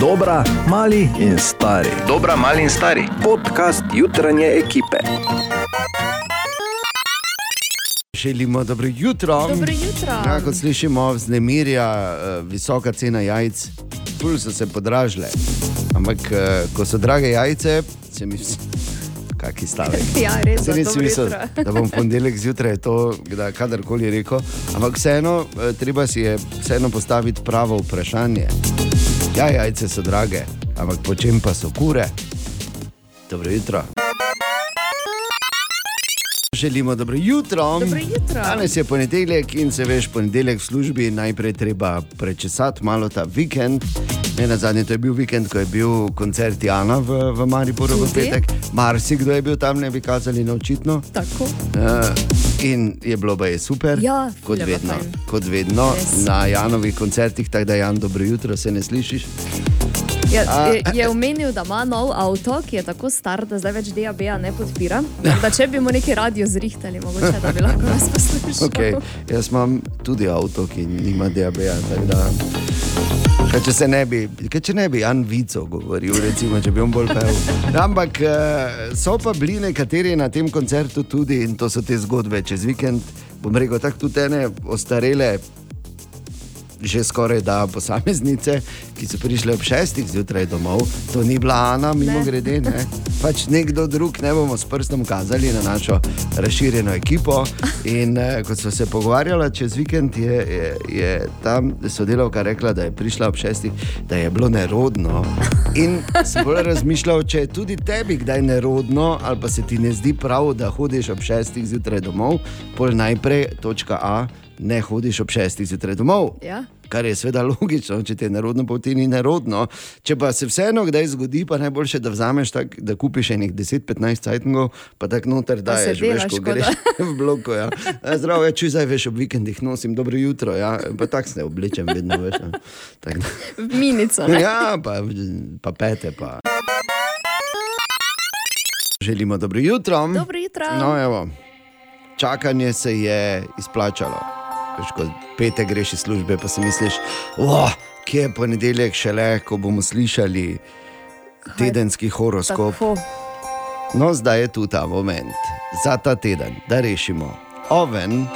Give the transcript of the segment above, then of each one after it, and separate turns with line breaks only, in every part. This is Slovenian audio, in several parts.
Dobra, mali in stari.
Dobra, mali in stari.
Podcast jutranje ekipe.
Želimo dobro jutro.
Dobro jutro.
Ja, kot slišimo, vznemirja eh, visoka cena jajc, pul so se podražile. Ampak, eh, ko so drage jajce, se mi vsi. Kaki stavek.
Ja, res,
nisi
dobro
mislil,
jutro.
da bom ponedeljek zjutraj to kdaj, kadarkoli rekel. Ampak vseeno, eh, treba si je vseeno postaviti pravo vprašanje. Ja, jajce so drage, ampak po čem pa so kure? Dobro jutro. Želimo dobro jutro.
Dobro jutro.
Danes je ponedeljek in se veš, ponedeljek v službi najprej treba prečesati malo ta vikend. Ne na zadnje, to je bil vikend, ko je bil koncert Jana v, v Mariboru v petek. Marsikdo je bil tam, ne bi kazali na očitno.
Tako.
Uh, in je bilo pa je super,
Ja,
kot vedno,
fajn.
kot vedno
Res.
na Janovih koncertih, tako da Jan, dobro jutro, se ne slišiš.
Je,
A-
je, je omenil, da ima nov avto, ki je tako star, da zdaj več DAB-ja ne podpira. Da če bi mu neki radio zrihtali, mogoče da bi lahko nas poslušal.
Okay. Jaz imam tudi avto, ki nima DAB-ja. Kaj, če se ne bi, kaj, če ne bi Jan Vico govoril, recimo, če bi on bolj pel. Ampak eh, so pa bili nekateri na tem koncertu tudi in to so te zgodbe čez vikend. Bom rekel, tako tudi ene ostarele, že skoraj da posameznice, ki so prišle ob šestih zjutraj domov. To ni bila Ana, mimo grede, ne. Pač nekdo drug, ne bomo s prstom kazali na našo razširjeno ekipo. In eh, ko smo se pogovarjali čez vikend, je, je, je tam sodelavka rekla, da je prišla ob šestih, da je bilo nerodno. In sem bolj razmišljal, če je tudi tebi kdaj nerodno, ali pa se ti ne zdi prav, da hodiš ob šestih zjutraj domov, pol najprej točka A. Ne hodiš ob šestih zjutraj domov,
Ja.
kar je seveda logično, če ti je nerodno, pa ti ni nerodno. Če pa se vseeno kdaj zgodi, pa najboljše, da vzameš tak, da kupiš enih 10-15 cajtngov, pa tako noter daješ, veš,
delaš,
ko
kot
greš
da.
v bloku. Ja. Zdravo, ja, če zdaj veš ob vikendih nosim dobro jutro, ja. pa tako se oblečem vedno več. Ja. Tak da-
V minico. Ne?
Ja, pa, pa pete pa. Želimo dobro jutro.
Dobro jutro.
No, evo, čakanje se je izplačalo. Veš, ko petek greš iz službe, pa si misliš, oh, kje je ponedeljek šele, ko bomo slišali tedenski horoskop.
Tako.
No, zdaj je tu ta moment za ta teden, da rešimo oven.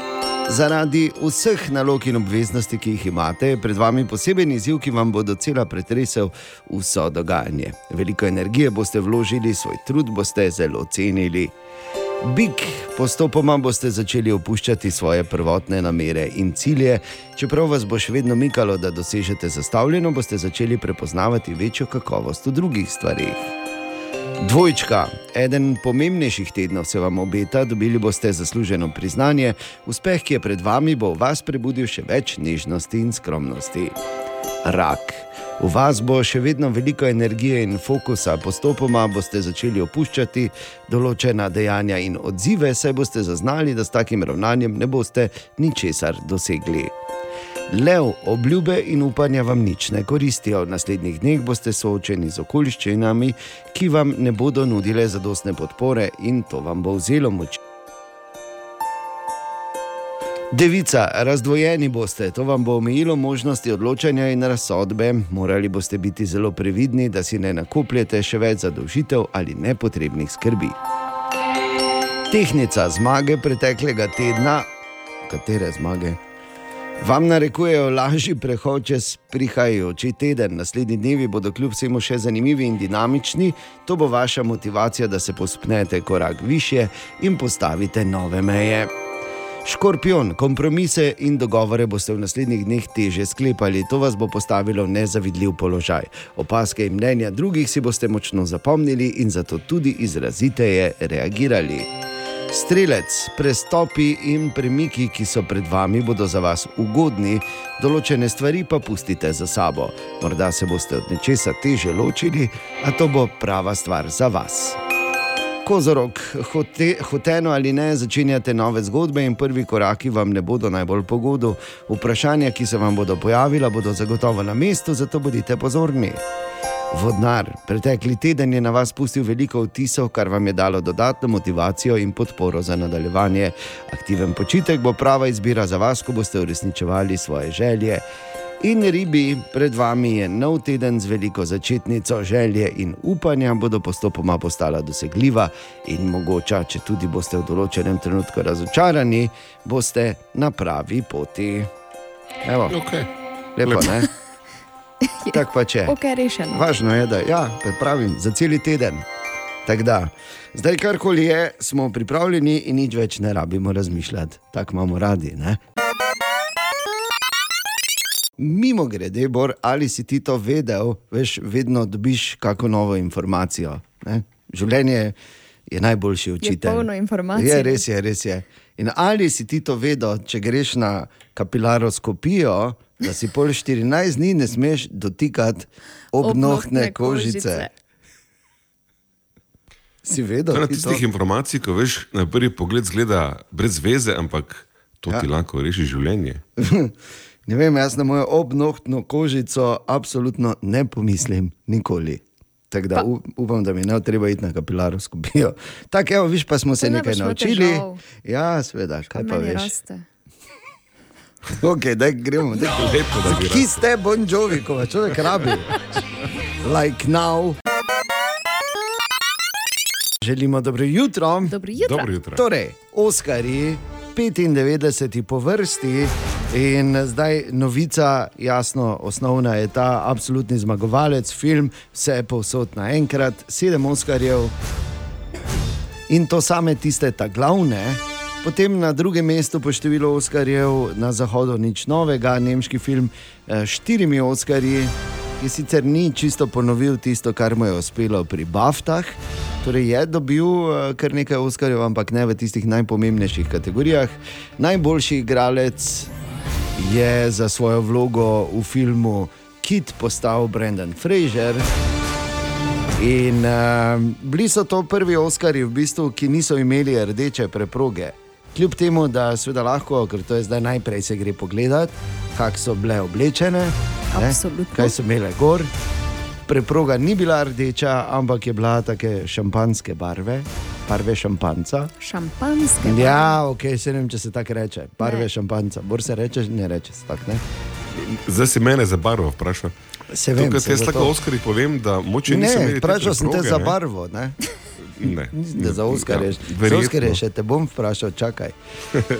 Zaradi vseh nalog in obveznosti, ki jih imate, je pred vami poseben izziv, ki vam bo docela pretresel vso dogajanje. Veliko energije boste vložili, svoj trud boste zelo cenili. Bik, postopoma boste začeli opuščati svoje prvotne namere in cilje, čeprav vas bo še vedno mikalo, da dosežete zastavljeno, boste začeli prepoznavati večjo kakovost v drugih stvarih. Dvojčka, eden pomembnejših tednov se vam obeta, dobili boste zasluženo priznanje, uspeh, ki je pred vami, bo v vas prebudil še več nežnosti in skromnosti. Rak. V vas bo še vedno veliko energije in fokusa, postopoma boste začeli opuščati določena dejanja in odzive, saj boste zaznali, da s takim ravnanjem ne boste ničesar dosegli. Lev, obljube in upanja vam nič ne koristijo. V naslednjih dneh boste soočeni z okoliščinami, ki vam ne bodo nudile zadostne podpore in to vam bo vzelo moč. Devica, razdvojeni boste, to vam bo omejilo možnosti odločanja in razsodbe. Morali boste biti zelo previdni, da si ne nakupljete še več zadolžitev ali nepotrebnih skrbi. Tehnica zmage preteklega tedna, katere zmage? Vam narekujejo lažji prehod čez prihajajoči teden. Naslednji dnevi bodo kljub vsemu še zanimivi in dinamični. To bo vaša motivacija, da se pospnete korak više in postavite nove meje. Škorpion, kompromise in dogovore boste v naslednjih dneh teže sklepali. To vas bo postavilo v nezavidljiv položaj. Opaske in mnenja drugih si boste močno zapomnili in zato tudi izraziteje reagirali. Strelec, prestopi in premiki, ki so pred vami, bodo za vas ugodni, določene stvari pa pustite za sabo. Morda se boste od nečesa teže ločili, a to bo prava stvar za vas. Kozorok, hote, hoteno ali ne, začenjate nove zgodbe in prvi koraki vam ne bodo najbolj pogodu. Vprašanja, ki se vam bodo pojavila, bodo zagotovo na mestu, zato bodite pozorni. Vodnar, pretekli teden je na vas pustil veliko vtisov, kar vam je dalo dodatno motivacijo in podporo za nadaljevanje. Aktiven počitek bo prava izbira za vas, ko boste uresničevali svoje želje. In ribi, pred vami je nov teden z veliko začetnico, želje in upanja bodo postopoma postala dosegljiva in mogoče, če tudi boste v določenem trenutku razočarani, boste na pravi poti. Evo,
Okay.
lepo,
Lepo.
ne? Tako pa če.
Ok, rešeno.
Važno je, da ja, pravim za cel teden. Tako da, zdaj karkoli je, smo pripravljeni in nič več ne rabimo razmišljati. Tako imamo radi. Ne? Mimo grede, Bor, ali si ti to vedel, veš, vedno dobiš kako novo informacijo. Ne? Življenje je najboljši učitelj.
polno informacij.
Je, res je, res je. In ali si ti to vedel, če greš na kapilaroskopijo, da si pol 14 dni ne smeš dotikati obnohtne kožice.
kožice.
Si vedel,
je na
ti to?
tistih informacij, ko veš, na prvi pogled zgleda brez veze, ampak to
Ja.
ti lahko reši življenje.
Ne vem, jaz na mojo obnohtno kožico absolutno ne pomislim, nikoli. Tako da u- upam, da mi ne treba iti na kapilaroskopijo. Tako, evo, viš, pa smo se
ne
nekaj naučili.
težav.
Ja, seveda, kaj pa veš.
raste.
Okay, daj, gremo, daj.
Lepo, da bi
Ki ste Bon Jovi, ko človek rabi? Like now. Želimo dobro jutro.
Dobro jutro.
Dobro jutro.
Torej, Oskari, 95 po vrsti. In zdaj novica, jasno, osnovna je ta absolutni zmagovalec, film, vse je povsod naenkrat, sedem Oskarjev in to same tiste, ta glavne. Potem na drugem mestu po številu Oskarjev na zahodu nič novega, nemški film eh, s štirimi Oskarji, ki sicer ni čisto ponovil tisto, kar mu je uspelo pri Baftah. Torej je dobil eh, kar nekaj Oskarjev, ampak ne v tistih najpomembnejših kategorijah. Najboljši igralec je za svojo vlogo v filmu Kit postal Brendan Fraser. In uh, bili so to prvi Oscari, v bistvu, ki niso imeli rdeče preproge. Kljub temu, da seveda lahko, ker to je zdaj najprej se gre pogledat, kako so bile oblečene, ne, kaj so imele gor. Preproga ni bila rdeča, ampak je bila take šampanske barve, barve šampanca.
Šampanske.
Ja, ok, se ne vem, če se tako reče, barve
Ne.
šampanca. Bor se reče, ne reče se tako. Ne?
Zdaj si mene za barvo vprašal.
Se vem,
Tukaj
se
jaz tako Oskari povem, da moče
Ne,
te
vprašal sem te za
ne.
barvo. Ne?
Ne.
Da za Oskarje.
Ja.
Oskarje še te bom vprašal, čakaj.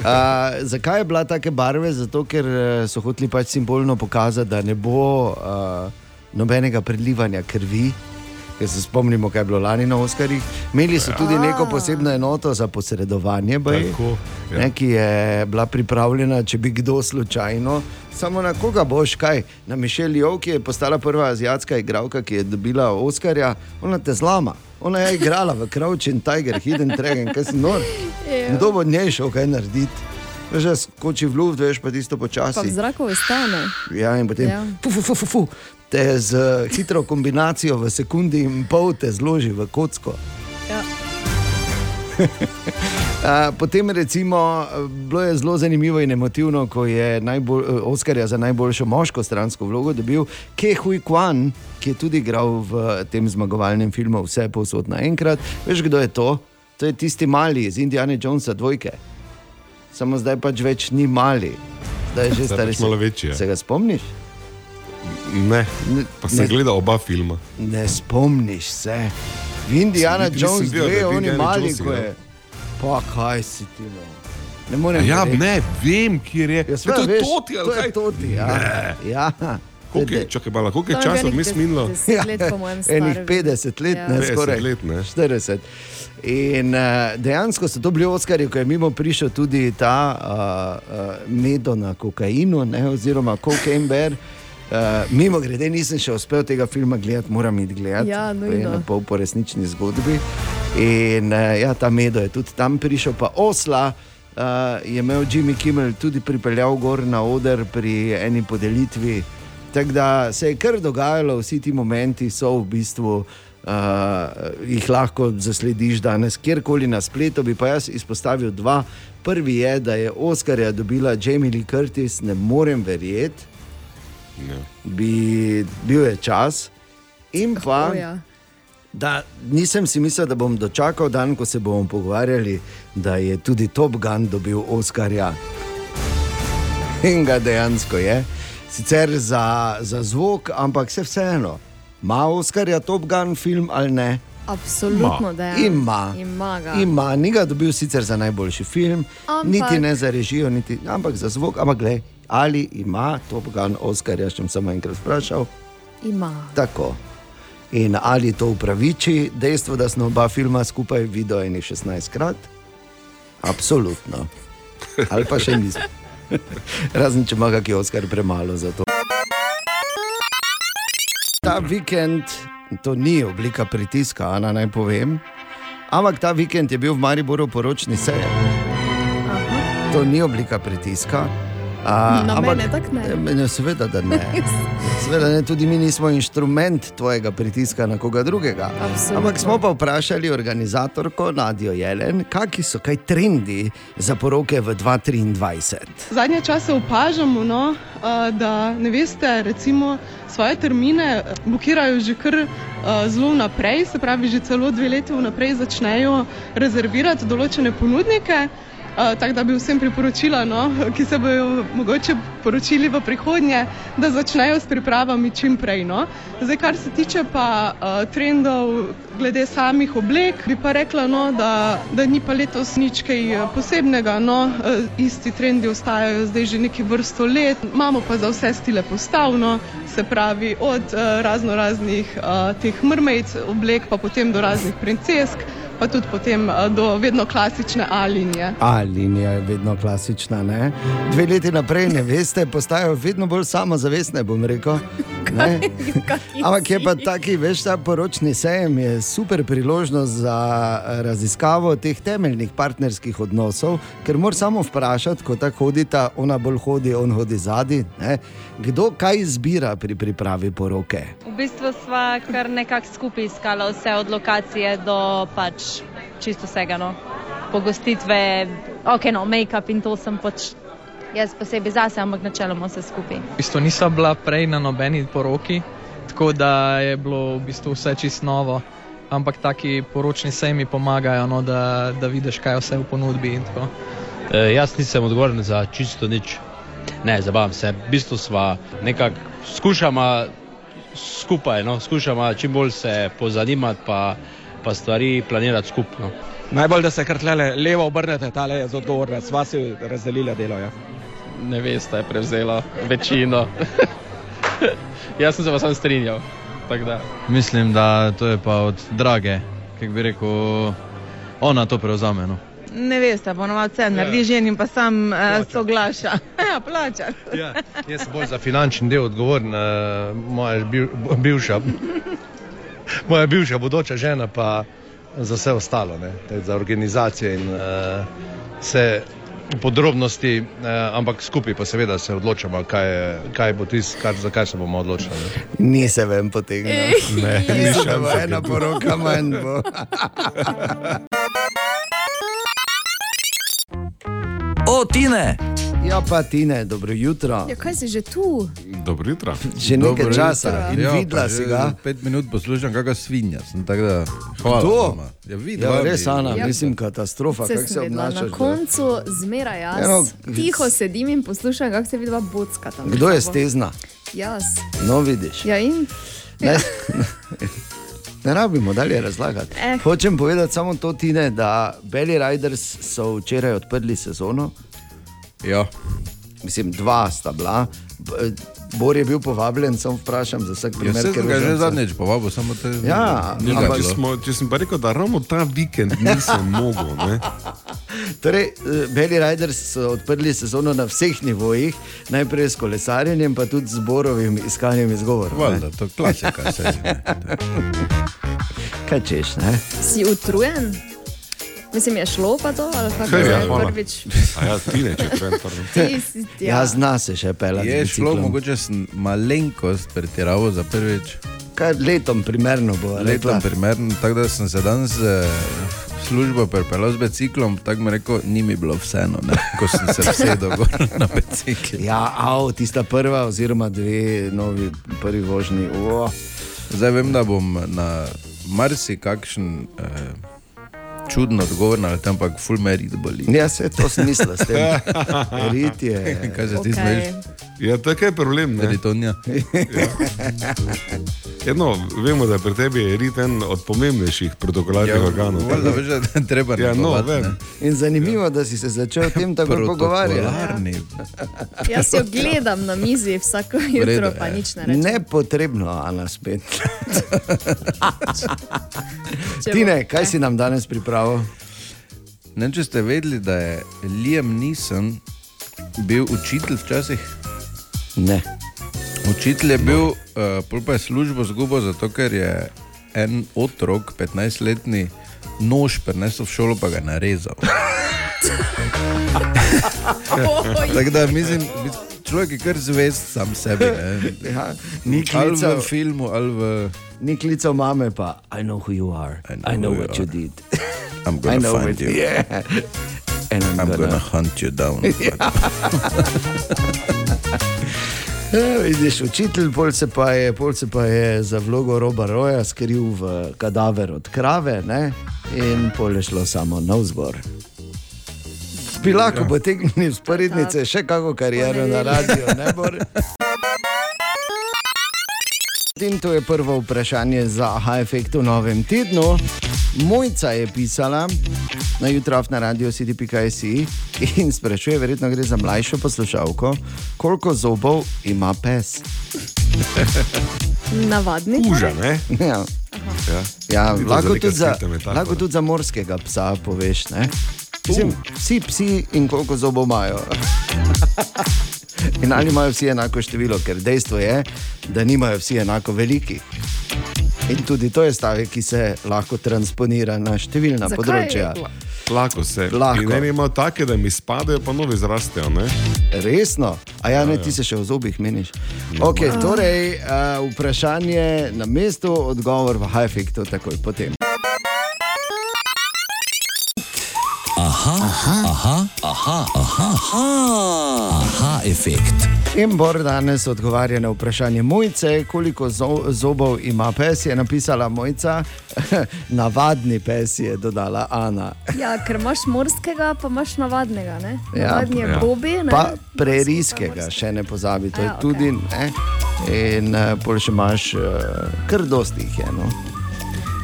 A, zakaj je bila take barve? Zato, ker eh, so hoteli pač simbolno pokazati, da ne bo a, nobenega prelivanja krvi. Ker se spomnimo, kaj je bilo lani na Oskarjih. Imeli so tudi neko posebno enoto za posredovanje, baje,
Tako, ja.
ne, ki je bila pripravljena, če bi kdo slučajno. Samo na koga boš, kaj? Na Mišel Jov, ki je postala prva azijska igralka, ki je dobila Oskarja, ona te zlama. Ona je igrala v Crouching Tiger, Hidden Dragon, kaj si nor.
Ja.
Kdo bo njej šel kaj narediti? Veš, da skoči v luft, veš pa tisto počasi.
zraku ostane.
Ja, in potem
Ja.
fu, fu, fu, fu, fu, te z hitro kombinacijo v sekundi in pol te zloži v kocko.
Ja.
A, Potem, recimo, bilo je zelo zanimivo in emotivno, ko je najbolj, Oskarja za najboljšo moško stransko vlogo dobil Ke Hui Kwan, ki je tudi igral v tem zmagovalnem filmu Vse posod naenkrat. Veš, kdo je to? To je tisti mali iz Indiana Jonesa dvojke. Samo zdaj pač več ni mali. Zdaj je že
pač večji je.
Se ga spomniš?
Ne,
Ne,
pa sem
ne.
gledal oba filma.
Ne spomniš se. V Indiana
Sem
Jones
da
dve,
je
oni mali,
Jones
ko je.
igral.
Pa kaj si ti? No? Ne morem
Ja,
verjeti.
ne, vem, kje je.
Ja,
Ja,
seveda
to je
veš,
toti,
to je toti, ja. ja.
Koliko je, čakaj, malo, koliko je
je
časa vmes minilo?
deset let, po mojem, star.
Enih 50 let,
Ja.
ne
50
skoraj
let, ne.
40. In uh, dejansko so to bili Oskarji, ko je mimo prišel tudi ta uh, uh, medo na kokainu, ne, oziroma Cocaine Bear. Uh, mimo grede nisem še uspel tega filma gledati, moram iti gledati.
Ja,
To je na pol po resnični zgodbi. In uh, ja, ta medo je tudi tam prišel, pa osla. Uh, je imel Jimmy Kimmel tudi pripeljal gor na oder pri eni podelitvi. Tako da se je kar dogajalo, vsi ti momenti so v bistvu, uh, jih lahko zaslediš danes, kjerkoli na spletu. Bi pa jaz izpostavil dva. Prvi je, da je Oskarja dobila Jamie Lee Curtis, ne morem verjeti,
Ja.
bi bil je čas. In pa,
O, ja.
da nisem si mislil, da bom dočakal dan, ko se bomo pogovarjali, da je tudi Top Gun dobil Oskarja. In ga dejansko je. sicer za, za zvok, ampak se vseeno. Ma Oskarja Top Gun film ali ne?
Absolutno, da je.
Ima.
Ima ga.
Ima, ni ga dobil sicer za najboljši film,
Ampak-
niti ne za režijo, niti, ampak za zvok. Ampak gled, ali ima Top Gun Oskarja, če sem samo enkrat vprašal.
Ima.
Tako. In ali to upraviči dejstvo, da smo oba filma skupaj videli eni 16 krat? Absolutno. Ali pa še nismo. Razen če ima kakšen Oscar premalo za to. Ta vikend, to ni oblika pritiska, Ana, naj povem. Ampak ta vikend je bil v Mariboru poročni sejem. To ni oblika pritiska. A,
Na
ampak-
mene tako ne.
Ne, Seveda, da ne. Seveda ne, tudi mi nismo inštrument tvojega pritiska na koga drugega.
Absolutno.
Ampak smo pa vprašali organizatorko Nadijo Jelen, kakšni so kaj trendi za poroke v 2023.
Zadnje čase opažamo, no, a, da ne veste, recimo, svoje termine eh, blokirajo že kar a, zelo naprej, se pravi, že celo dve leti vnaprej začnejo rezervirati določene ponudnike. Uh, tako da bi vsem priporočila, no, ki se bodo mogoče poročili v prihodnje, da začnejo s pripravami čim prej. No. Zdaj, kar se tiče pa uh, trendov glede samih oblek, bi pa rekla, no, da, da ni pa letos nič kaj eh, posebnega. No. Uh, isti trendi ostajajo zdaj že neki vrsto let, imamo pa za vse stile postavno, se pravi od uh, razno raznih uh, teh mrmejc oblek, pa potem do raznih princesk, pa tudi potem uh, do vedno klasične A linije.
A linija je vedno klasična. Ne? Dve leti naprej, ne veste, postajajo vedno bolj samozavestne. bom rekel, ne. Ampak je pa taki, veš, ta poročni sejem je super priložnost za eh, raziskavo teh temeljnih partnerskih odnosov, ker moraš samo vprašati, ko tako hodita, ona bolj hodi, on hodi zadaj, kdo kaj izbira pri pripravi poroke.
V bistvu sva kar nekako skupaj iskala vse od lokacije do pač čisto vsega. No. Pogostitve, ok, no, make-up in to sem pač jaz posebej zase, ampak načeloma vse skupaj.
V bistvu nisem bila prej na nobeni poroki, tako da je bilo v bistvu vse čist novo. Ampak taki poročni sejmi pomagajo, no, da, da vidiš, kaj je vse v ponudbi. in tako.
E, jaz nisem odgovoren za čisto nič. Ne, zabavam se. V bistvu smo nekako skušamo skupaj, no, skušamo čim bolj se pozanimati, pa, pa stvari planirati skupno.
Najbolj, da se kar tlele levo obrnete, tale je odgovorna, sva si razdelila delo. Ja.
Nevesta je prevzela večino. Jaz sem se pa sam strinjal. Da.
Mislim, da to je pa od drage, kako bi rekel, ona to prevzame. No.
Ne veste, ponovadi vse naredi žen in pa sam uh, soglaša. ja, plača.
Ja, jaz sem bolj za finančni del odgovoren, uh, moja bil, bivša, moja bivša bodoča žena pa za vse ostalo, ne, tako za organizacije in uh, vse podrobnosti, uh, ampak skupaj pa seveda se odločamo, kaj, je- kaj bo tisto, kar, za kaj se bomo odločili. Ne.
Ni se vem potegnil.
Ne, ni
Nisem
šanse,
ena poroka manj bo.
O, Tine!
Ja, pa Tine, dobro jutro.
Ja, kaj si že tu?
Dobro jutro.
Že nekaj časa in
Ja,
videla si ga.
Pet minut poslušam, kakšna svinja. Sem, tako da, hvala.
Kdo?
vama. Ja, videla.
Ja, res, Ana,
Ja.
mislim, katastrofa,
Se
kako se
sem videla.
obnašaš.
Na
do-
koncu zmeraj jaz.
Eno,
Tiho sedim in poslušam, kako se vidva bocka tam.
Kdo je stezna?
Jaz.
No, vidiš.
Ja, in
Ne, ne rabimo dalje razlagati.
Eh.
Hočem povedati samo to, Tine, da Belly Riders so včeraj odprli sezono.
Ja.
Mislim, dva sta bila. Bor je bil povabljen, sem vprašam za vsak
Ja,
primer. ker
sem ga že zadnjič povabil, samo te.
Ja,
ni ga
ampak.
Če, smo, če sem pa rekel, da ravno ta vikend nisem mogel, ne?
Torej, eh, Belly Riders so odprli sezono na vseh nivojih, najprej s kolesarjenjem, pa tudi z borovim iskanjem izgovorov. ne.
Valjda, to je klasika.
Kaj češ, ne?
si utrujen? Mislim, je šlo pa to, ali kako
Kaj, ja,
je prvič?
A ja, Tine, če trend, pardon.
Ti si,
Ja,
ja.
zna se še pelati.
Je šlo, mogoče sem malenkost pretiraval za prvič.
Kar letom primerno bo. rekla.
Letom primern, tako da sem se danes eh, v službo pripeljal z biciklom, tako mi rekel, ni mi bilo vseeno, ne, ko sem se vsedel gor na bicikl.
Ja, av, tista prva, oziroma dve novi prvi vožnji. Oh.
Zdaj vem, da bom na marsikakšen eh, čuden odgovor ampak full me rit boli.
Ja, se to smisla s tem. Rit je.
Kaj se ti
Okej.
smeješ?
Ja, tako je problem. Ne?
Peritonija.
Ja, no, vemo, da pri tebi je rit en od pomembnejših protokolarnih
Ja,
organov.
valjda veš, da treba
Ja, no,
negovati,
vem.
ne.
In zanimivo, da si se začel o tem tako pogovarjati.
Protokolarni.
Jaz jo gledam na mizi vsako jutro,
redu,
pa
ja.
nič ne rečem.
Nepotrebno, Ana, spet.
Če
Tine, kaj si nam danes pripravil?
Ne vem, če ste vedeli, da je Liam Neeson bil učitelj včasih.
Ne.
Učitelj je bil, uh, pol pa je službo zgubil, zato ker je en otrok, 15-letni, nož prenesel v šolo, pa ga narezal. Tako da mislim, človek je kar zvest sam sebi. Ne?
Ja, ni klical-
v filmu, ali v.
Ni klical mame, pa I know who you are. I know, I know what
you
you did.
I'm
I
gonna
know
find
it,
you.
Yeah. And I'm,
I'm
gonna...
gonna hunt you down.
Ja, vidiš, učitelj, pol se, pa je, pol se pa je za vlogo roba roja skril v kadaver od krave ne? in pol je šlo samo na vzgor. Bi lahko ja. potegnili sporednice, še kako kariero na radiju, ne bor. In to je prvo vprašanje za AHA efekt v novem tednu. Mojca je pisala na jutrov na radio city.si in sprašuje, verjetno gre za mlajšo poslušalko, koliko zobov ima pes.
Navadni.
Uža, ne?
Ja.
Ja.
Ja,
to
lahko, tudi za, lahko tudi za morskega psa poveš. Ne? Mislim, vsi psi in koliko zobov imajo. In ali imajo vsi enako število, ker dejstvo je, da nimajo vsi enako veliki. In tudi to je stavek, ki se lahko transponira na številna
Zakaj?
področja.
Lahko se.
Lahko.
In eni imajo take, da mi spadajo, pa novi zrastejo. Ne?
Resno, a ja, ne,
Ja, ja.
ti se še v zobih meniš.
No,
Okay, torej, uh, vprašanje na mestu, odgovor v high-efektu, takoj potem.
Aha, aha, aha, aha, aha, aha, aha efekt.
In Bor danes odgovarja na vprašanje Mojce, koliko zo zobov ima pes, je napisala Mojca, navadni pes je dodala Ana.
Ja, ker imaš morskega, pa imaš navadnega. Ne?
Ja.
Navadni je Bobi. Ne?
Pa preriskega, še ne pozabi, to je
Ja, okej.
tudi. Ne? In uh, pol še imaš, uh, kar dosti jih je. No?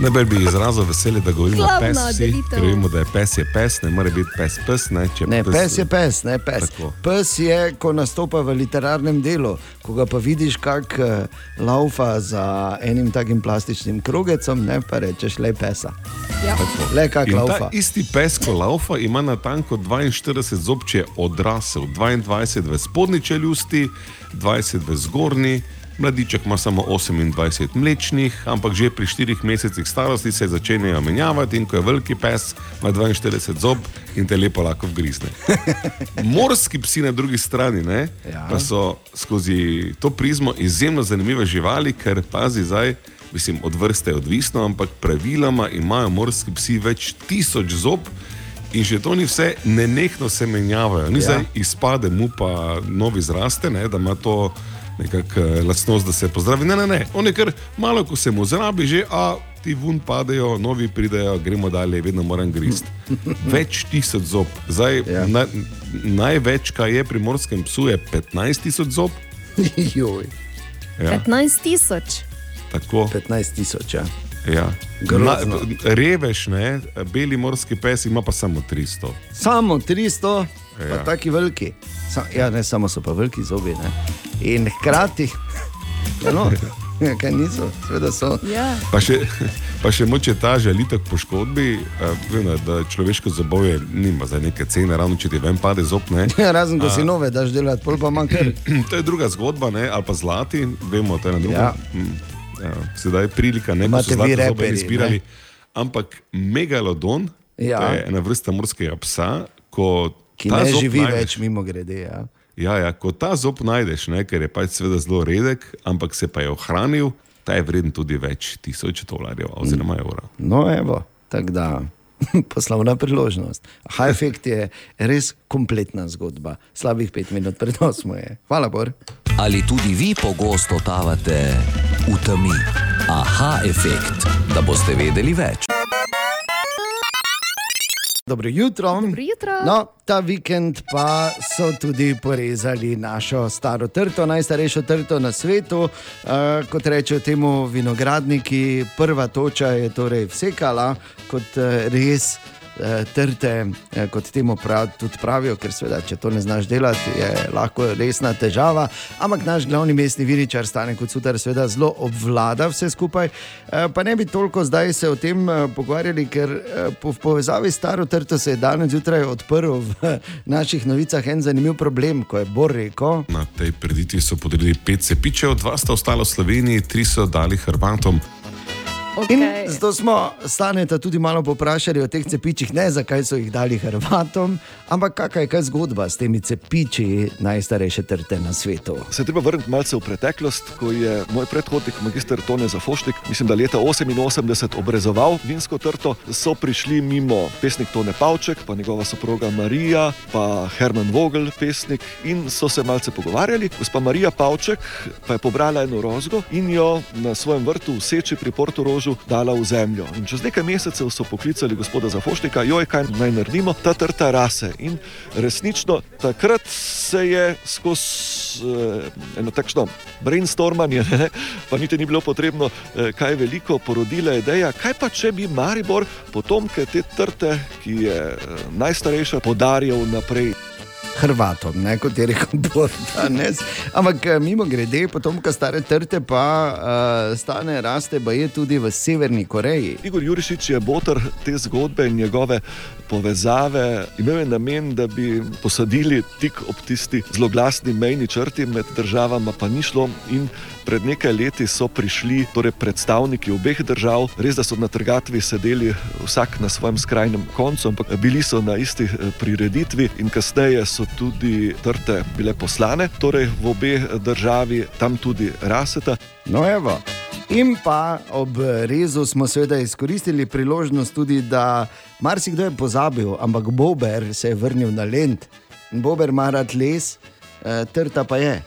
Najbolj bi izrazil veselje, da govorimo o pes,
delitev.
ker vemo, da je pes je pes, ne more biti pes pes. Ne,
Ne, pes je pes, ne pes.
Tako.
Pes je, ko nastopa v literarnem delu, ko ga pa vidiš, kako uh, laufa za enim takim plastičnim krogecom, ne pa rečeš le pesa.
Ja.
Le kak
In
laufa.
isti pes, ko laufa, ima na tanko 42 zob, če je odrasel, 22 v spodnji čeljusti, 20 v zgornji. Mladiček ima samo 28 mlečnih, ampak že pri 4 mesecih starosti se začenjajo menjavati, in ko je veliki pes, ima 42 zob in te lepo lahko vgrizne. Morski psi na drugi strani ne,
Ja.
pa so skozi to prizmo izjemno zanimive živali, ker pazi zdaj. Mislim, od vrste je odvisno, ampak praviloma imajo morski psi več tisoč zob in že to ni vse, nenehno se menjavajo. Ni
ja.
zdaj izpade mu pa novi zraste, ne, da ima to nekakšno lastnost, da se pozdravi. Ne, ne, ne, on je kar malo, ko se mu zrabi, že a ti vun padejo, novi pridejo, gremo dalje, vedno moram gristi. Več tisoč zob. Zdaj, ja. na, največ, kar je pri morskem psu, je 15 tisoč zob.
Joj.
Ja,
15 tisoč.
tako.
15 tisoč. Ja.
Ja.
Grozno.
Revež, ne, beli morski pes ima pa samo 300.
Samo 300, pa
Ja.
taki veliki. Sa, ja, ne samo so pa veliki zobi. Ne? In hkrati, no, kaj niso, seveda so.
Ja.
Pa še, pa še moče ta žalitev k poškodbi, eh, vem, da človeško zobovje nima za neke cene, ravno če ti ven pade zob. Ne.
Ja, razen ko si nove, daš delati, pol pa manj kar.
To je druga zgodba, ne? ali pa zlati, vemo, to je na drugem.
Ja.
Ja. Ja, sedaj je prilika, ne bomo zobe
reperji,
izbirali.
ne?
Ampak megalodon
Ja.
to je ena vrsta morskega psa, ko
Ki
ta
ne živi
najdeš-
več mimo grede. Ja.
Ja, ja, ko ta zob najdeš, ne, ker je pač seveda zelo redek, ampak se pa je ohranil, ta je vreden tudi več tisoč dolarjev oziroma evra.
No, evo, tako da. Poslovna priložnost. High-effect je res kompletna zgodba. Slabih pet minut pred osmo je. Hvala, Bor.
Ali tudi vi pogosto totavate v temi? Aha efekt, da boste vedeli več.
Dobro jutro.
Dobro jutro.
No, ta vikend pa so tudi porezali našo staro trto, najstarejšo trto na svetu. Uh, kot rečejo temu vinogradniki, prva toča je torej vsekala kot uh, res. Eh, Trte, eh, kot temu prav, tudi pravijo, ker seveda, če to ne znaš delati, je lahko resna težava. Ampak naš glavni mestni viričar, stane kot sutar, seveda zelo obvlada vse skupaj. Eh, Pa ne bi toliko zdaj se o tem pogovarjali, ker po- povezavi staro trto se je danes zjutraj odprl v naših novicah en zanimiv problem, ko je Bor rekel.
Na tej preditvi so podelili pet cepičev, dva sta ostala v Sloveniji, tri so dali Hrvatom.
In zato smo staneta tudi malo poprašali o teh cepičih, ne zakaj so jih dali Hrvatom, ampak kakšna je kaj zgodba s temi cepiči najstarejše trte na svetu.
Se treba vrniti malce v preteklost, ko je moj predhodnik, magistr Tone Zafošnik, mislim, da leta 88 obrezoval vinsko trto, so prišli mimo pesnik Tone Pavček, pa njegova soproga Marija, pa Herman Vogel, pesnik, in so se malce pogovarjali. Gospa Marija Pavček pa je pobrala eno rozgo in jo na svojem vrtu v Seči pri Porto Rožu dala v zemljo. In čez nekaj mesecev so poklicali gospoda Zafošnika, joj, kaj naj naredimo, ta trta rase. In resnično takrat se je skozi eh, eno takšno brainstormanje, ne, pa niti ni bilo potrebno eh, kaj veliko, porodila ideja, kaj pa če bi Maribor potomke te trte, ki je eh, najstarejša, podarjal naprej.
Hrvatom, ne kot je rekel danes. Ampak eh, mimo grede, potomka stare trte pa uh, stane, raste, pa je tudi v Severni Koreji.
Igor Jurišič je boter te zgodbe in njegove povezave. Imel je namen, da bi posadili tik ob tisti zloglasni mejni črti med državama, pa ni šlo. Pred nekaj leti so prišli torej predstavniki obeh držav, res da so na trgatvi sedeli vsak na svojem skrajnem koncu, ampak bili so na isti eh, prireditvi in kasneje so tudi trte bile poslane, torej v obe državi tam tudi raseta.
No, evo. In pa ob rezu smo seveda izkoristili priložnost tudi, da marsikdo je pozabil, ampak Bober se je vrnil na Lend. Bober ima rad les, eh, trta pa je.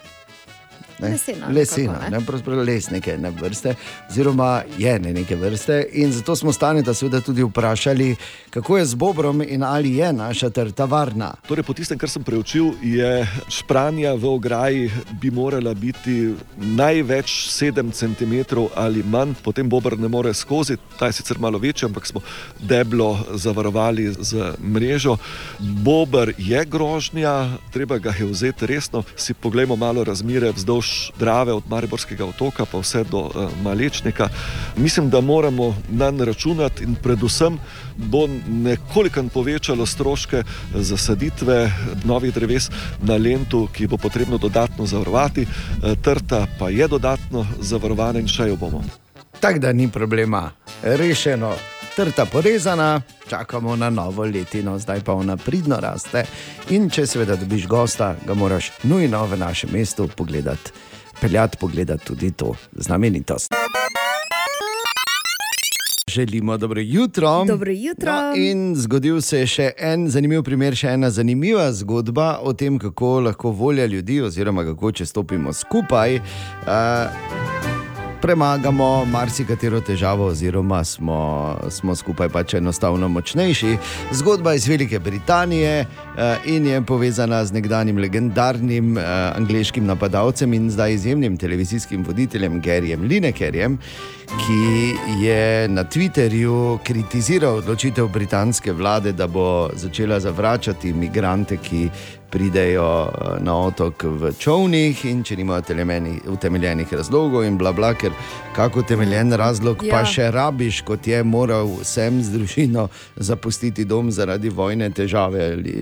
Ne?
Lesena
Lesena,
ne?
ne, pravzaprav les neke ne vrste, oziroma je ne neke vrste. In zato smo Staneta seveda tudi vprašali, kako je z Bobrom in ali je naša trta varna.
Torej, po tistem, kar sem preučil, je špranja v ograji bi morala biti največ 7 cm ali manj, potem bober ne more skozi, ta je sicer malo večji, ampak smo deblo zavarovali z mrežo. Bober je grožnja, treba ga je vzeti resno. Si poglejmo malo razmere vzdolž Drave od Mariborskega otoka pa vse do uh, Malečnika. Mislim, da moramo na nj računati in predvsem bo nekoliko povečalo stroške zasaditve novih dreves na Lendu, ki bo potrebno dodatno zavarovati. Eh, Trta pa je dodatno zavarovana in še jo bomo.
Tako da ni problema, rešeno. Trta porezana, čakamo na novo letino, zdaj pa ona pridno raste. In če seveda dobiš gosta, ga moraš nujno v našem mestu pogledati, peljati pogledati tudi to znamenitost. Želimo dobro jutro.
Dobro jutro.
No, in zgodil se je še en zanimiv primer, še ena zanimiva zgodba o tem, kako lahko volja ljudi, oziroma kako če stopimo skupaj. Uh, Premagamo marsikatero težavo, oziroma smo, smo skupaj pač enostavno močnejši. Zgodba iz Velike Britanije eh, in je povezana z nekdanjim legendarnim eh, angliškim napadalcem in zdaj izjemnim televizijskim voditeljem Gerjem Linekerjem, ki je na Twitterju kritiziral odločitev britanske vlade, da bo začela zavračati imigrante, ki pridejo eh, na otok v čovnih in če nimajo utemeljenih razlogov in bla bla, ker kako utemeljen razlog ja. pa še rabiš, kot je moral sem z družino zapustiti dom zaradi vojne, težave ali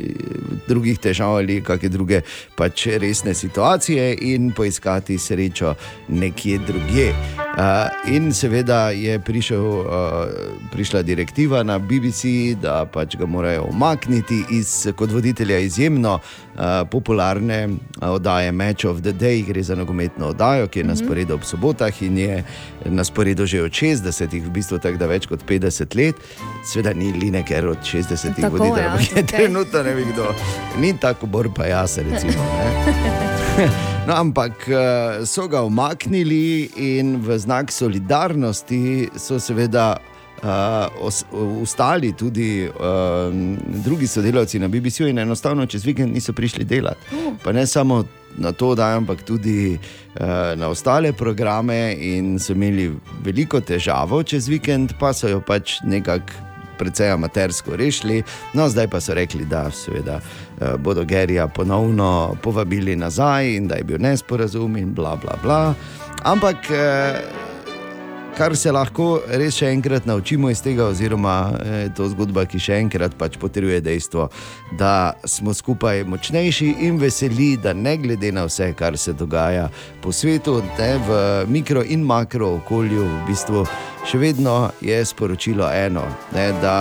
drugih težav ali kakšne druge pač resne situacije in poiskati srečo nekje drugje. Uh, in seveda je prišel, uh, prišla direktiva na BBC, da pač ga morajo umakniti iz kot voditelja izjemno uh, popularne uh, oddaje Match of the Day, gre za nogometno oddajo, ki je na
Mhm.
sporedu ob sobotah in je na sporedu že od 60, v bistvu tako da več kot 50 let. Sveda ni Lineker od 60
Tako,
voditelj,
ja,
ampak je trenutno ne vem kdo. Ni tako bor pa jaz, recimo. Ne? No, ampak eh, so ga umaknili in v znak solidarnosti so seveda os, ostali tudi uh, drugi sodelavci na BBC-ju in enostavno čez vikend niso prišli delati. Pa ne samo na to, da ampak tudi uh, na ostale programe in so imeli veliko težavo čez vikend, pa so jo pač nekako. Predvsej amatersko rešili, no zdaj pa so rekli, da seveda, bodo Gerija ponovno povabili nazaj in da je bil nesporazum in bla bla bla. Ampak eh, kar se lahko res še enkrat naučimo iz tega, oziroma eh, to zgodba, ki še enkrat pač potrjuje dejstvo, da smo skupaj močnejši in veseli, da ne glede na vse, kar se dogaja po svetu, ne, v mikro in makro okolju, v bistvu še vedno je sporočilo eno, ne, da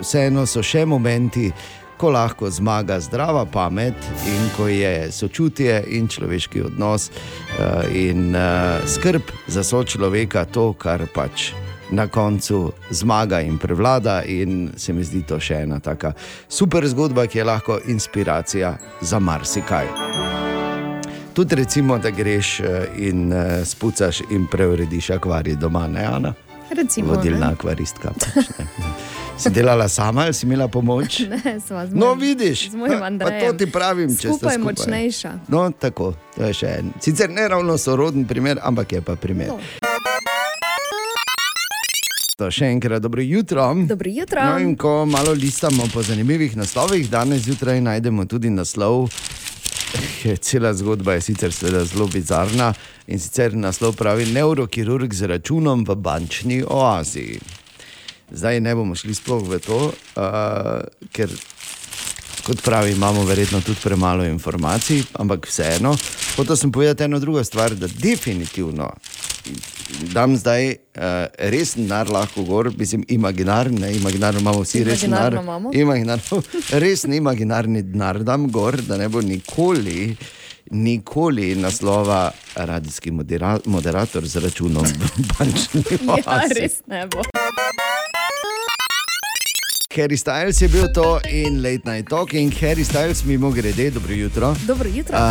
vseeno so še momenti. Ko lahko zmaga zdrava pamet, in ko je sočutje in človeški odnos uh, in uh, skrb za sočloveka to, kar pač na koncu zmaga in prevlada. In se mi zdi to še ena taka super zgodba, ki je lahko inspiracija za marsikaj. Tudi recimo, da greš uh, in spucaš in preurediš akvarij doma, ne Ana?
Recimo,
Vodilna
ne.
akvaristka. Pač, ne. Si delala sama ali si imela pomoč?
Ne, sva z
No,
mojim-
vidiš,
z mojim
pa to
Andrejem.
ti pravim, če
Skupaj
skupaj.
močnejša.
No, tako, to je še en. Sicer ne ravno soroden primer, ampak je pa primer.
No.
To še enkrat dobro jutro.
Dobro jutro.
No, in ko malo listamo po zanimivih naslovih, danes zjutraj najdemo tudi naslov. Cela zgodba je sicer zelo bizarna in sicer naslov pravi Neurokirurg z računom v bančni oazi. Zdaj ne bomo šli sploh v to, uh, ker kot pravi, imamo verjetno tudi premalo informacij, ampak vseeno. Hotel sem povedati eno drugo stvar, da definitivno dam zdaj uh, resen denar lahko gor, mislim, imaginarni, ne, imaginarno imamo vsi resen denar.
Imaginarno imamo.
Imaginarno, resen imaginarni denar dam gor, da ne bo nikoli. Nikoli naslova radijski modera moderator z računom v bančni
Ja, res ne bo.
Harry Styles je bil to in Late Night Talking. Harry Styles, mimo grede, dobro jutro.
Dobro jutro.
Uh,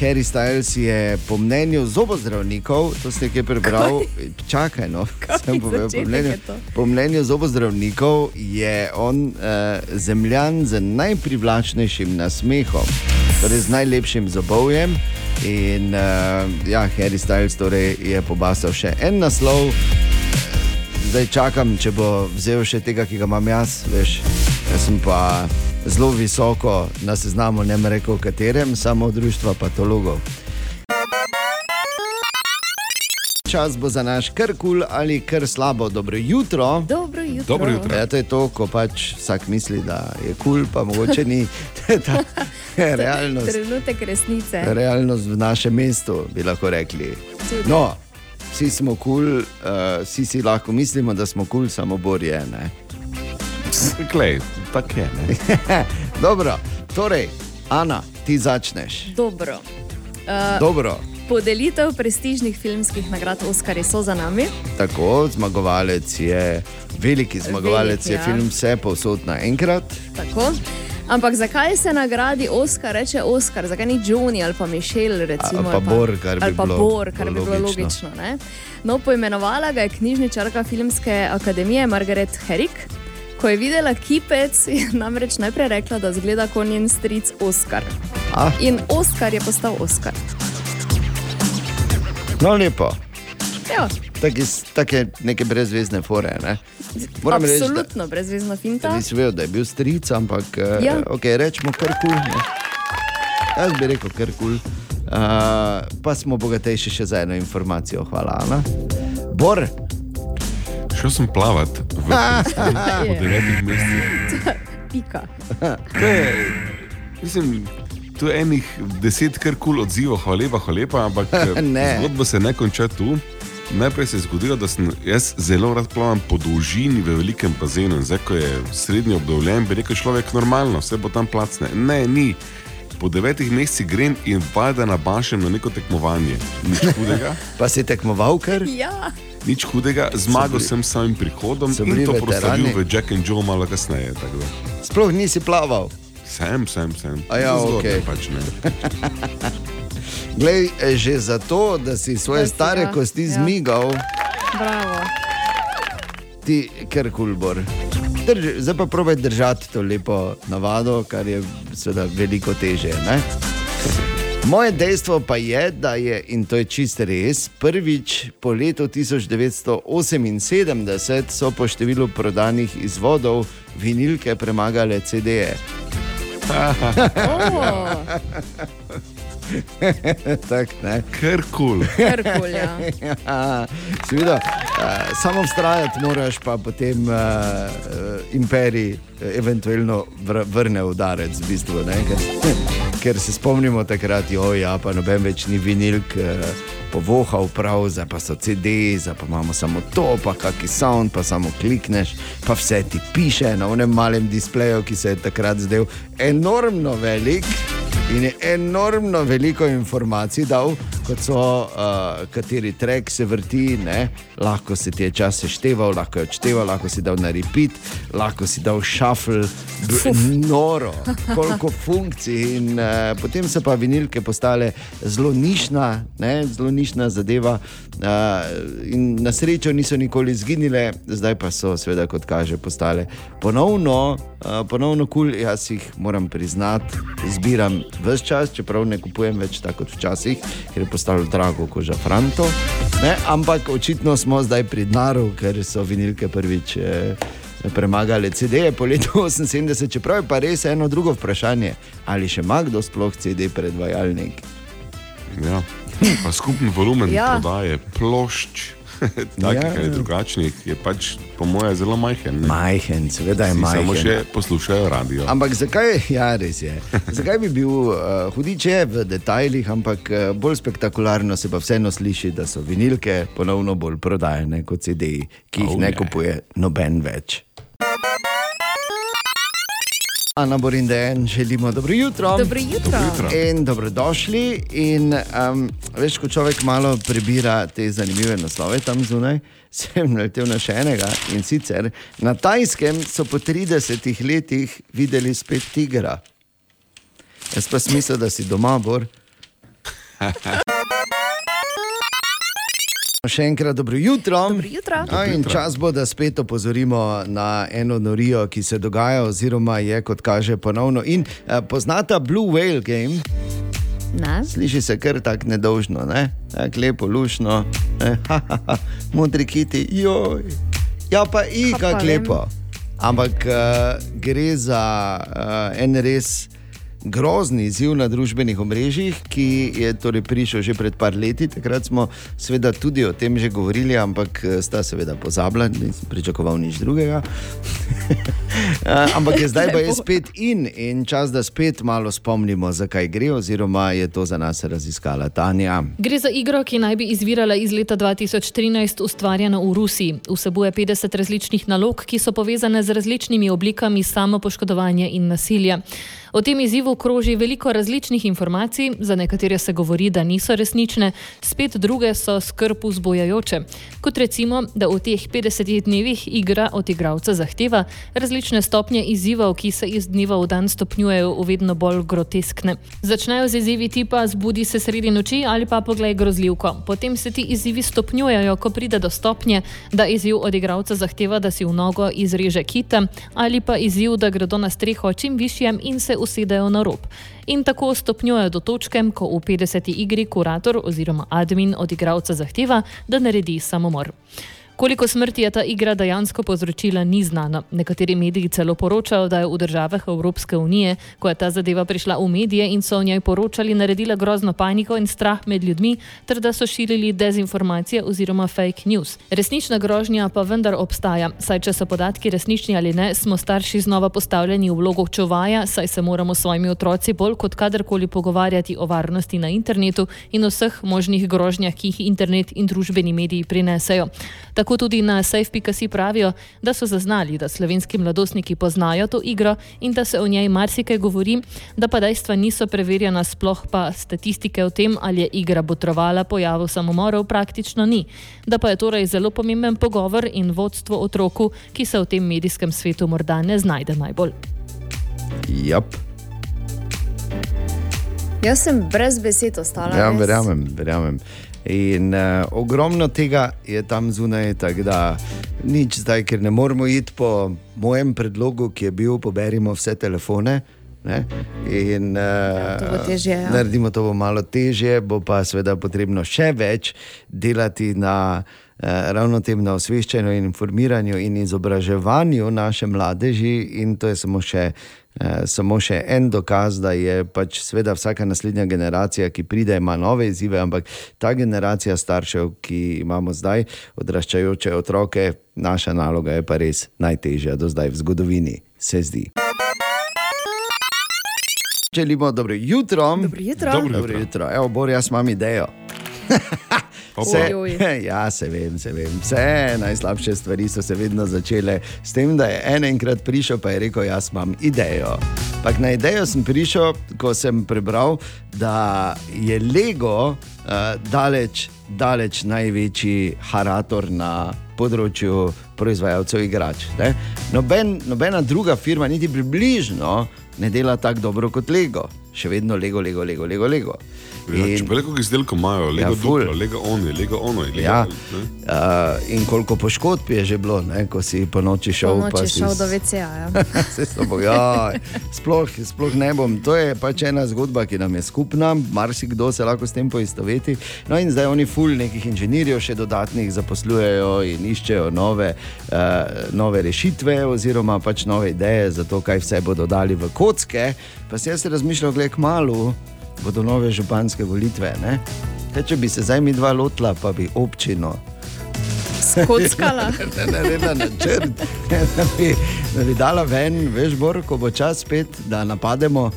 Harry Styles je po mnenju zobozdravnikov, to si nekaj prebral, čakaj, no, sem povedal. Po mnenju, po mnenju zobozdravnikov je on uh, zemljan z najprivlačnejšim nasmehom, torej z najlepšim zobovjem. In uh, ja, Harry Styles torej je pobasal še en naslov. Zdaj čakam, če bo vzel še tega, ki ga imam jaz. Veš, jaz sem pa zelo visoko na seznamu, ne bom rekel, katerem, samo društva patologov. Čas bo za naš kar kul cool ali kar slabo. Dobro jutro.
Dobro jutro.
Dobro jutro.
Ja, to je to, ko pač vsak misli, da je kul, cool, pa mogoče ni. To je ta realnost.
Trenutek resnice.
Realnost v našem mestu, bi lahko rekli. No, vsi smo kul, cool, uh, vsi si lahko mislimo, da smo kul, cool, samo borje. Ne?
Klej, tako je. Ne?
Dobro, torej, Ana, ti začneš.
Dobro. Uh,
Dobro,
Podelitev prestižnih filmskih nagrad Oskarji so za nami.
tako, zmagovalec je, veliki zmagovalec
Veliki,
je
ja.
film Vse povsod naenkrat.
Tako. Ampak zakaj se nagradi Oscar reče Oscar, zakaj ni Johnny ali pa Mišel? Recimo,
Ali pa Bor, kar bi
ali pa
bilo
Bor, kar bi bilo
logično.
logično. ne? no, poimenovala ga je knjižničarka Filmske akademije Margaret Herrick. Ko je videla kipec, je namreč najprej rekla, da zgleda kot njen stric Oscar.
Ah.
In Oscar je postal Oscar.
No, lepo.
Ja,
Take, take neke brezvezne fore. Ne? Moram reči, da-
absolutno brezvezna finta.
Nisem vedel, da je bil stric, ampak ja.
Ja.
uh, okay, rečemo kar kul. Cool, Jaz bi rekel kar kul. Cool. Uh, pa smo bogatejši še za eno informacijo. Hvala, Ana. Bor,
Šel sem plavat v devetih mesecih.
Pika.
To je, mislim, tu je enih deset kar kul cool odzivov, hvala lepa, hvala lepa, ampak
Ne.
zgodba se ne konča tu. Najprej se je zgodilo, da sem jaz zelo rad plavam po dolžini v velikem bazenu. In Zdaj, ko je srednji obdavljen, bi rekel človek normalno, vse bo tam placne. Ne, ni. Po devetih mesecih grem in valjda nabašem na neko tekmovanje. Nič hudega,
pa si tekmoval kar?
Ja.
nič hudega. zmagal sem s samim prihodom in to proslavil v Jack and Joe malo kasneje.
Sploh nisi plaval.
Sem, sem, sem.
A ja,
Zgodba
okej.
Pač ne.
Glej, eh, že zato, da si svoje
Da si,
stare
ja,
kosti
ja.
zmigal,
Bravo.
ti ker kulbor. Drži, zdaj pa probaj držati to lepo navado, kar je seveda veliko teže. Ne? Moje dejstvo pa je, da je, in to je čist res, prvič po letu 1978 so po številu prodanih izvodov vinilke premagale CD-je. tak, ne.
Ker kul.
Kul, ja.
ja, seveda, uh, samo vztrajati moraš, pa potem uh, imperij eventualno vr vrne udarec, v bistvu. Ne, ker, ker se spomnimo takrat, jo, ja, pa noben več ni vinilk. Uh, Povohal prav, zdaj pa so CD, zdaj pa imamo samo to, pa kakšen sound, pa samo klikneš, pa vse ti piše na unem malem displeju, ki se je takrat zdel enormno velik in je enormno veliko informacij dal, kot so uh, kateri trek se vrti, ne? lahko si ti je čas sešteval, lahko je odšteval, lahko si dal na repeat, lahko si dal shuffle, noro, koliko funkcij. In, uh, potem so pa vinilke postale zelo nišna, ne? zelo nišna zadeva. Uh, in na srečo niso nikoli izginile, zdaj pa so, seveda, kot kaže, postale ponovno, uh, ponovno kul. Cool. Jaz jih moram priznati, zbiram vse čas, čeprav ne kupujem več tako kot včasih, ker postalo drago, kot že Franto. Ne? Ampak očitno smo zdaj pri Dnaru, ker so vinilke prvič. Eh, Premagali CD-je po letu 78, čeprav je pa res eno drugo vprašanje, ali še ima kdo sploh CD predvajalnik.
Ja, pa skupen volumen
Ja.
prodaje plošč, takih
Ja.
ali drugačnih, je pač po mojem zelo majhen. ne.
Majhen, seveda je
Vsi Samo
majhen.
še poslušajo radio.
Ampak zakaj, ja, res je. zakaj bi bil uh, hudič je v detajlih, ampak uh, bolj spektakularno se pa vseeno sliši, da so vinilke ponovno bolj prodajene kot CD-ji, ki jih
Oh,
ne
yeah.
kupuje noben več. Ana Borindejen, želimo dobro jutro.
Dobro jutro. Dobro jutro.
In dobrodošli. In, um, veš, ko človek malo prebira te zanimive naslove tam zunaj, sem naletel na še enega. In sicer na Tajskem so po 30 letih videli spet tigra. Jaz pa smisel, da si doma, bor. Še enkrat dobro jutro.
Dobro jutro.
No, in čas bo, da spet opozorimo na eno norijo, ki se dogaja, oziroma je, kot kaže, ponovno. In uh, poznata Blue Whale Game.
Ne?
Sliši se kar tako nedolžno, ne? tako lepo, lušno, ne? Ha, ha, ha. modri kiti, joj. Ja, pa i, kako lepo. Ampak uh, gre za uh, en res grozni izziv na družbenih omrežjih, ki je torej prišel že pred par leti. Takrat smo seveda tudi o tem že govorili, ampak eh, sta seveda pozabila, nisem pričakoval nič drugega. Eh, ampak je zdaj pa je spet in, in čas, da spet malo spomnimo, zakaj gre, oziroma je to za nas raziskala Tanja.
Gre za igro, ki naj bi izvirala iz leta 2013, ustvarjena v Rusiji. Vsebuje 50 različnih nalog, ki so povezane z različnimi oblikami samopoškodovanja in nasilja. O tem izzivu kroži veliko različnih informacij, za nekatere se govori, da niso resnične, spet druge so skrb vzbojajoče. Kot recimo, da v teh 50 dnevih igra od igralca zahteva različne stopnje izzivov, ki se iz dneva v dan stopnjujejo v vedno bolj groteskne. Začnejo z izzivi tipa zbudi se sredi noči ali pa poglej grozljivko. Potem se ti izzivi stopnjujejo, ko pride do stopnje, da izziv od igralca zahteva, da si v nogo izreže kita ali pa izziv, da gredo na streho čim višjem in se usedejo na rob. In tako stopnjujejo do točke, ko v 50. igri kurator oziroma admin od igralca zahteva, da naredi samomor. Koliko smrti je ta igra dejansko povzročila, ni znano. Nekateri mediji celo poročajo, da je v državah Evropske unije, ko je ta zadeva prišla v medije in so o njej poročali, naredila grozno paniko in strah med ljudmi, ter da so širili dezinformacije oziroma fake news. Resnična grožnja pa vendar obstaja, saj če so podatki resnični ali ne, smo starši znova postavljeni v vlogo čuvaja, saj se moramo s svojimi otroci bolj kot kadarkoli pogovarjati o varnosti na internetu in vseh možnih grožnjah, ki jih internet in družbeni mediji prinesejo. Tako tudi na safe.si pravijo, da so zaznali, da slovenski mladostniki poznajo to igro in da se o njej marsikaj govori, da pa dejstva niso preverjena, sploh pa statistike o tem, ali je igra botrovala pojavu samomorov, praktično ni. Da pa je torej zelo pomemben pogovor in vodstvo otroku, ki se v tem medijskem svetu morda ne znajde najbolj.
Jap.
Jaz sem brez besed ostala.
Ja, verjamem, verjamem. In uh, ogromno tega je tam zunaj, tako da nič zdaj, ker ne moremo iti po mojem predlogu, ki je bil, poberimo vse telefone. Ne? In, uh,
to bo težje, ja.
Naredimo to bo malo težje, bo pa seveda potrebno še več delati na ravno tem na osveščanju in informiranju in izobraževanju naše mladeži, in to je samo še. Uh, samo še en dokaz, da je pač sveda vsaka naslednja generacija, ki pride, ima nove izzive, ampak ta generacija staršev, ki imamo zdaj, odraščajoče otroke, naša naloga je pa res najtežja do zdaj v zgodovini, se zdi. Želimo dobro jutro.
Dobro jutro.
Dobro jutro. jutro. Evo, Bor, jaz imam idejo.
Oj, oj.
ja, se vem, se vem. Vse najslabše stvari so se vedno začele s tem, da je enkrat prišel, pa je rekel: Jaz imam idejo. Pak na idejo sem prišel, ko sem prebral, da je Lego uh, daleč, daleč največji harator na področju proizvajalcev igrač. ne. Noben, nobena druga firma, niti približno, ne dela tako dobro kot Lego. Še vedno Lego, Lego, Lego, Lego. Lego.
Ja, če pa veliko izdelkov imajo,
Ja,
lego
ful.
duplo, lego oni, lego ono. Lego,
Ja.
ne.
Uh, in koliko poškodb je že bilo, ne, ko si po noči šel.
Po
pa
noči
si
šel
s-
do VC-ja. Ja.
Se so bo- ja, sploh, sploh ne bom. To je pač ena zgodba, ki nam je skupna, marsikdo se lahko s tem poistoveti. No, in zdaj oni ful nekih inženirjev še dodatnih zaposlujejo in iščejo nove, uh, nove rešitve, oziroma pač nove ideje za to, kaj vse bodo dali v kocke. Pa si jaz razmišljal, da je kmalo bodo nove županske volitve. ne. Kaj, če bi se zdaj mi dva lotila, pa bi občino
Skockala.
ne, ne, ne, na načrt, da bi, da bi dala ven, veš, Bor, ko bo čas spet, da napademo.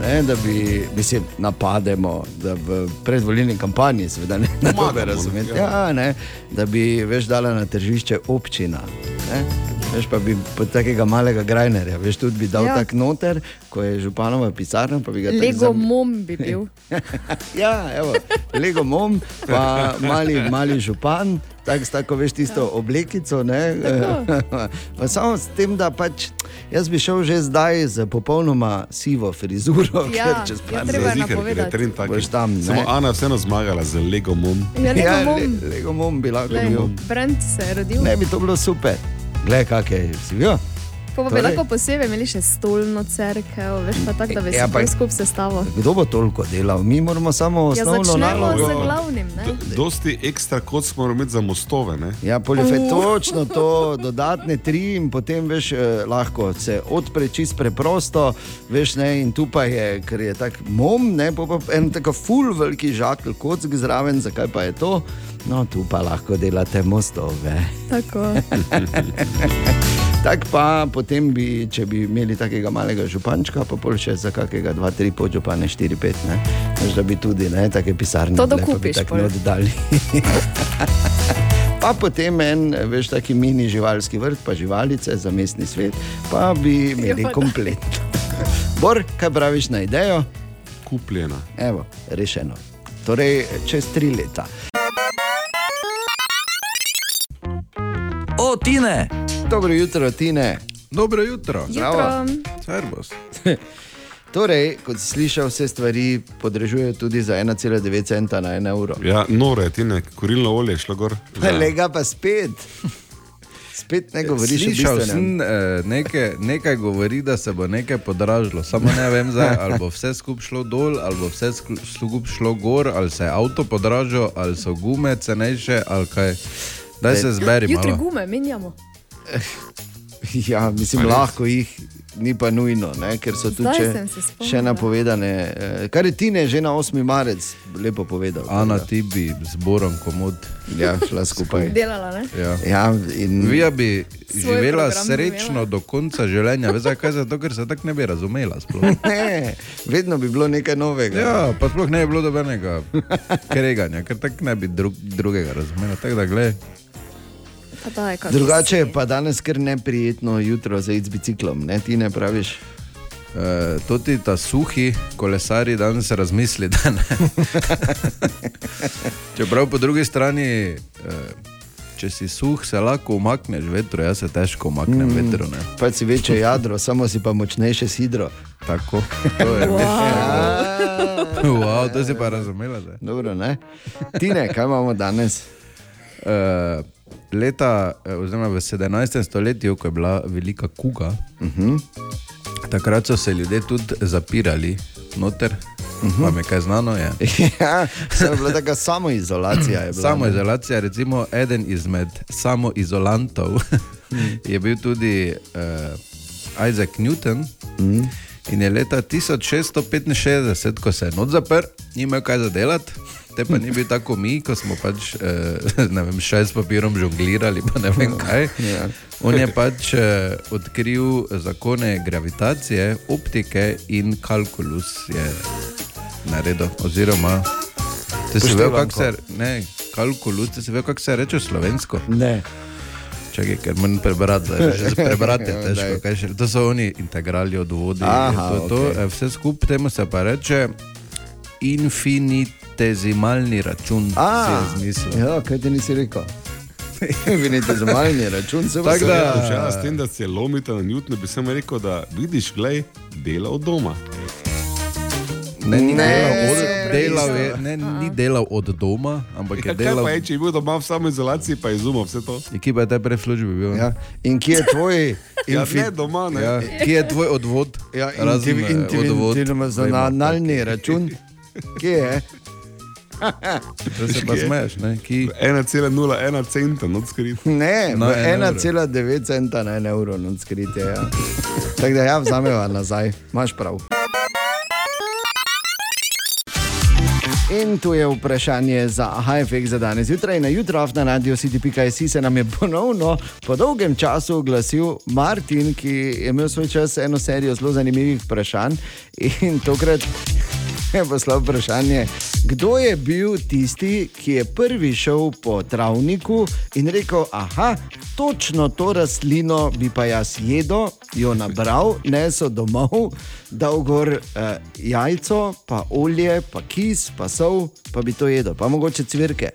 Ne, da bi, mislim, napademo, da v predvolilni kampanji, seveda ne, ne
Pomagamo,
bobe razumeti.
ne, ja.
Ja, ne, da bi veš dala na tržišče občina. Ne. Veš pa bi pod takega malega grajnerja, veš, tudi bi dal
Ja.
tak noter, ko je županova pisarna, pa bi ga tako
Lego
zam-
mom bi bil.
Ja, evo, Lego mom, pa mali, mali župan, tako, tako veš tisto oblekico. ne, Pa samo s tem, da pač jaz bi šel že zdaj z popolnoma sivo frizuro,
Ja,
ker čez
ja,
par
treba
let
je napovedati.
Trend
tam. Ne?
Samo Ana vseeno zmagala z Lego Mom.
Ja, Lego
ja,
mom.
le, bi lahko bil.
Brand se je rodil.
Ne bi to bilo super. Glej, kak je, si
Pa bi
Torej-
lahko posebej imeli še stolno crkvo, veš pa tako, da bi
Ja,
se ja, skupaj sestavo.
Kdo bo toliko delal? Mi moramo samo
Ja,
osnovno
začnemo
nalogo.
z glavnim. Ne?
Dosti ekstra kot smo morali imeti za mostove. Ne?
Ja, poljefe,
Uh.
točno to, dodatne tri, in potem veš, eh, lahko se odpre čist preprosto, veš, ne, in tu pa je, ker je tako mom, ne, pa, pa en tako full veliki žakelj kot zraven, zakaj pa je to? No, tu pa lahko delate mostove.
Tako.
Tako pa potem bi, če bi imeli takega malega župančka, pa pol še za kakega dva, tri podžupane, štiri, pet, ne, veš, da bi tudi ne, take pisarne
To dokupiš
tako ne oddali. Pa potem en, veš, taki mini živalski vrt, pa živalice za mestni svet, pa bi imeli
Ja,
komplet. Bor, kaj praviš na idejo?
Kupljena.
Evo, rešeno. Torej, čez tri leta.
O, Tine!
Dobro jutro, Tine.
Dobro jutro.
Zdravo.
Servus.
Torej, kot si slišal, vse stvari podražujejo tudi za 1,9 centa na 1 evro.
Ja, nore, ti ne, kurilno olje je šlo gor.
Ja. Lega pa spet. Spet ne govoriš o
Slišal
bistvenem.
sem, eh, nekaj, nekaj govori, da se bo nekaj podražilo. Samo ne vem, zdaj, ali bo vse skupaj šlo dol, ali bo vse skupaj šlo gor, ali se je avto podražil, ali so gume cenejše, ali kaj. Daj se zberi
Jutri
malo.
gume menjamo.
Ja, mislim, lahko jih, ni pa nujno, ne, ker so
Zdaj
še,
se
še napovedane. eh, Kar je Tine že na 8. marec lepo povedal.
Ana,
da.
ti bi zborom komod.
Ja, šla skupaj.
Delala, ne?
Ja.
Ja, in...
Vija bi
Svoj
živela srečno do konca življenja. Veš zakaj? Zato, ker se tako ne bi razumela. Sploh.
Ne, vedno bi bilo nekaj novega.
Ja, pa sploh ne bi bilo dobenega kreganja, ker tako ne bi drug, drugega razumela. Tako da, gled,
Pa daj,
Drugače je pa danes kar neprijetno jutro za iti z biciklom, ne ti ne praviš.
Uh, tudi ta suhi kolesari danes razmisli, da. Čeprav po drugi strani, uh, če si suh, se lahko umakneš vetru, jaz se težko umaknem mm. vetru. Ne.
Pač si večje jadro, samo si pa močnejše sidro.
Tako. To je
Wow.
wow, to si pa razumela.
Dobro, ne? Tine, kaj imamo danes?
Uh, leta, eh, oziroma v 17. stoletju, ko je bila velika kuga, uh
Mhm.
-huh. takrat so se ljudje tudi zapirali noter. Uh -huh. Vam je kaj znano? Je?
ja, to je bila taka samoizolacija. je bila?
Samoizolacija, recimo eden izmed samoizolantov je bil tudi uh, Isaac Newton.
Mhm.
In je leta 1665, ko se je noč zaprl, ni imel kaj za delati. Te pa ni bil tako mi, ko smo pač eh, vem, še s papirom žonglirali, pa ne vem kaj.
Ja.
On je pač eh, odkril zakone gravitacije, optike in kalkulus je naredil. Oziroma, te si vedel, kako se, ne, kalkulus, te si vedel, kako se reče slovensko?
Ne.
Čakaj, ker manj prebrati, zdaj, že prebrati je težko. kaj še- To so oni integrali od vodi.
Aha,
to, to,
okej.
eh, Vse skupaj temu se pa reče infinitezimalni račun.
A,
si je zmislil.
Ja, kaj ti nisi rekel? Vidite, za malni račun se
Tako da-
Ja, s tem, da se lomite na Newtonu, bi sem rekel, da vidiš, glej, dela od doma.
Ne, ni
Ne,
delal, od, delal je, ne, ni delal od doma, ampak
Ja,
je delal.
pa je, če je bil doma v samoizolaciji, pa je izumil vse to?
Ekipa je te prej v službi bil.
Ja. In kje je tvoj
Ja,
infi-
ne doma, ne.
Ja, kje je tvoj odvod?
Ja,
Razen, eh, odvod, vemo,
Individualni račun. Kje je?
Da se pa smeješ, ne? Ki...
1,01 centa, not skrit.
Ne,
evro.
1,9 centa na en evro, no skritje. Ja. Tako da ja, vzameva nazaj, imaš prav. In tu je vprašanje za HFX za danes zjutraj. Na jutro na radio CDPKC se nam je ponovno po dolgem času oglasil Martin, ki je imel svoj čas eno serijo zelo zanimivih vprašanj. In tokrat je poslal vprašanje, kdo je bil tisti, ki je prvi šel po travniku in rekel: Aha, točno to rastlino bi pa jaz jedel, jo nabral, nesel domov, dal gor eh, jajco, pa olje, pa kis, pa sol, pa bi to jedel, pa mogoče cvirke.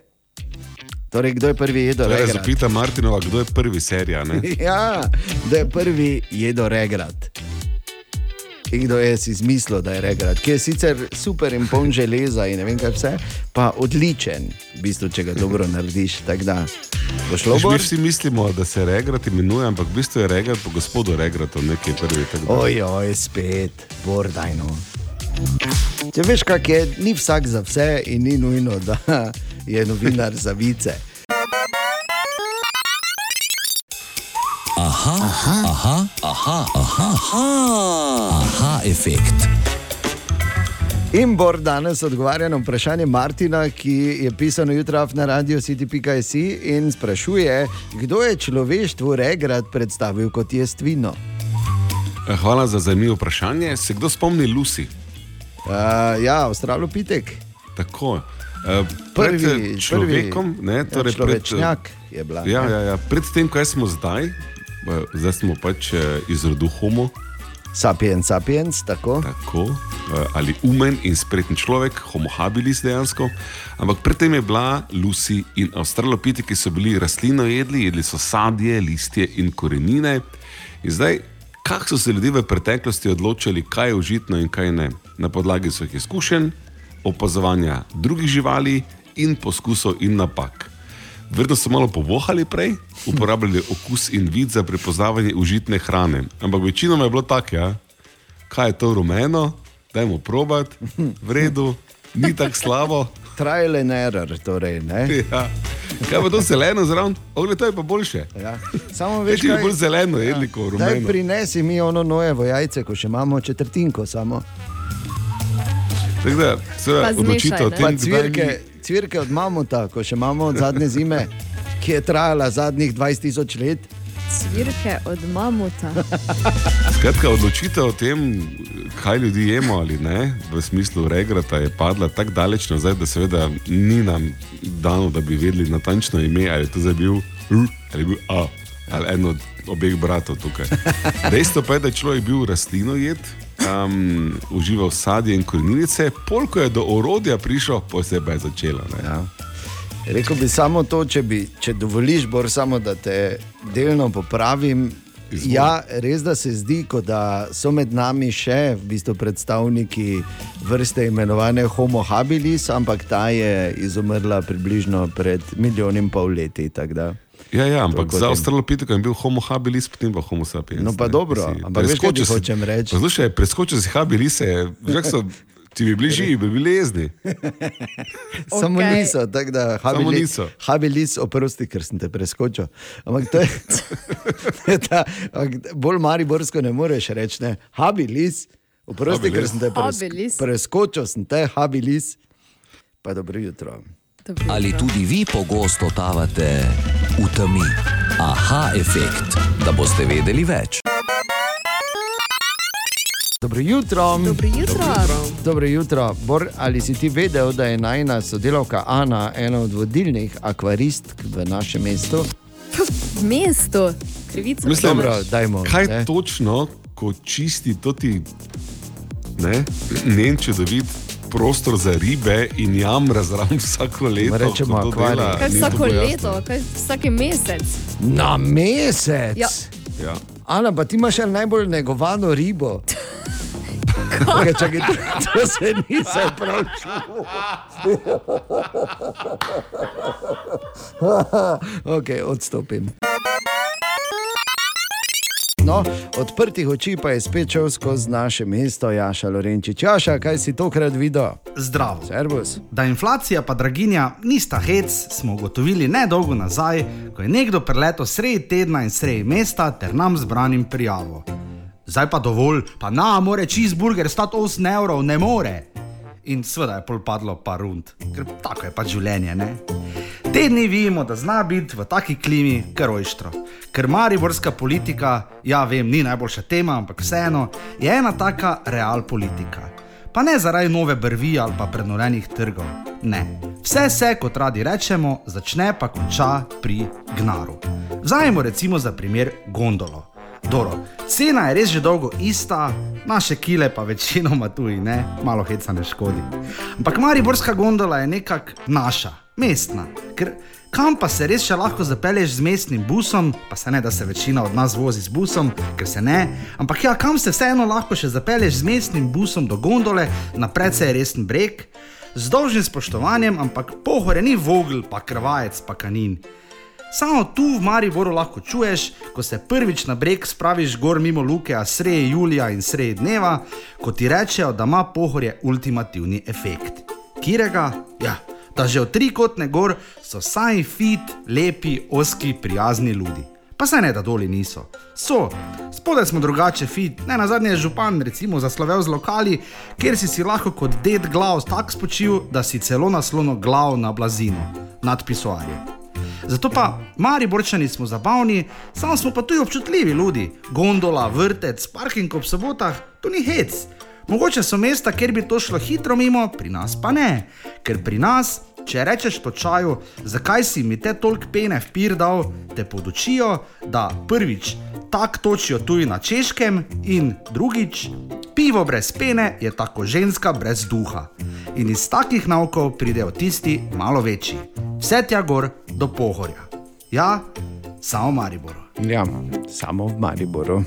Torej, kdo je prvi jedel?
Torej,
regrat?
zapita Martinova, kdo je prvi serija. Ne?
Ja, da je prvi jedel regrat. In kdo je si izmislil, da je regrat, ki je sicer super in poln železa in ne vem kaj vse, pa odličen, v bistvu, če ga dobro narediš. Da bo.
Mi vsi mislimo, da se regrat imenuje, ampak v bistvu je regrat po gospodu regratu, nekaj prvi. tako da-
Oj, oj, spet, bordajno. Če veš, kak je, ni vsak za vse in ni nujno, da je novinar za vice.
Aha, aha, aha, aha, aha, aha, aha efekt.
In Bor danes odgovarja na vprašanje Martina, ki je pisal jutra na radio city.js in sprašuje, kdo je človeštvu regrat predstavil kot jestvino.
Eh, Hvala za zanimivo vprašanje. Se kdo spomni Lucy?
Uh, ja, Avstralopitek.
Tako. Uh,
Prvi-
pred eh, človekom,
prvi,
ne,
ja,
torej
človečnjak je bila,
Ja, ja, ja. Pred tem, kaj smo zdaj, eh, zdaj smo pač eh, iz rodu Homo.
Sapiens, sapiens, tako.
tako eh, ali umen in spreten človek, homo habilis dejansko. Ampak predtem je bila Lucy in avstralopiti, ki so bili rastlino jedli, jedli so sadje, listje in korenine. In zdaj, kako so se ljudje v preteklosti odločili, kaj je užitno in kaj ne? Na podlagi svojih izkušenj, opazovanja drugih živali in poskusov in napak. Verjetno so malo povohali prej, uporabljali okus in vid za prepoznavanje užitne hrane. Ampak večinoma je bilo tako, ja? kaj je to rumeno, dajmo probat, v redu, ni tako slabo.
Trial and error, torej. Ne?
Ja. Kaj pa to zeleno zraven? Ogle, to je pa boljše.
Ja. Samo
Veš,
veš,
je
kaj
bolj zeleno, jedli kot
Daj
rumeno.
prinesi mi ono nojevo jajce, ko še imamo četrtinko samo.
Tako da, seveda, odločitev o
ne?
tem, kdaj
cvirke,
ni-
cvirke od mamuta, ko še imamo od zadnje zime, ki je trajala zadnjih 20 tisoč let.
Cvirke od mamuta.
Skratka, odločitev o tem, kaj ljudi jemo ali ne, v smislu regrata, je padla tako daleč nazaj, da seveda ni nam dano, da bi vedeli natančno ime, ali je to zdaj bil R ali je bil A, ali en od obeh bratov tukaj. Dejstvo pa je, da je človek bil rastlinojet, um, užival sadje in koreninice, polko je do orodja prišel, posebej začela. Ne?
Ja. Rekel bi samo to, če, bi, če dovoliš, Bor, samo da te delno popravim. Ja, res da se zdi, da so med nami še v bistvu predstavniki vrste imenovane Homo habilis, ampak ta je izumrla približno pred milijonom in pol leti. tako da.
Ja, ja, ampak za
tem.
Australopitekom je bil homo habilis, potem pa homo sapiens.
No, pa
ne.
dobro,
Si
ampak veš, kaj
preskočil
hočem reči?
Poslušaj, preskočil si habilise, že so, ti bi bili živi, bi bili jezni.
Samo
Okej.
niso, tako da
Samo
habili-
niso.
Habilis, oprosti, ker sem te preskočil. Ampak to je, je ta, ampak bolj mariborsko ne moreš reči, ne. Habilis, oprosti, ker
Habilis.
sem te pres,
Habilis.
preskočil, sem te habilis. Pa dobro jutro.
Ali tudi vi pogosto totavate v temi? Aha, efekt, da boste vedeli več.
Dobro jutro.
Dobro jutro.
Dobro jutro. Bor, ali si ti vedel, da je najna sodelavka Ana ena od vodilnih akvaristk v našem mestu?
Mesto, krivica.
Mislim,
Dobro, dajmo,
kaj
ne.
točno, ko čisti to ti ne, njen čudovit prostor za ribe in jamra zraven vsako leto.
rečemo
to
akvarij.
dela,
Kaj
ni
vsako
tako jasno.
leto, kaj vsak mesec.
Na mesec.
Ja.
Ja.
Ana, pa ti imaš še najbolj negovano ribo. Čakaj, čakaj, to, to se nisem prav čutil. ok, odstopim. No, odprtih oči pa je spet šel skozi naše mesto Jaša Lorenčič. Jaša, kaj si tokrat videl?
Zdravo.
Servus.
Da inflacija pa draginja nista hec, smo ugotovili nedolgo nazaj, ko je nekdo preletel sredi tedna in sredi mesta ter nam zbranim prijavo. Zdaj pa dovolj, pa na, more cheeseburger stati 8 evrov, ne more. In seveda je pol padlo par rund, ker tako je pač življenje, ne? Te dni vidimo, da zna biti v taki klimi kar ojštro. Ker mariborska politika, ja vem, ni najboljša tema, ampak vseeno, je ena taka real politika. Pa ne zaradi nove brvi ali pa prenolenih trgov. Ne. Vse se, kot radi rečemo, začne pa konča pri gnaru. Vzajemo recimo za primer gondolo. Doro, cena je res že dolgo ista, naše kile pa večinoma tuji, ne, malo heca ne škodi. Ampak Mariborska gondola je nekako naša, mestna, ker kam pa se res še lahko zapelješ z mestnim busom, pa se ne, da se večina od nas vozi z busom, ker se ne, ampak ja, kam se vseeno lahko še zapelješ z mestnim busom do gondole na precej resen breg, z dolžnim spoštovanjem, ampak pohore ni vogel, pa krvajec, pa kanin. Samo tu v Mariboru lahko čuješ, ko se prvič na breg spraviš gor mimo luke, a sreje julija in sreje dneva, ko ti rečejo, da ima pohorje ultimativni efekt. Kirega? Ja, da že od trikotne gor so sami fit, lepi, oski, prijazni ljudi. Pa se ne, da doli niso. So, spodaj smo drugače fit, ne na zadnje je župan recimo zaslovel z lokali, kjer si si lahko kot ded glav tak spočil, da si celo naslono glav na blazino, nad pisoarjem. Zato pa Mariborčani smo zabavni, samo smo pa tudi občutljivi ljudi. Gondola, vrtec, parking ob sobotah, to ni hec. Mogoče so mesta, kjer bi to šlo hitro mimo, pri nas pa ne. Ker pri nas, če rečeš točaju, zakaj si mi te tolk pene v pir dal, te podučijo, da prvič tak točijo tuji na češkem in drugič, pivo brez pene je tako ženska brez duha. In iz takih naukov pridejo tisti malo večji. Vse tja gor do pohorja. Ja, samo v Mariboru.
Ja, samo v Mariboru.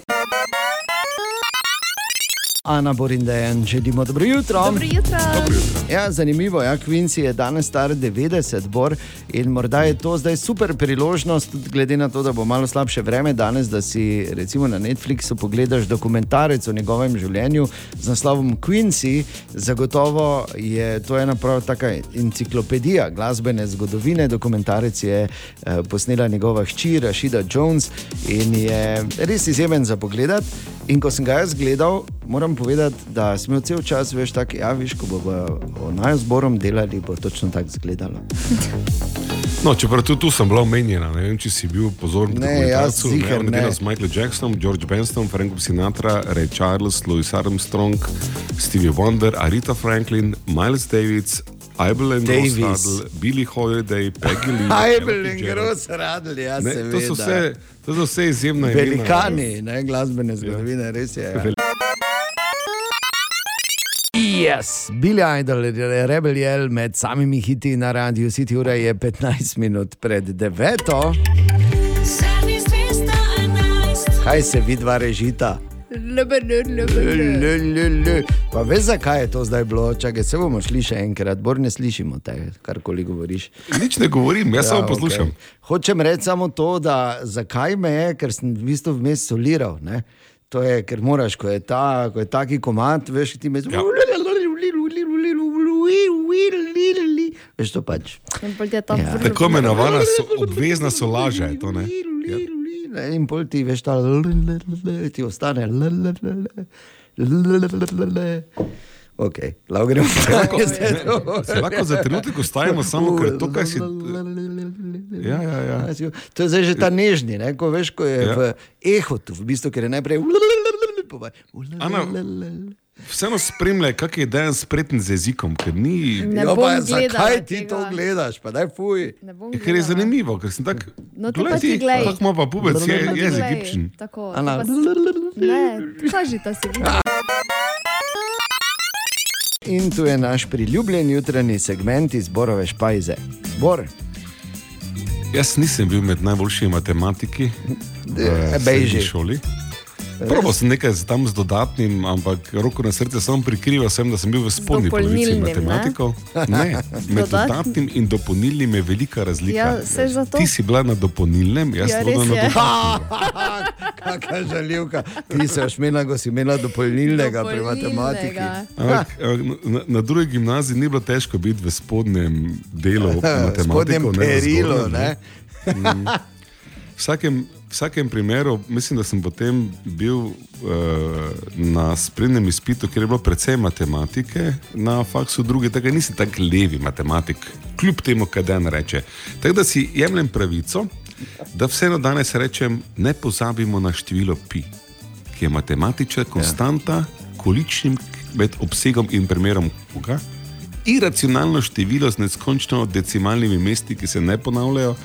Ana Borindejan, želimo dobro jutro.
Dobro jutro. Dobro
jutro.
Ja, zanimivo je, ja, Quincy je danes star 90 bor in morda je to zdaj super priložnost, tudi glede na to, da bo malo slabše vreme danes, da si recimo na Netflixu pogledaš dokumentarec o njegovem življenju z naslovom Quincy. Zagotovo je to ena prav taka enciklopedija glasbene zgodovine. Dokumentarec je eh, posnela njegova hči Rashida Jones in je res izjemen za pogled. In ko sem ga jaz gledal, moram povedati, da sem imel cel čas, veš, tako, ja, viš, ko bomo naj zborom delali, bo točno tako izgledalo.
No, čeprav tudi tu sem bila omenjena, ne vem, če si bil pozoren na
Ne, jaz
to.
ziher ne.
Z Michaelom Jacksonom, George Benstonom, Frankom Sinatra, Ray Charles, Louis Armstrong, Stevie Wonder, Arita Franklin, Miles and
Davis.
Rose Billy Holiday, Peggy Lee.
Ajbel
Ella
in
Fitzgerald.
Gross radili, ja,
Ne,
seveda.
to so vse- to so vse izjemna imena.
Velikani, ne, glasbene zgodovine, res je. Ja. Yes. Billy Idol, Rebel Yell med samimi hiti na radiju City ura je 15 minut pred 9. Kaj se vidva režita? Pa veš, zakaj je to zdaj bilo? Čakaj, se bomo šli še enkrat, bolj ne slišimo te, karkoli govoriš.
Nič ne govorim, jaz samo poslušam.
okej. Hočem reči samo to, da zakaj me je, ker sem v bistvu vmes soliral. Ne? To je, ker moraš, ko je, ta, ko je taki komat, veš, ti me
Ja.
Veš to pač. Ja.
Tako imenovana so, obvezna solaža je to, ne?
Ne, In pol ti veš, ta ti ostane. Ok, lahko gremo zdaj
ne,
to.
se lahko za trenutek ustavimo, samo ker to, kaj si. Ja, ja, ja.
To je zdaj že ta nežni, ne? ko veš, ko je
Ja.
v ehotu, v bistvu, ker je najprej.
Ana, Vseeno spremljaj, kak je dejan spreten z jezikom, ker ni.
Ne
Jo,
bom
pa,
gledala
zakaj ti
tega.
to gledaš? Pa daj fuj.
Ne bom
Ker je
gledala.
zanimivo, ker sem tak.
No, ti
glej
pa ti glej.
Tako ima pa pubec, je,
ti
je
glej.
egipčen.
Tako,
Ana.
ti pa- Ne, kažita si.
In tu je naš priljubljen jutranji segment iz Borove špajze. Bor,
Jaz nisem bil med najboljšimi matematiki v
Eh,
srednji
bejži.
šoli. Probal sem nekaj tam z dodatnim, ampak roko na srce samo prikrival sem, da sem bil v spodnji polovici
dopolnilnim, ne?
matematikov. Ne, med
Dodatnim?
dodatnim in dopolnilnim je velika razlika.
Ja.
Ti si bila na dopolnilnem, jaz
Ja,
sem bila
res
na
je.
dopolnilnem.
kakšna žaljivka. Ti se šmena, ko si imela dopolnilnega pri matematiki.
Ampak, eh, na, na drugi gimnaziji ni bilo težko biti v spodnjem delu matematike.
spodnjem perilu, ne?
Mm. V vsakem, v vsakem primeru, mislim, da sem potem bil uh, na sprednjem izpitu, kjer je bilo precej matematike, na faksu druge, tako da nisem tako levi matematik, kljub temu, kaj dan reče. Tako da si jemljem pravico, da vseeno danes rečem, ne pozabimo na število pi, ki je matematična konstanta, količnim med obsegom in primerom koga. Iracionalno število z neskončno decimalnimi mesti, ki se ne ponavljajo,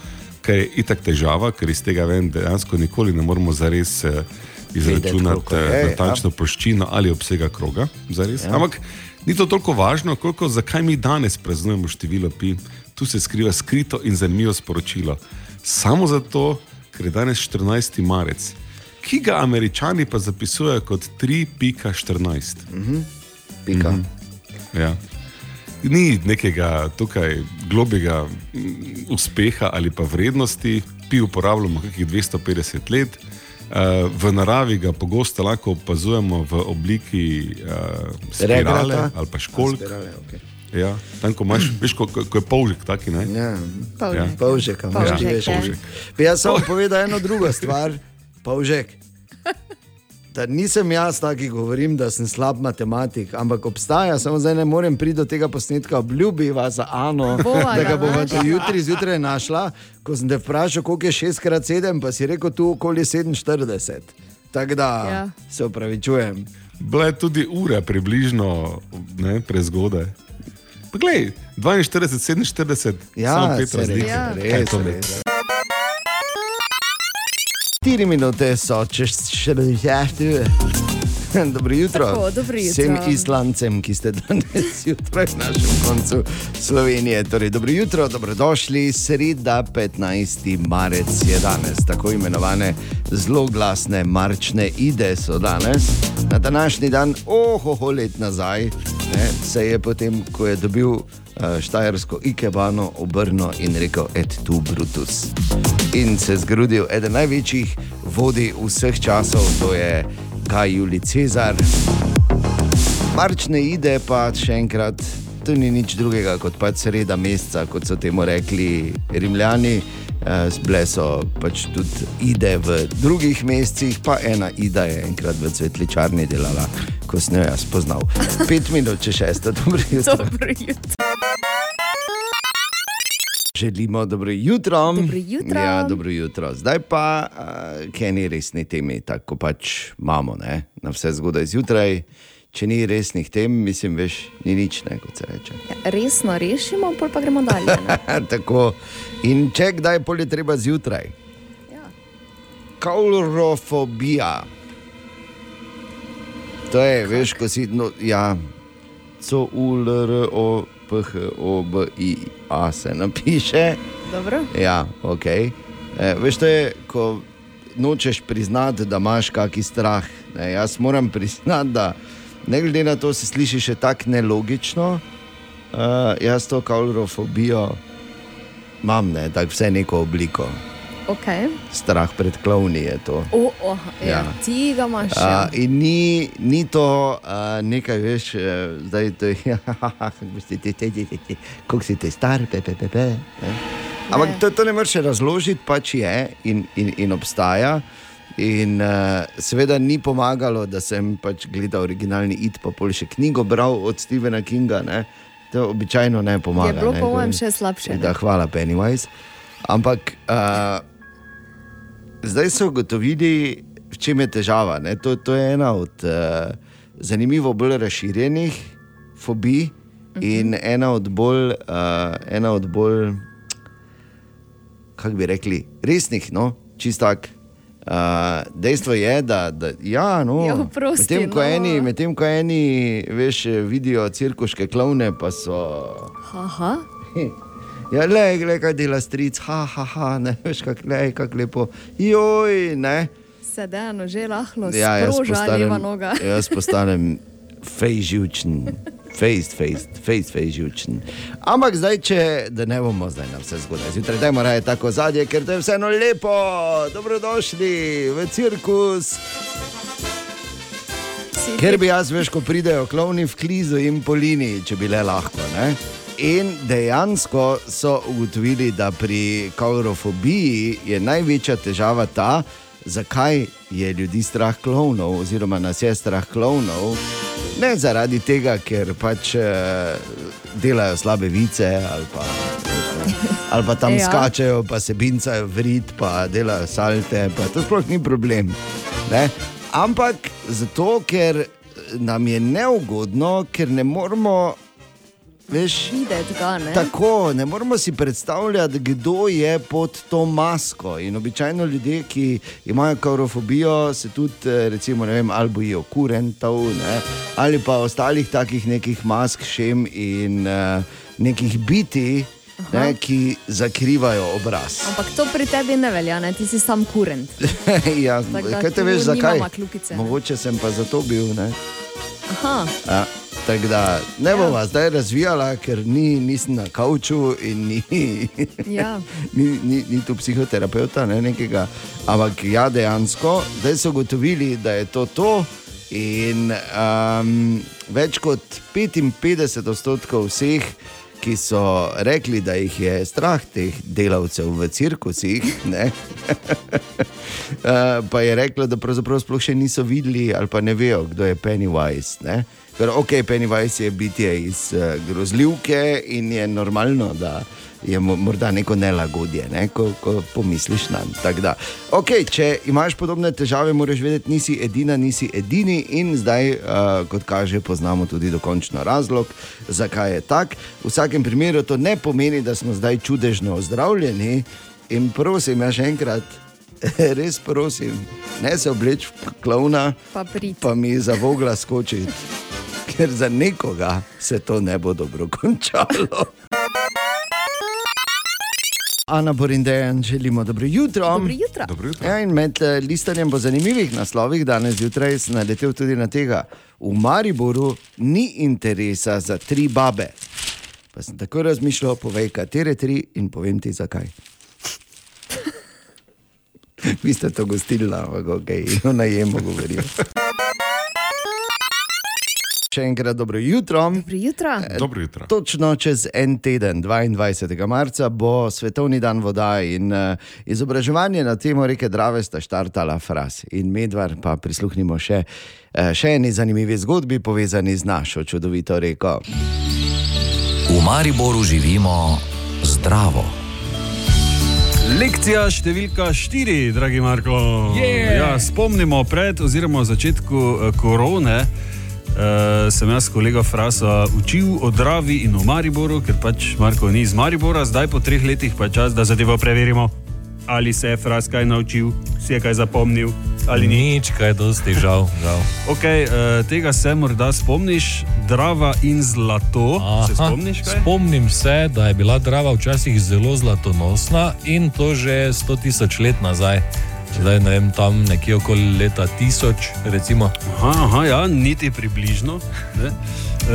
kar je itak težava, ker iz tega vem, dejansko nikoli ne moremo zares eh, izračunati
koliko je,
eh,
ja.
natančno ploščino ali obsega kroga. Zares.
Ja.
Ampak ni to toliko važno, koliko zakaj mi danes praznujemo število pi. Tu se skriva skrito in zanimivo sporočilo. Samo zato, ker je danes 14. marec, ki ga američani pa zapisujejo kot 3.14.
Mhm. Pika.
Mhm. Ja. Ni nekega tukaj globega mm, uspeha ali pa vrednosti, pi uporabljamo kakih 250 let. Uh, v naravi ga pogosto lahko opazujemo v obliki uh, spirale
Regrata?
ali pa školjk.
A, spirale, okej.
Ja, tam, ko, imaš, veš, ko, ko je polžek, taki ne.
Ja.
Polžek.
Polžek, a imaš
Ja,
ti veš.
polžek.
Bi Jaz samo povedal eno drugo stvar, polžek. Da nisem jaz taki, govorim, da sem slab matematik, ampak obstaja, samo zdaj ne morem priti do tega posnetka, obljubiva za Ano,
Bova
da
ga
bomo jutri zjutraj našla. Ko sem te vprašal, koliko je 6x7, pa si rekel tu okoli 47. Tako da
Ja.
se upravičujem.
Bila je tudi ura približno ne, prezgodaj. Pa Glej, 42, 47,
Ja,
samo pet
se
razlik.
res,
4 minuty
so
6,
6, 6, 6, 6, 6, 6, 6, 6, 6, 6, Dobro jutro.
Tako, dobro jutro.
Vsem islancem, ki ste danes zjutraj v našem koncu Slovenije. Torej, dobro jutro, dobrodošli. Sreda 15. marec je danes, tako imenovane zelo glasne marčne ide so danes. Na današnji dan, ohoho let nazaj, ne, se je potem, ko je dobil eh, štajersko ikebano, obrnil in rekel: Et tu Brutus. In se zgrudil eden največjih vodi vseh časov, to je Kaj Juli Cezar. Marčne ide pa še enkrat, to ni nič drugega kot pač sreda meseca, kot so temu rekli Rimljani. Eh, Bile so pač tudi ide v drugih mesecih, pa ena ida je enkrat v cvetličarni delala, ko sem jo jaz spoznal. Pet minut, če šesta, dobro jutro.
Dobro jutro.
Želimo dobro jutro.
Dobro jutro.
Ja, dobro jutro. Zdaj pa, uh, kaj ni resni temi, tako pač imamo, ne? na vse zgodaj zjutraj. Če ni resnih tem, mislim, veš, ni nič, ne, kot se reče.
Resno rešimo, pa gremo dalje.
Tako. In če kdaj je treba zjutraj.
Ja.
Kaulrofobija. To je, veš, ko si, no, ja, so ulro, ph, o, b, i, a se napiše.
Dobro.
Ja, ok. E, veš, to je, ko nočeš priznati, da imaš kakšen strah. Ne, jaz moram priznati, da ne glede na to, se sliši še tako nelogično. Uh, jaz to kaulrofobijo imam, ne, tako vse neko obliko.
Okay.
Strah pred klovni je to.
O, oh, ja.
Ja.
Ti ga imaš.
Uh,
ja.
in ni, ni to uh, nekaj, veš, uh, zdaj to je, kako si ti star, pepe, pepe. Ne? Ampak to, to ne moreš razložiti, pač je in, in, in obstaja. In uh, seveda ni pomagalo, da sem pač gledal originalni it, pa pol še knjigo bral od Stephena Kinga. Ne? To običajno ne pomaga.
Je bilo po mojem še slabše.
Da, hvala, Pennywise. Ampak uh, zdaj so ugotovili, v čem je težava. ne. To, to je ena od uh, zanimivo bolj razširjenih fobij in ena od bolj, uh, ena od bolj kako bi rekli, resnih, no, čistak. Uh, dejstvo je, da, da ja, no,
Ja, oprosti,
medtem ko
no.
eni, medtem ko eni veš, vidijo cirkuške klovne, pa so.
Aha.
Ja, le, le, kaj dela stric, ha, ha, ha, ne veš, kako le, kako lepo. Joj, ne.
Sedeno, že lahko
Ja, jaz
leva noga.
jaz postanem fejžučen, fejst, fejst, fejst, fejžučen. Ampak zdaj, če da ne bomo zdaj na vse zgodaj, zjutraj dajmo raje tako zadje, ker to je vseeno lepo. Dobrodošli v cirkus. Ker bi jaz, veš, ko pridejo klovni v klizu in polini, če bi le lahko. Ne? In dejansko so ugotovili, da pri kaurofobiji je največja težava ta, zakaj je ljudi strah klovnov, oziroma nas je strah klovnov. Ne zaradi tega, ker pač eh, delajo slabe vice ali pa, ali pa tam
Ja.
skačejo, pa se bincajo v rit, pa delajo salte, pa to sploh ni problem. Ne? Ampak zato, ker nam je neugodno, ker ne moramo. Veš,
ga, ne?
Tako, ne moramo si predstavljati, kdo je pod to masko. In običajno ljudje, ki imajo kaurofobijo, se tudi, eh, recimo, vem, ali bojijo kurentov, ne, ali pa ostalih takih nekih mask, šem in uh, nekih biti, ne, ki zakrivajo obraz.
Ampak to pri tebi ne velja, ne? ti si sam kurent.
ja,
Tako
kaj te veš, zakaj?
ne.
Mogoče sem pa zato bil. Ne?
Aha.
Ja, tako da ne
Ja.
bova zdaj razvijala, ker ni, nisem na kavču in ni,
Ja.
ni, ni, ni tu psihoterapeuta, ne, nekega. Ampak ja, dejansko, zdaj so ugotovili, da je to to. In um, več kot 55 odstotkov vseh, ki so rekli, da jih je strah teh delavcev v cirkusih, ne, Eh, pa je reklo, da pravzaprav sploh še niso videli ali pa ne vejo, kdo je Pennywise. Ne? Ker, ok, Pennywise je bitje iz uh, grozljivke in je normalno, da je mo- morda neko nelagodje, ne? ko, ko pomisliš na to. Okay, če imaš podobne težave, moraš vedeti, nisi edina, nisi edini in zdaj, uh, kot kaže, poznamo tudi dokončno razlog, zakaj je tako. V vsakem primeru to ne pomeni, da smo zdaj čudežno ozdravljeni in prosim, ja še enkrat. Res prosim, ne se obleč v klovna,
Pa prid.
pa mi zavogla skočiti, ker za nekoga se to ne bo dobro končalo. Ana Borindejan, želimo dobro jutro.
Dobro jutro.
Dobro jutro.
Ja, in med eh, listanjem po zanimivih naslovih danes zjutraj sem naletel tudi na tega. V Mariboru ni interesa za tri babe. Pa sem tako razmišljal, povej, katere tri in povem ti zakaj. Vi ste to gostili, ampak okay, o najemu govorijo. Še enkrat dobro jutro.
Dobro jutro.
Dobro jutro.
Točno čez en teden, 22. marca, bo svetovni dan voda in uh, izobraževanje na temo reke Drave sta štartala fras. In medvar pa prisluhnimo še, uh, še eni zanimivi zgodbi povezani z našo čudovito reko.
V Mariboru živimo zdravo.
Lekcija številka štiri, dragi Marko.
Je.
Ja, spomnimo pred oziroma začetku korone. Uh, sem jaz, kolega Frasa, učil o Dravi in o Mariboru, ker pač Marko ni iz Maribora, zdaj po treh letih pa je čas, da zadevo preverimo. Ali se je Fras kaj naučil, si je kaj zapomnil, ali ni.
Nič, kaj dosti žal. žal.
Okay, uh, tega se morda spomniš, Drava in zlato. Se
Aha,
spomniš kaj?
Spomnim se, da je bila Drava včasih zelo zlatonosna in to že 100 tisoč let nazaj. Zdaj, ne vem, tam nekje okoli leta 1000, recimo.
Aha, aha, ja, niti približno. Ne.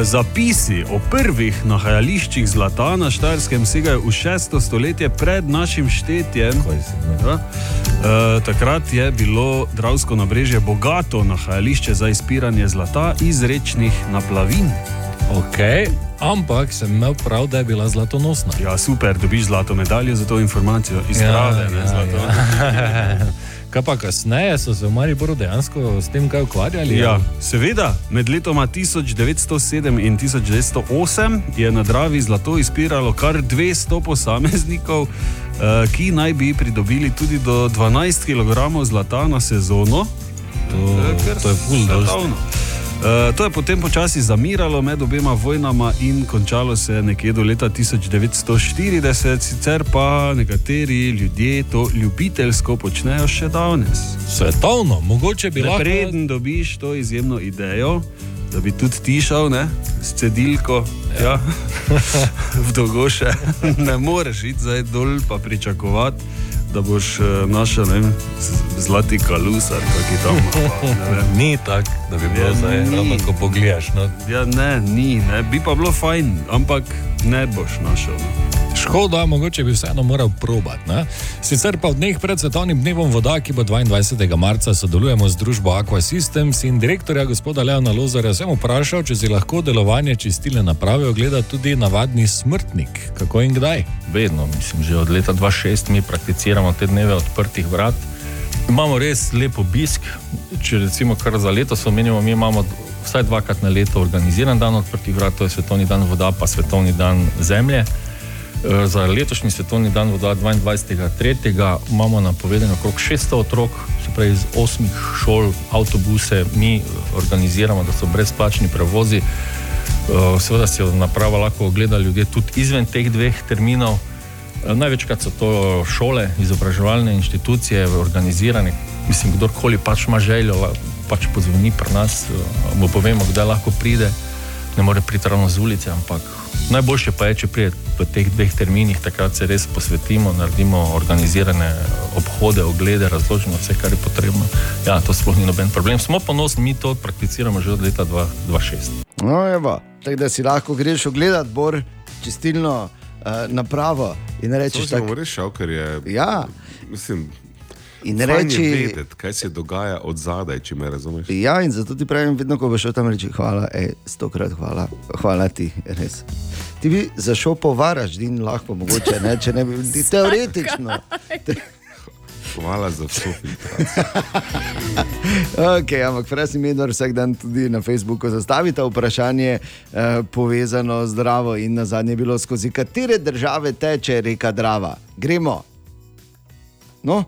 Zapisi o prvih nahajališčih zlata na Štajerskem segajo v 6. stoletje pred našim štetjem. Ja. E, takrat je bilo Dravsko nabrežje bogato nahajališče za izpiranje zlata iz rečnih naplavin.
Ok, ampak sem imel prav, da je bila zlatonosna.
Ja, super, dobiš zlato medaljo za to informacijo. Izprave,
Ja,
ne
ja,
zlato.
ja. Kaj pa kasneje so se v Mariboru dejansko s tem kaj ukvarjali?
Ja, seveda, med letoma 1907 in 1908 je na Dravi zlato izpiralo kar 200 posameznikov, eh, ki naj bi pridobili tudi do 12 kg zlata na sezono. To,
to je ful dosti.
Uh, to je potem počasi zamiralo med obema vojnama in končalo se nekje do leta 1940, sicer pa nekateri ljudje to ljubiteljsko počnejo še danes.
Svetovno, mogoče bi lahko.
Preden dobiš to izjemno idejo, da bi tudi ti šel ne, s cedilko ja. Ja, v Dogoše, ne moreš iti zdaj dol pa pričakovati. Da boš uh, našel ne vem, zlati kalusar, ki tam
Ni tako, da bi bilo zdaj ravno, ko pogledaš. No.
Ja, ne, ni, ne. bi pa bilo fajn, ampak ne boš našel. No.
Škoda, mogoče bi vseeno moral probati. Sicer pa v dneh pred svetovnim dnevom voda, ki bo 22. marca, sodelujemo z družbo Aqua Systems in direktorja gospoda Leona Lozarja sem vprašal, če si lahko delovanje čistilne naprave ogleda tudi navadni smrtnik. Kako in kdaj?
Vedno, mislim, že od leta 2006 mi prakticiramo te dneve odprtih vrat. Imamo res lep obisk. Če recimo kar za leto omenjamo, mi imamo vsaj dvakrat na leto organiziran dan odprtih vrat, to je svetovni dan voda, pa svetovni dan zemlje. E, Za letošnji svetovni dan voda 22.3. imamo napovedano okrog 600 otrok, se pravi iz osmih šol, avtobuse, mi organiziramo, da so brezplačni prevozi. E, Seveda si jo naprava lahko ogleda ljudje tudi izven teh dveh terminov. E, Največkrat so to šole, izobraževalne institucije, organizirane. Mislim, kdorkoli pač ima željo, pač pozvoni pri nas, mu povemo, kdaj lahko pride. Ne more priti ravno z ulice, ampak najboljše pa je, če pride v teh dveh terminih, takrat se res posvetimo, naredimo organizirane obhode, oglede, razložimo vse, kar je potrebno. Ja, to sploh ni noben problem. Smo ponosni, mi to prakticiramo že od leta 2006.
No, evo, tako da si lahko greš ogledati bor čistilno uh, napravo in rečeš,
Tako šel, ker je.
Ja.
Mislim,
In
fajn je
reči-
vedeti, kaj se dogaja od zadaj, če me razumeš.
Ja, in zato ti pravim, vedno, ko boš šel tam reči, hvala, ej, stokrat hvala, hvala ti, res. Ti bi zašel po Varaždin, lahko mogoče, ne, če ne bi ti teoretično.
Hvala za vso filtracijo.
Okay, ampak Frasi Medor vsak dan tudi na Facebooku zastavita vprašanje eh, povezano z Dravo in na zadnje je bilo skozi katere države teče reka Drava. Gremo. No,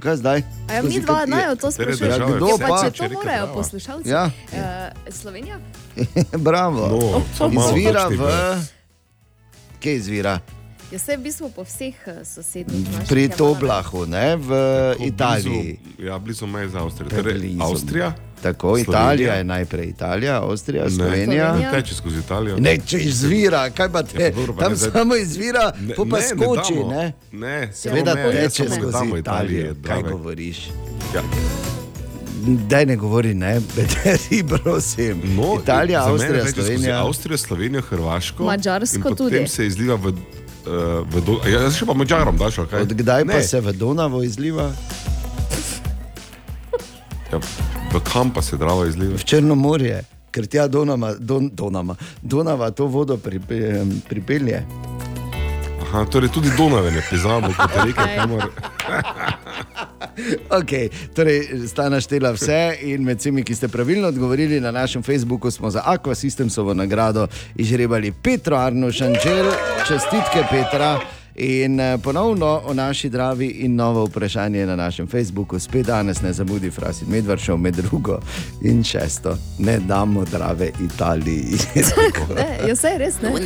kaj zdaj?
A ja, mi dva naj to
države
Ja,
vse
pa če
teče
to morajo
Drava?
poslušalci.
Ja.
Uh, Slovenija?
Bravo.
No, samo malo
izvira
točni
v. Kje izvira?
Ja, se v bistvu po vseh eh, sosednjih naših
Pri
je
Toblahu, ne, v Italiji.
Blizu, ja, blizu meje z Avstrijo.
Torej.
Avstrija?
Tako,
Slovenija?
Italija je najprej Italija, Avstrija,
Ne.
Slovenija.
Ne teče skozi Italijo.
Ne, če izvira, kaj pa te,
Ja, dobro, pa
tam
ne,
samo izvira,
Ne,
pa
ne, ne
skoči.
damo.
Ne,
Ne,
Seveda
samo ne,
teče
ne
skozi Italijo.
Italije,
Kaj govoriš?
Ja.
Daj ne govori, ne, bederi, prosim.
No,
Italija, Avstrija, Slovenija.
Avstrijo, Slovenijo, Hrvaško.
Madžarsko
in potem
tudi.
se izliva v. Uh, v do, ja, zdaj še pa Mačarom daš, kaj?
Od kdaj pa
Ne,
se v Donavo izliva?
Ja, v kam pa se Drava izliva?
V Črnomorje, ker tja Donama, Don, Donama, Donava to vodo pripe, pripelje.
Aha, torej tudi Donave ne priznamo, kot je rekel Kamor.
Okay, torej, sta naštela vse in med vsemi, ki ste pravilno odgovorili na našem Facebooku, smo za Aqua Systemsovo nagrado izžrebali Petro Arno Šančel, čestitke Petra. In eh, ponovno o naši dravi in novo vprašanje na našem Facebooku, spet danes ne zamudi, Frasi Medvršov, med drugo in šesto, ne damo drave Italiji.
Ne, je vse res, ne?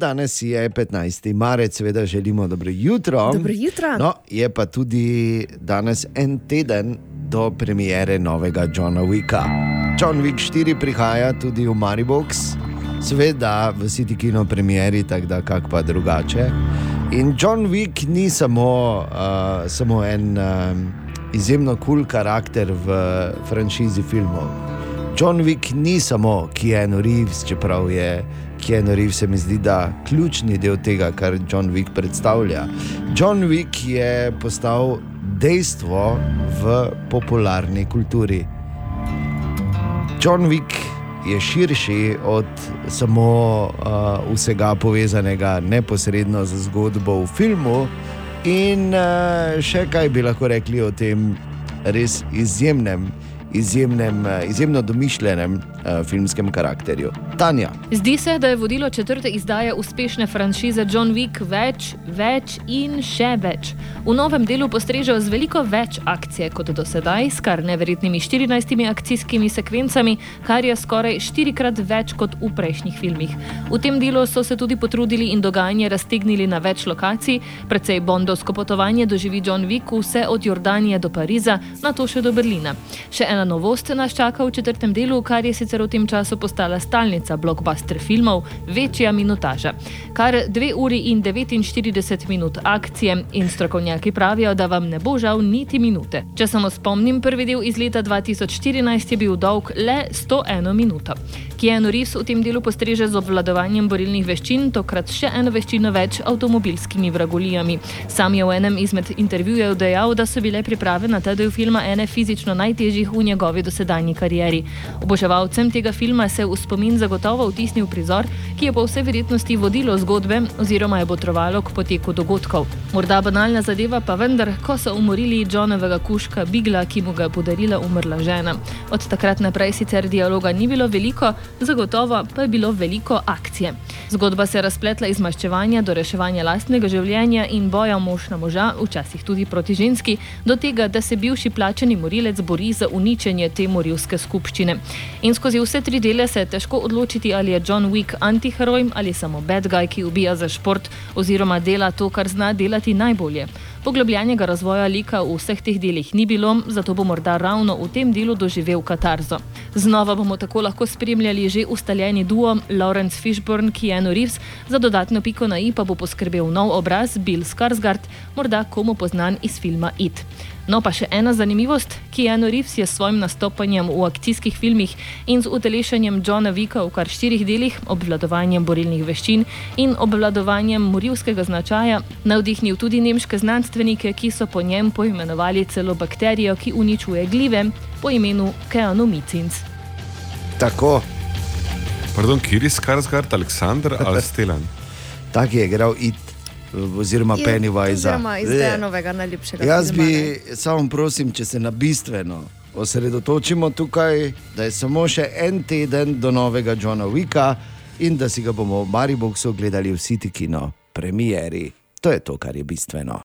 Danes je 15. marec, seveda želimo dobro jutro.
Dobro jutro.
No, je pa tudi danes en teden do premiere novega Johna Wicka. John Wick 4 prihaja tudi v Maribox, seveda v City Kino premieri, tako da kak pa drugače. In John Wick ni samo, uh, samo en um, izjemno kul cool karakter v franšizi filmov. John Wick ni samo Keanu Reeves, čeprav je Keanu Reeves, se mi zdi, da ključni del tega, kar John Wick predstavlja. John Wick je postal dejstvo v popularni kulturi. John Wick je širši od samo uh, vsega povezanega neposredno z zgodbo v filmu, in uh, še kaj bi lahko rekli o tem res izjemnem, izjemnem uh, izjemno domišljenem uh, filmskem karakterju. Tanja.
Zdi se, da je vodilo četrte izdaje uspešne franšize John Wick več, več in še več. V novem delu postrežejo z veliko več akcije kot do sedaj, s kar neverjetnimi 14 akcijskimi sekvencami, kar je skoraj štirikrat več kot v prejšnjih filmih. V tem delu so se tudi potrudili in dogajanje raztegnili na več lokacij, predvsej bondovsko potovanje doživi John Wick vse od Jordanije do Pariza, na to še do Berlina. Še ena novost nas čaka v četrtem delu, kar je sicer v tem času postala stalnica blockbuster filmov, večja minutaža. Kar 2 uri in 49 minut akcije in strokovnjaki pravijo, da vam ne bo žal niti minute. Če samo spomnim, prvi del iz leta 2014 je bil dolg le 101 minuto. Keanu Reeves v tem delu postreže z obvladovanjem borilnih veščin, tokrat še eno veščino več avtomobilskimi vragolijami. Sam je v enem izmed intervjujev dejal, da so bile priprave na ta del filma ene fizično najtežjih v njegovi dosedanji karieri. Oboževalcem tega filma se je v spomin zagotovo vtisnil prizor, ki je po vsej verjetnosti vodilo zgodbe oziroma je botrovalo k poteku dogodkov. Morda banalna zadeva, pa vendar, ko so umorili Johnovega kuška Bigla, ki mu ga je podarila umrla žena. Od takrat naprej sicer dialoga ni bilo veliko, zagotovo pa je bilo veliko akcije. Zgodba se je razpletla iz maščevanja do reševanja lastnega življenja in boja mož na moža, včasih tudi proti ženski, do tega, da se bivši plačeni morilec bori za uničenje te morilske skupščine. In skozi vse tri dele se je težko odločiti, ali je John Wick antiheroj ali samo bad guy, ki ubija za šport oziroma dela to, kar zna delati najbolje. Poglobljenega razvoja lika v vseh teh delih ni bilo, zato bo morda ravno v tem delu doživel katarzo. Znova bomo tako lahko spremljali že ustaljeni duo Lawrence Fishburne, Keanu Reeves, za dodatno piko na i pa bo poskrbel nov obraz Bill Skarsgård, morda komu poznan iz filma It. No, pa še ena zanimivost: Keanu Reeves je s svojim nastopanjem v akcijskih filmih in z utelešanjem Johna Vicka v kar štirih delih, obvladovanjem borilnih veščin in obvladovanjem morilskega značaja, navdihnil tudi nemške znanstvenike, ki so po njem poimenovali celo bakterijo, ki uničuje glive, po imenu Keanomicins.
Tako.
Pardon, kjer je Skarsgard, Aleksandr ali Stelan?
Tak je igral it. Oziroma,
Je-
Pennywise.
oziroma iz Dejanovega najljubšega
Jaz
filma,
bi samo prosim, če se na bistveno osredotočimo tukaj, da je samo še en teden do novega Johna Wicka in da si ga bomo v Mariboku gledali v City Kino, premieri. To je to, kar je bistveno.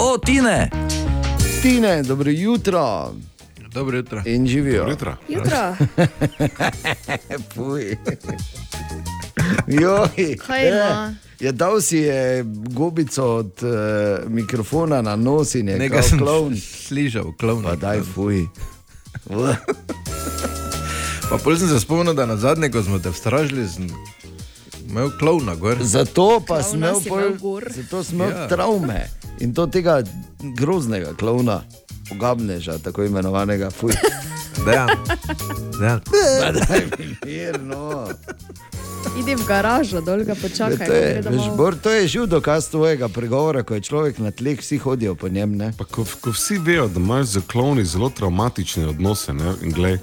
O, Tine!
Tine, dobro jutro.
Dobro jutro.
In živijo.
Dobro jutro.
Jutro.
Puj. Joj,
Kaj ima?
eh, Je dal si je gobico od uh, mikrofona na nos in je
Nekaj
kao
sem
klovn.
slišal, klovn.
Pa daj, fuj.
Pa pol sem se spomnil, da na zadnje, ko smo te vstražili, sem imel klovna gor.
Zato pa
Klovna
sem imel,
si
pol,
imel gor.
zato sem imel
ja.
travme in to tega groznega klovna, pogabneža, tako imenovanega. Fuj.
Da, da.
Pa daj mi mir, no.
Idi v garažo, dol ga počakaj.
To je, veš. Bor, to je živ dokaz tvojega pregovora, ko je človek na tleh, vsi hodijo po njem. Ne?
Pa ko, ko vsi vejo, da imaš z kloni zelo traumatične odnose, ne? in glej.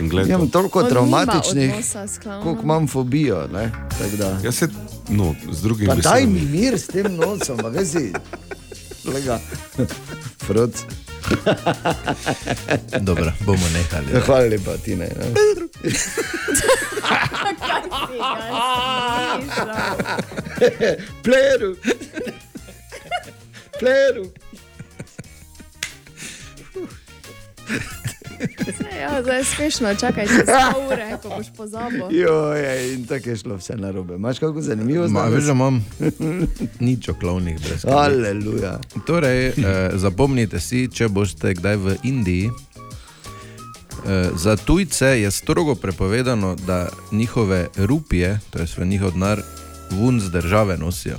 in glej
Imam
to.
toliko
On klovnom.
koliko imam fobijo. da.
Jaz se, no, z drugimi
Pa daj
besedami.
mi mir s tem nosom, a veš, si. Kolega, Froc.
Dobro, bomo nehali.
Ja, hvala lepa, ti ne. Pleru. Pleru.
Ja, zdaj je smešno, čakaj čez pol ure, ko boš pozabil.
Joj, in tako je šlo vse na robe. Imaš kako zanimivo
Ma, veš, da imam nič o klovnih brez.
Aleluja.
Torej, eh, zapomnite si, če boste kdaj v Indiji, Eh, Za tujce je strogo prepovedano, da njihove rupije, to je v njihov denar, vun z države nosijo.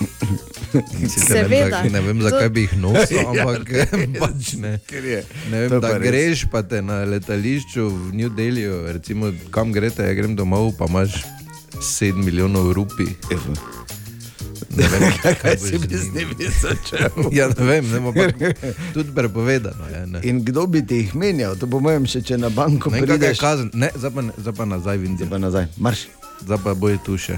Ne vem,
Seveda.
zakaj, ne vem, zakaj bi jih nosil,
Ja,
ampak
res.
pač ne.
Je-
ne vem,
je
da
pa
greš pa te na letališču v New Delhiju, recimo kam greste, ja grem domov, pa imaš 7 milijonov rupi. Ne vem,
Kaj
boš
si bi
z njimi.
začel?
Ja, ne vem, ne, ampak tudi prepovedano je. Ne.
In kdo bi ti jih menjal? To po mojem, še če na banko
Ne, je
prideš.
kazen. Ne, zdaj pa, ne, zdaj pa nazaj v Indijo.
Zdaj pa nazaj, marš.
Zdaj pa boje tu še.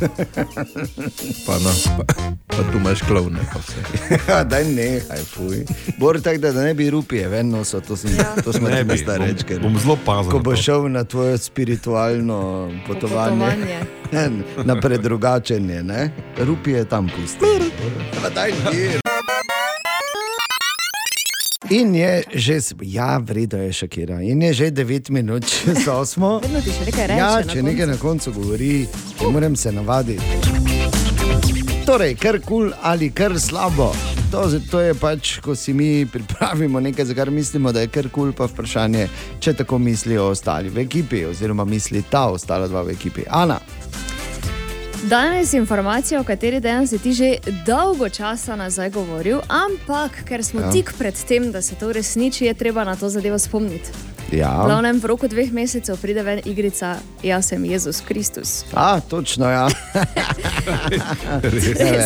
Pa, no, pa, pa tu imaš klovne. Pa vse.
Ja, daj ne, aj fuj. Bor tako, da, da ne bi rupije nosil, to, sem, to smo
Ne
ti
bi,
na stareč.
bom- bom zelo pazil
Ko bo šel na tvoje spiritualno potovanje, na predrugačenje, ne? rupije tam pusti. Pa daj mir. In je že, ja, vredno je šokira. In je že 9 minut, čez 8.
Vedno ti še nekaj reče.
Ja,
na
če
koncu.
nekaj na koncu govori, ne morem se navaditi. Torej, kar kul cool ali kar slabo. To, to je pač, ko si mi pripravimo nekaj, za kar mislimo, da je kar kul, cool, pa vprašanje, če tako mislijo ostali v ekipi, oziroma misli ta ostala dva v ekipi. Ana,
Danes informacija, o kateri dejansko si ti že dolgo časa nazaj govoril, ampak ker smo
Ja.
tik pred tem, da se to uresniči, je treba na to zadevo spomniti.
ja.
V glavnem, v roku dveh mesecev pride ven igrica Jaz sem Jezus Kristus.
A, točno, ja.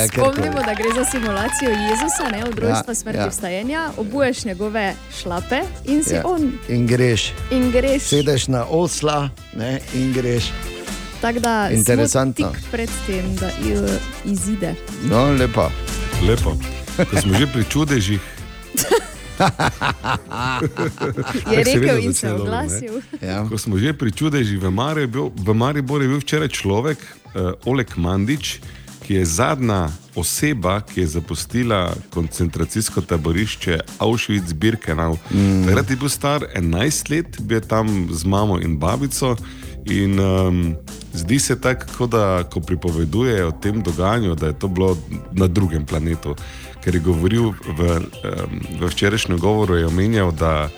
Spomnimo, da gre za simulacijo Jezusa, ne od rojstva,
Ja,
smrti,
ja.
ja. vstajenja, obuješ njegove šlape in si
ja.
on.
In greš.
In greš.
Sedeš na osla ne, in greš.
Tako da
Interesantno.
tik pred tem, da izide.
No, lepo.
Lepo. Ko smo že pri čudežih.
Je rekel in se oglasil.
Ja.
Ko smo že pri čudežih, v Mariboru v Mariboru je bil včeraj človek, uh, Oleg Mandič, ki je zadnja oseba, ki je zapustila koncentracijsko taborišče Auschwitz-Birkenau. Mm. Takrat je bil star 11 let, bil je tam z mamo in babico. In um, zdi se tako, da ko pripoveduje o tem dogajanju, da je to bilo na drugem planetu. Ker je govoril v, um, v včerajšnjem govoru, je omenjal, da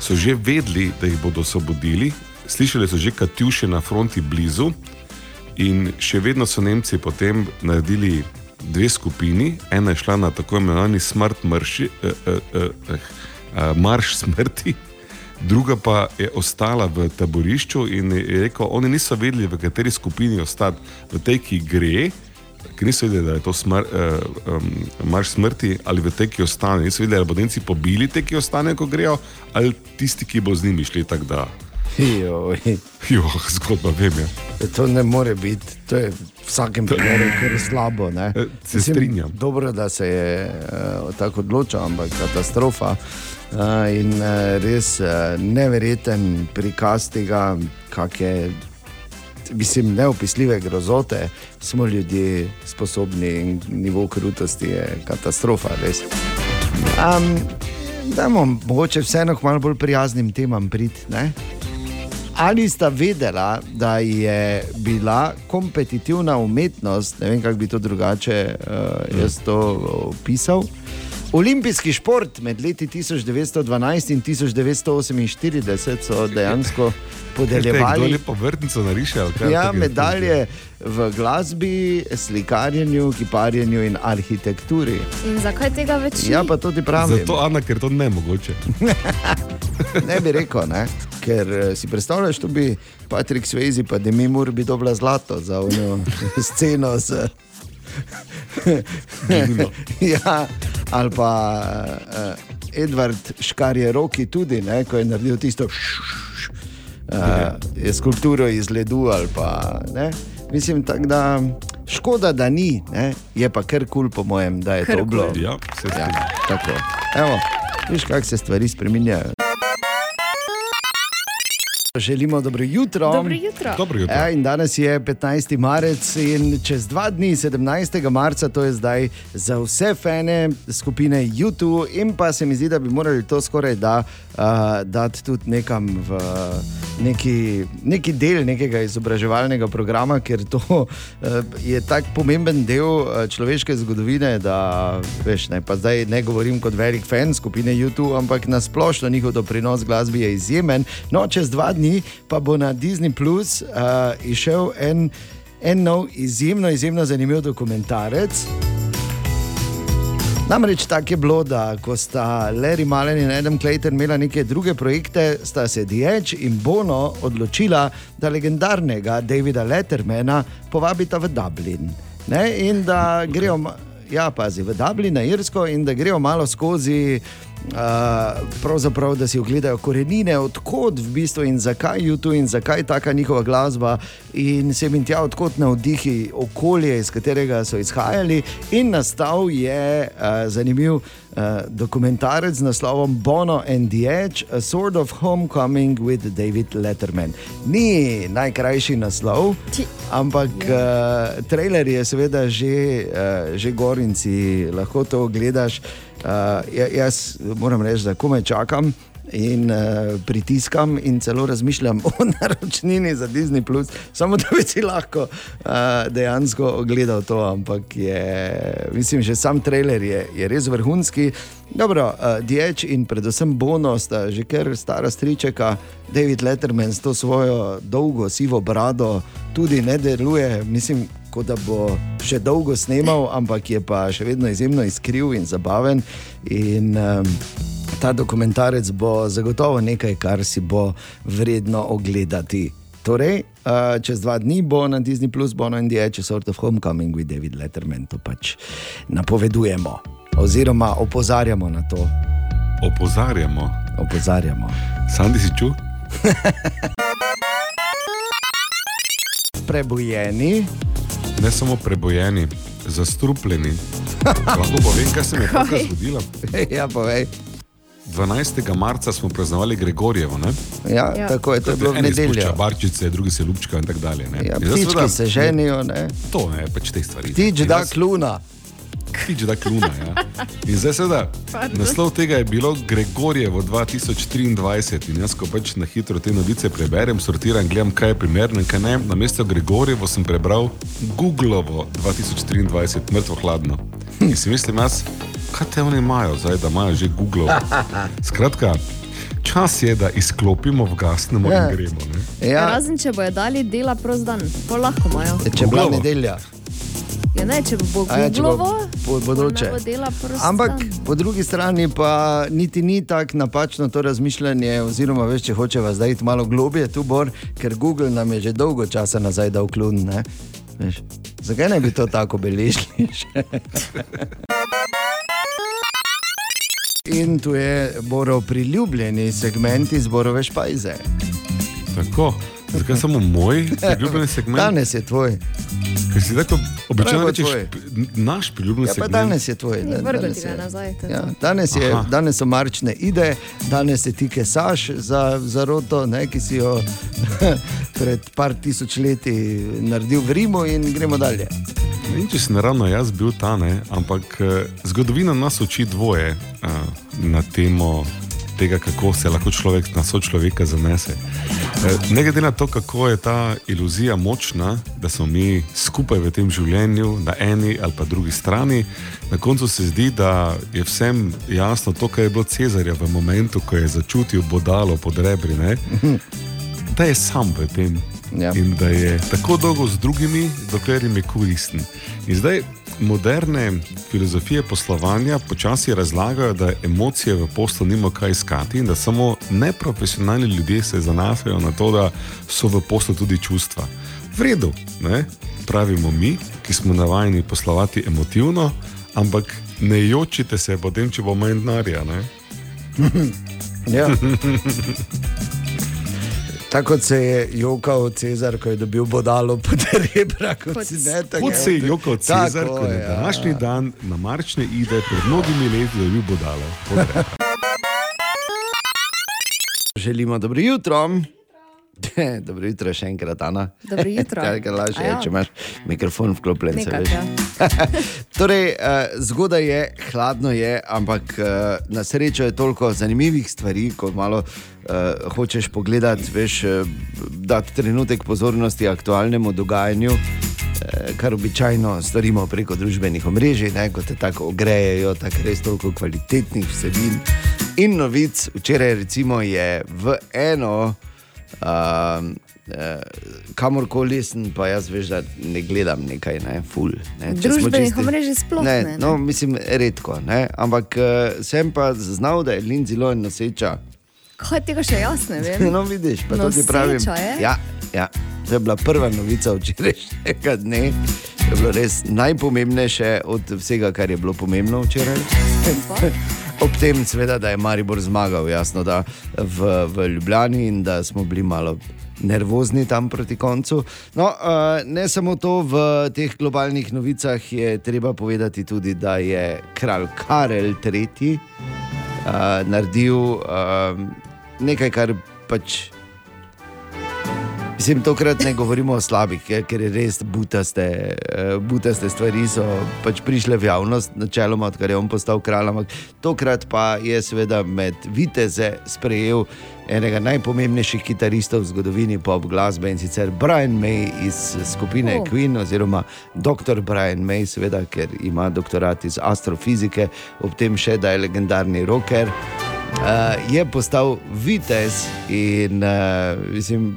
so že vedeli, da jih bodo osvobodili, slišali so že Katjuše na fronti blizu, in še vedno so Nemci potem naredili dve skupini. Ena je šla na tako imenovani smrt mrši, eh, eh, eh, eh, marš smrti, druga pa je ostala v taborišču in je rekel, oni niso vedeli, v kateri skupini ostati, v tej, ki gre. Ker niso vedeli, da je to smr, uh, um, marš smrti ali v tej, ki ostane. Niso vedeli, ali bodo Nemci pobili te, ki ostanejo, ko grejo, ali tisti, ki bo z njimi šli. Jo, zgodba, vem. Ja.
To ne more biti, to je v vsakem primeru kar slabo. Ne?
Se strinjam.
Dobro, da se je uh, tako odločil, ampak katastrofa. Uh, in uh, res uh, neverjeten prikaz tega, kak je. Mislim, neopisljive grozote smo ljudje sposobni in nivo krutosti je katastrofa, res. Um, dajmo mogoče vseeno k malo bolj prijaznim temam priti. Ali sta vedela, da je bila kompetitivna umetnost, ne vem kako bi to drugače uh, jaz to opisal, olimpijski šport med leti 1912 in 1948 so dejansko podeljevali
je po vrtnico nariše? ali kaj?
ja, medalje v glasbi, slikarjenju, kiparjenju in arhitekturi.
In zakaj tega več ni?
Ja, pa to ti pravim.
Zato, Ana, ker to ne mogoče.
Ne bi rekel, ne? ker eh, si predstavljaš, da bi Patrik Svezi pa Demi Mur bi dobila zlato za ono sceno. Z... ja, ali pa uh, Edward Škarje Roki tudi, ne? ko je naredil tisto uh, je skulpturo iz ledu ali pa ne. Mislim, tak, da škoda, da ni, ne? je pa kar kul, cool, po mojem, da je
Kar
to bilo.
kul. Ja,
ja, tako. Evo, viš, kako se stvari spremenjajo. Želimo dobro jutro.
Dobro jutro.
Dobro jutro.
Ja, in danes je 15. marec in čez dva dni, 17. marca, to je zdaj za vse fane skupine YouTube, in pa se mi zdi, da bi morali to skoraj da, uh, dati tudi nekam v neki, neki del nekega izobraževalnega programa, ker to uh, je tako pomemben del človeške zgodovine, da veš, ne, pa zdaj ne govorim kot velik fan skupine YouTube, ampak na splošno njihov doprinos glasbi je izjemen. No, čez dva dni pa bo na Disney Plus uh, išel en, en nov, izjemno, izjemno zanimiv dokumentarec. Namreč tako je bilo, da ko sta Larry Malen in Adam Clayton imela neke druge projekte, sta se Diech in Bono odločila, da legendarnega Davida Lettermana povabita v Dublin. Ne? In da grejo, ja, pazi, v Dublin, na Irsko, in da grejo malo skozi. Pravzaprav, da si ogledajo korenine, odkot v bistvu in zakaj YouTube in zakaj taka njihova glasba, in se jim tja, odkot navdihi okolje, iz katerega so izhajali. In nastal je uh, zanimiv uh, dokumentarec z naslovom Bono and the Edge, A Sort of Homecoming with David Letterman. Ni najkrajši naslov, ampak uh, trailer je seveda že, uh, že gor in si lahko to ogledaš. Uh, ja- jaz moram reči, da komaj čakam in uh, pritiskam, in celo razmišljam o naročnini za Disney, Plus, samo da bi si lahko uh, dejansko ogledal to. Ampak je, mislim, že sam trailer je, je res vrhunski. Dobro, uh, Dieč in predvsem Bono sta že kar stara stričeka, David Letterman s to svojo dolgo sivo brado tudi ne deluje. Mislim, kot da bo še dolgo snemal, ampak je pa še vedno izjemno iskriv in zabaven. In, um, ta dokumentarec bo zagotovo nekaj, kar si bo vredno ogledati. Torej, uh, čez dva dni bo na Disney Plus, bo na Indiji, če sort of homecoming with David Letterman, to pač napovedujemo. Oziroma opozarjamo na to.
Opozarjamo.
Opozarjamo.
Sandi si čutil?
Prebojeni.
Ne samo prebojeni, zastrupljeni. Lahko povem, kaj se mi je takrat zgodilo.
ja, povej.
12. marca smo praznovali Gregorjevo. Ne?
Ja, Ja. tako je, to je bilo v nedeljo.
barčice, drugi se lupčka in tako dalje. ne.
Ja, ptički
seveda-
se ženijo, ne.
To ne, pač te stvari.
Tič
In
da
jaz-
kluna.
Tič da kluna. Ja. In zdaj seveda,
Pardon.
naslov tega je bilo Gregorjevo 2023. In jaz, ko pač na hitro te novice preberem, sortiram, gledam, kaj je primerno in kaj ne. Na mesto Gregorjevo sem prebral Googlovo 2023, mrtvo hladno. In si mislim, jaz, kaj te oni imajo zdaj, da imajo že Google. Skratka, čas je, da izklopimo, vgasnemo
Ja.
in gremo. Ne?
Ja.
Razen če bojo dali dela prost dan, pa lahko imajo.
Če bo nedelja.
Ja, ne, če bo
ja, če bo bodoče. Ampak po drugi strani pa niti ni tako napačno to razmišljanje, oziroma več, če hočeva zdaj iti malo globje tu bor, ker Google nam je že dolgo časa nazaj dal klun. Zakaj ne bi to tako beležili? In tu je Borov priljubljeni segment iz Borove špajze.
Tako, zakaj samo moj priljubljeni segment?
Danes je tvoj.
Ker si tako običajno rečeš, naš priljubljeni
Ja, pa
segment.
danes je tvoj. Da- danes
ga
je-
nazaj, to je
Ja, danes, je,
Aha.
danes so marčne ide, danes se ti kesaš za, za roto, ne, ki si jo pred par tisoč leti naredil v Rimu in gremo dalje.
Ne vem, če sem ravno jaz bil ta, ne, ampak eh, zgodovina nas uči dvoje uh, na temo tega, kako se lahko človek na sočloveka zanese. Eh, Ne glede na to, kako je ta iluzija močna, da smo mi skupaj v tem življenju, na eni ali pa drugi strani, na koncu se zdi, da je vsem jasno to, kar je bilo Cezarja v momentu, ko je začutil bodalo pod rebri. Ne? da je sam v tem
ja.
in da je tako dolgo z drugimi, dokler jim je koristen. In zdaj moderne filozofije poslovanja počasi razlagajo, da emocije v poslu nima kaj iskati in da samo neprofesionalni ljudje se zanašajo na to, da so v poslu tudi čustva. V redu, ne? pravimo mi, ki smo navajeni poslovati emotivno, ampak ne jočite se potem, če bo manj denarja.
Ja. Tako kot se je jokal Cezar, ko je dobil bodalo pod rebra, kot
Kot
si ne tako.
Kot se je jokal Cezar,
Tako,
ko je
ja.
današnji dan na marčne ide pred mnogimi leti dobil bodalo. pod rebra.
Želimo dobro jutro. Dobro jutro, še enkrat, Ana.
Dobro jutro.
Kaj ga lažje,
ja.
če imaš mikrofon vklopljen. veš.
ja.
torej, uh, zgodaj je, hladno je, ampak uh, na srečo je toliko zanimivih stvari, ko malo uh, hočeš pogledati, veš, dati trenutek pozornosti aktualnemu dogajanju. eh, Kar običajno storimo preko družbenih omrežij, ne, ko te tako ogrejejo, tako res toliko kvalitetnih vsebin in novic. Včeraj, recimo, je v eno, uh, uh, kamorkoli sem, pa jaz veš, da ne gledam nekaj, ne, ful. Ne,
Družbenih omrežij sploh ne, ne.
No, mislim, redko, ne, ampak uh, sem pa znal, da je Lindsay Lohan noseča.
Kaj tega še jaz ne vem?
No, vidiš, pa to ti pravim.
Noseča je?
Ja, ja, to je bila prva novica včerajšnjega dne. To je bilo res najpomembnejše od vsega, kar je bilo pomembno včeraj. Ob tem, seveda, da je Maribor zmagal, jasno, da v, v Ljubljani in da smo bili malo nervozni tam proti koncu. No, ne samo to, v teh globalnih novicah je treba povedati tudi, da je kralj Karel III. Naredil nekaj, kar pač Mislim, tokrat ne govorimo o slabih, ker je res butaste, eh, butaste stvari so pač prišle v javnost, načeloma, odkar je on postal kralj. Ampak tokrat pa je seveda med viteze sprejel enega najpomembnejših kitaristov v zgodovini pop glasbe in sicer Brian May iz skupine
oh.
Queen oziroma dr. Brian May, seveda, ker ima doktorat iz astrofizike, ob tem še da je legendarni rocker. Uh, je postal vitez in uh, mislim,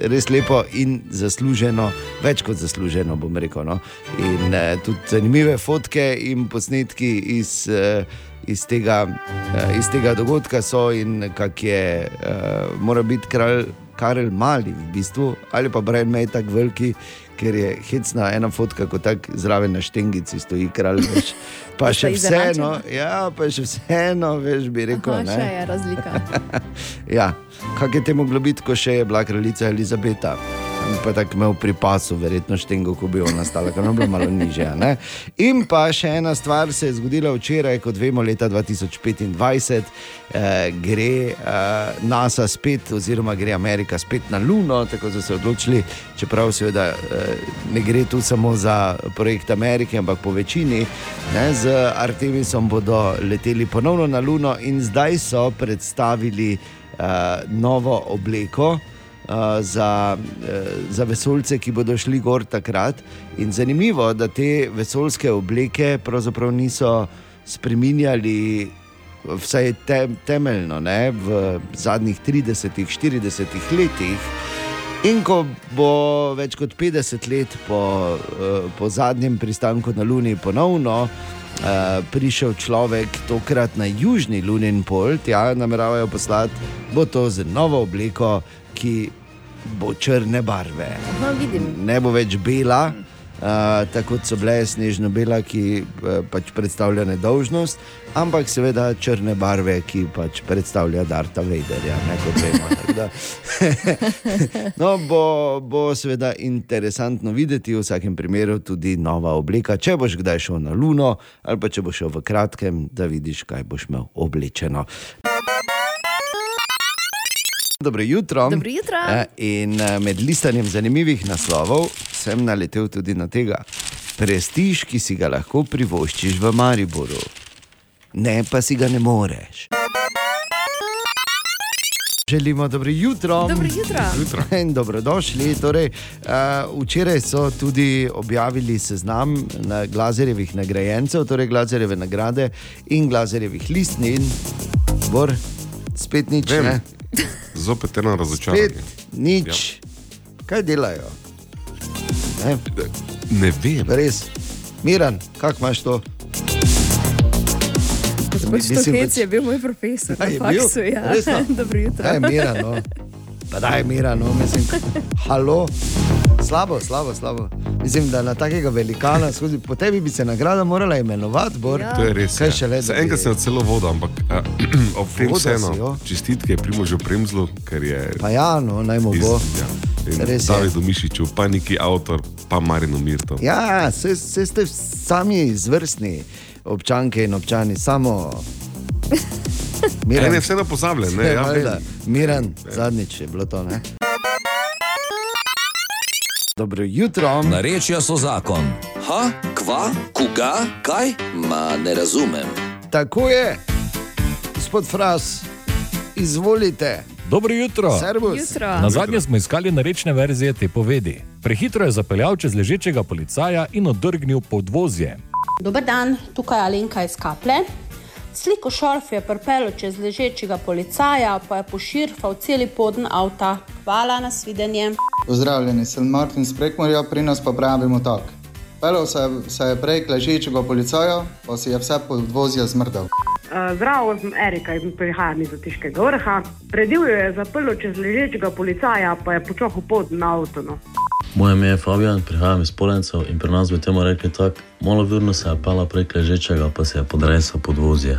res lepo in zasluženo, več kot zasluženo, bom rekel. No? In uh, tudi zanimive fotke in posnetki iz, uh, iz, tega, iz tega dogodka so in kak je, uh, mora biti kralj Karel Mali v bistvu, ali pa Brian May tako veliki. Ker je hecna ena fotka, ko tako zraven na štengici stoji kralj. Veš. Pa še vseeno, ja, pa še vseeno, veš, bi rekel.
Aha,
ne.
še je razlika.
ja, kak je temu moglo biti, ko še je bila kraljica Elizabeta. Pa tako imel pri pasu, verjetno štengo, ko bi ona stala, ker je bila malo nižja. Ne? In pa še ena stvar se je zgodila včeraj, kot vemo, leta 2025, eh, gre eh, NASA spet, oziroma gre Amerika spet na Luno, tako so se odločili, čeprav seveda eh, ne gre tu samo za projekt Amerike, ampak po večini. Ne, z Artemisom bodo leteli ponovno na Luno in zdaj so predstavili uh, novo obleko. Za, uh, za vesoljce, ki bodo šli gor takrat. In zanimivo, da te vesoljske obleke pravzaprav niso spremenjali, vsaj te, temeljno, ne, v zadnjih 30-40 letih. In ko bo več kot 50 let po, uh, po zadnjem pristanku na Luni ponovno uh, prišel človek, tokrat na južni lunin pol, tja nameravajo poslati, bo to z novo obleko, ki bo črne barve.
No, vidim.
Ne bo več bela, uh, tako so bile snežno-bela, ki uh, pač predstavlja nedolžnost, ampak seveda črne barve, ki pač predstavlja Darta Vaderja. Ne, kot vemo. No, bo, bo seveda interesantno videti, v vsakem primeru tudi nova obleka. Če boš kdaj šel na Luno, ali pa če boš šel v kratkem, da vidiš, kaj boš imel oblečeno. Dobro jutro.
Dobro jutro.
Eh, In eh, med listanjem zanimivih naslovov sem naletel tudi na tega. Prestiž, ki si ga lahko privoščiš v Mariboru, ne pa si ga ne moreš. Želimo dobro jutro.
Dobro jutro.
Jutro.
In dobrodošli. Torej, uh, včeraj so tudi objavili seznam na glazerjevih nagrajencev, torej glazerjeve nagrade in glazerjevih listnin. Bor, spet nič.
Vem.
Ne?
Zopet eno razočaranje.
Spet nič. Ja. Kaj delajo? Ne,
ne vem.
Res. Miran, kako imaš to?
Gospod Štohec je bil moj profesor
A,
na
je bil?
faksu. Ja.
Resno?
Dobro jutro.
Daj, Miran, no. Pa daj, Miran, no, mislim, halo. Slabo, slabo, slabo. Mislim, da na takega velikana, skozi, po tebi bi se nagrada morala imenovati. Bor.
Ja.
To je res.
Kaj
ja.
še le,
Za Enkrat sem celo vodil, ampak uh, ob tem vseeno
jo.
čestitke Primožu Premzlu, ker je
Pa ja, no, naj mu bo.
ja, in
Res je.
Davidu Mišiču, pa neki avtor, pa Marinu Mirto.
Ja, se, se ste sami izvrstni občanke in občani, samo.
En je vseeno pozabljen, ne, ja.
Miran, zadnjič je bilo to. Ne? Dobro jutro.
Narečja so zakon. Ha, kva, koga, kaj? Ma ne razumem.
Tako je, gospod Fras, izvolite.
Dobro jutro.
Servus. Jutro.
Na zadnje smo iskali narečne verzije te povedi. Prehitro je zapeljal čez ležečega policaja in odrgnil podvozje.
Dober dan, tukaj je Alenka iz Kaple. Sliko šorf je pripeljal čez ležečega policaja, pa je poširfal celi podn avta. Hvala, nasvidenje.
Pozdravljeni, sem Martin iz Prekmorja, pri nas pa pravimo tako. Pelil se, se je prej k ležečega policaja, pa si je vse podvozje zmrdel.
Zdravo, sem Erika in prihajam iz Otiškega vrha. Predivjo je zaprl čez ležečega policaja, pa je počohal pot na avto.
Moje ime je Fabijan, prihajam iz Polencev in pri nas bi temu rekli tako: malo virno se je pela prek ležečega, pa se je podresel podvozje.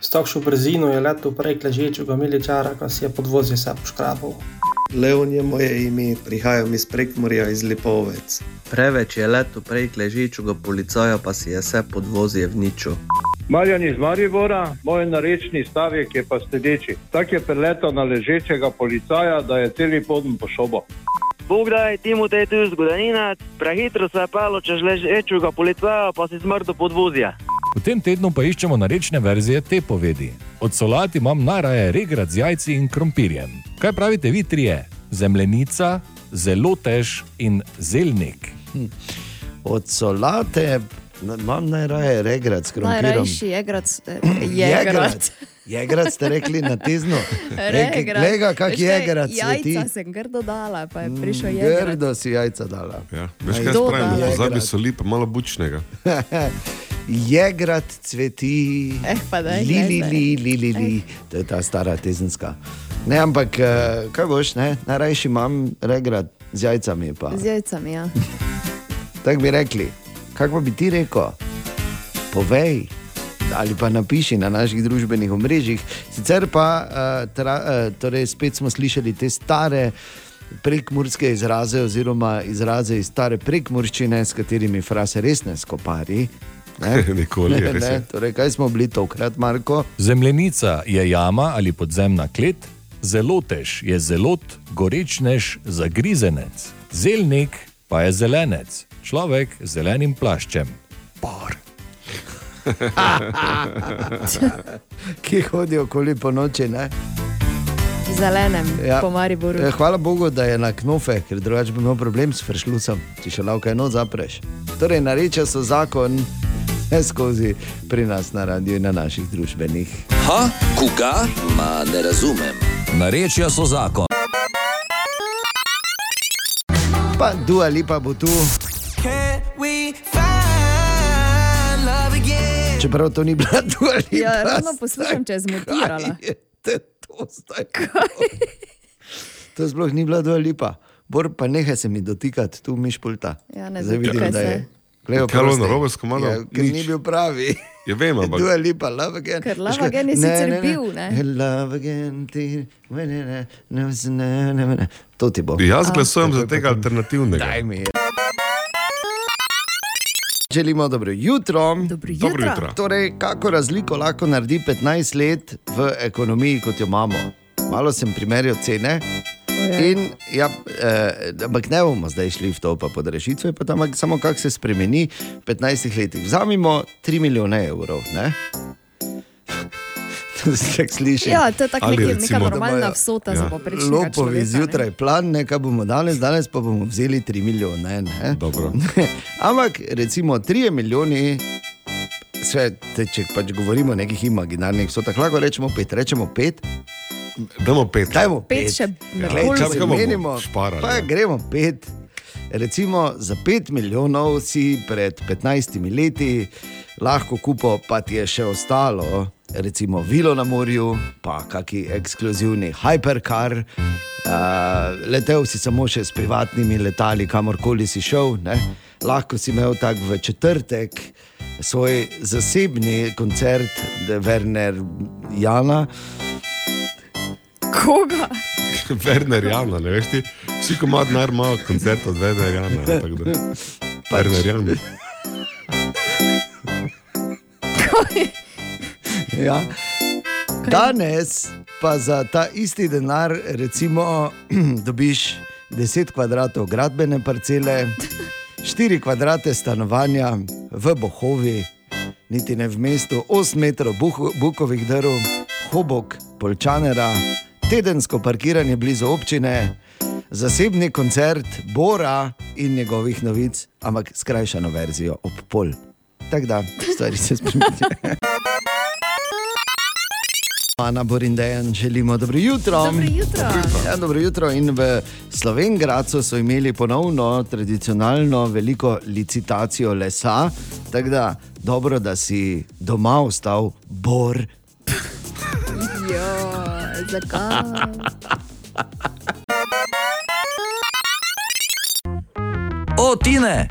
S takšno brzino je letel prek ležečega miličara, ko si je podvozje se poškrabal.
Leon je moje ime, prihajam iz Prekmorja iz Lipovec.
Preveč je letel prek ležečega policaja, pa si je vse podvozje vničil.
Marjan iz Maribora, moj narečni stavek je pa sledeči. Tak je preletel na ležečega policaja, da je celi podn pošobo.
Bog da je temu tej tu zgodovina, prehitro se je palo čez ležečega policaja, pa si smrdo podvozja.
V tem tednu pa iščemo narečne verzije te povedi. Od solati imam najraje regrat z jajci in krompirjem. Kaj pravite vi trije? Zemljenica, zelo tež in zelnik.
Hm. Od solate imam najraje regrat s krompirjem.
Najrajši je grad, je grad.
Ste rekli na tezno.
Regrat.
Lega, kak je sveti.
Jajca sem grdo dala, pa je prišel jegrat.
Grdo si jajca dala.
Ja. Veš, kaj
Aj,
jaz pravim,
Jegrat.
pozabi soli, pa malo bučnega.
Jegrat cveti,
Eh, pa daj,
li, li,
daj,
li, li, li, li. To je ta stara tezenska. Ne, ampak eh, kaj boš, ne? najrajši imam regrat z jajcami. Pa.
Z jajcami, ja.
Tako bi rekli. Pa bi ti rekel? Povej. Ali pa napiši na naših družbenih omrežjih. Sicer pa, uh, tra, uh, torej spet smo slišali te stare prekmurske izraze, oziroma izraze iz stare prekmurščine, s katerimi frase res ne skopari. Ne?
Nikoli,
Ne,
res
ne, torej, kaj smo bili tokrat, Marko?
Zemljenica je jama ali podzemna klet, zelo tež je zelot, gorečnež, zagrizenec, zelnik pa je zelenec, človek z zelenim plaščem. Par.
Ki hodijo okoli po noči. Ne?
Zelenem, ja. po Mariboru.
Eh, Hvala Bogu, da je na knofe, ker drugače bi imel problem s fršlucem, če še lahko eno zapreš. Torej, nareče so zakon vse skozi pri nas na radiju in na naših družbenih.
Ha, koga? Ma ne razumem. Narečja so zakon.
Pa Dua Lipa bo tu. Čeprav to ni bila Dua Lipa.
Ja, ravno poslušam, če je zmontirala.
To, zdaj, to sploh ni bila Dua Lipa. Bor pa nehaj se mi dotikati, tu miš pulta.
Ja, ne
Zdaj vidim, da je.
Kaj je bilo
oprosti.
narobe s komadom?
Ja, ker ni bil pravi.
Ja, vem, ampak.
Dua Lipa, love again.
Ker Love? Again je
Ne,
sicer
ne, ne.
bil, ne?
Love again, ti, ne, ne, ne, ne, ne, ne, ne. To ti bo.
Jaz glasujem za tega alternativnega.
Daj mi. Želimo dobro jutro.
Dobro
jutro. Dobro jutro.
Torej, kako razliko lahko naredi 15 let v ekonomiji, kot jo imamo? Malo sem primerjal cene. In, ja, eh, ampak ne bomo zdaj šli v to, pa pod rešitve, pa tam, samo kako se spremeni v 15 letih. Vzamimo 3 milijone evrov. Ne? tako sliši.
Ja, to je tako neka
recimo, da
normalna vsota za povprečnega
Lopovi
človeka, ne.
zjutraj plan, ne, kaj bomo danes, danes pa bomo vzeli 3 milijone. Ne? Ampak recimo 3 milijoni. Sve, te, če pač govorimo o nekih imaginarnih vsotah, lahko rečemo pet, rečemo pet.
Dajmo pet.
Dajmo
Pet
pet.
še
Glej,
bolj
če menimo,
šparali,
pa
ja?
gremo pet. Recimo za 5 milijonov si pred 15 leti lahko kupo, pa ti je še ostalo, recimo vilo na morju, pa kaki ekskluzivni hypercar. Uh, letel si samo še s privatnimi letali, kamorkoli si šel. Ne? Lahko si imel tak v četrtek svoj zasebni koncert, Werner Jana.
Koga?
Werner Jana, ne veš ti? Vsi komad nar imajo koncert od Werner Jana. da. Werner Jan.
Ja. Danes pa za ta isti denar, recimo, dobiš 10 kvadratov gradbene parcele, 4 kvadrate stanovanja v Bohovi, niti ne v mestu, 8 metrov buh, bukovih drv, hobok, polčanera, tedensko parkiranje blizu občine, zasebni koncert Bora in njegovih novic, ampak skrajšano verzijo ob pol. Tako da, stvari se spremenijo. Ana Borindejan, želimo dobro jutro.
Dobro jutro. Dobro jutro.
Ja, dobro jutro. In v Slovenki so imeli ponovno tradicionalno veliko licitacijo lesa, tako da dobro, da si doma ostal bor.
Jo, zakaj?
O, Tine!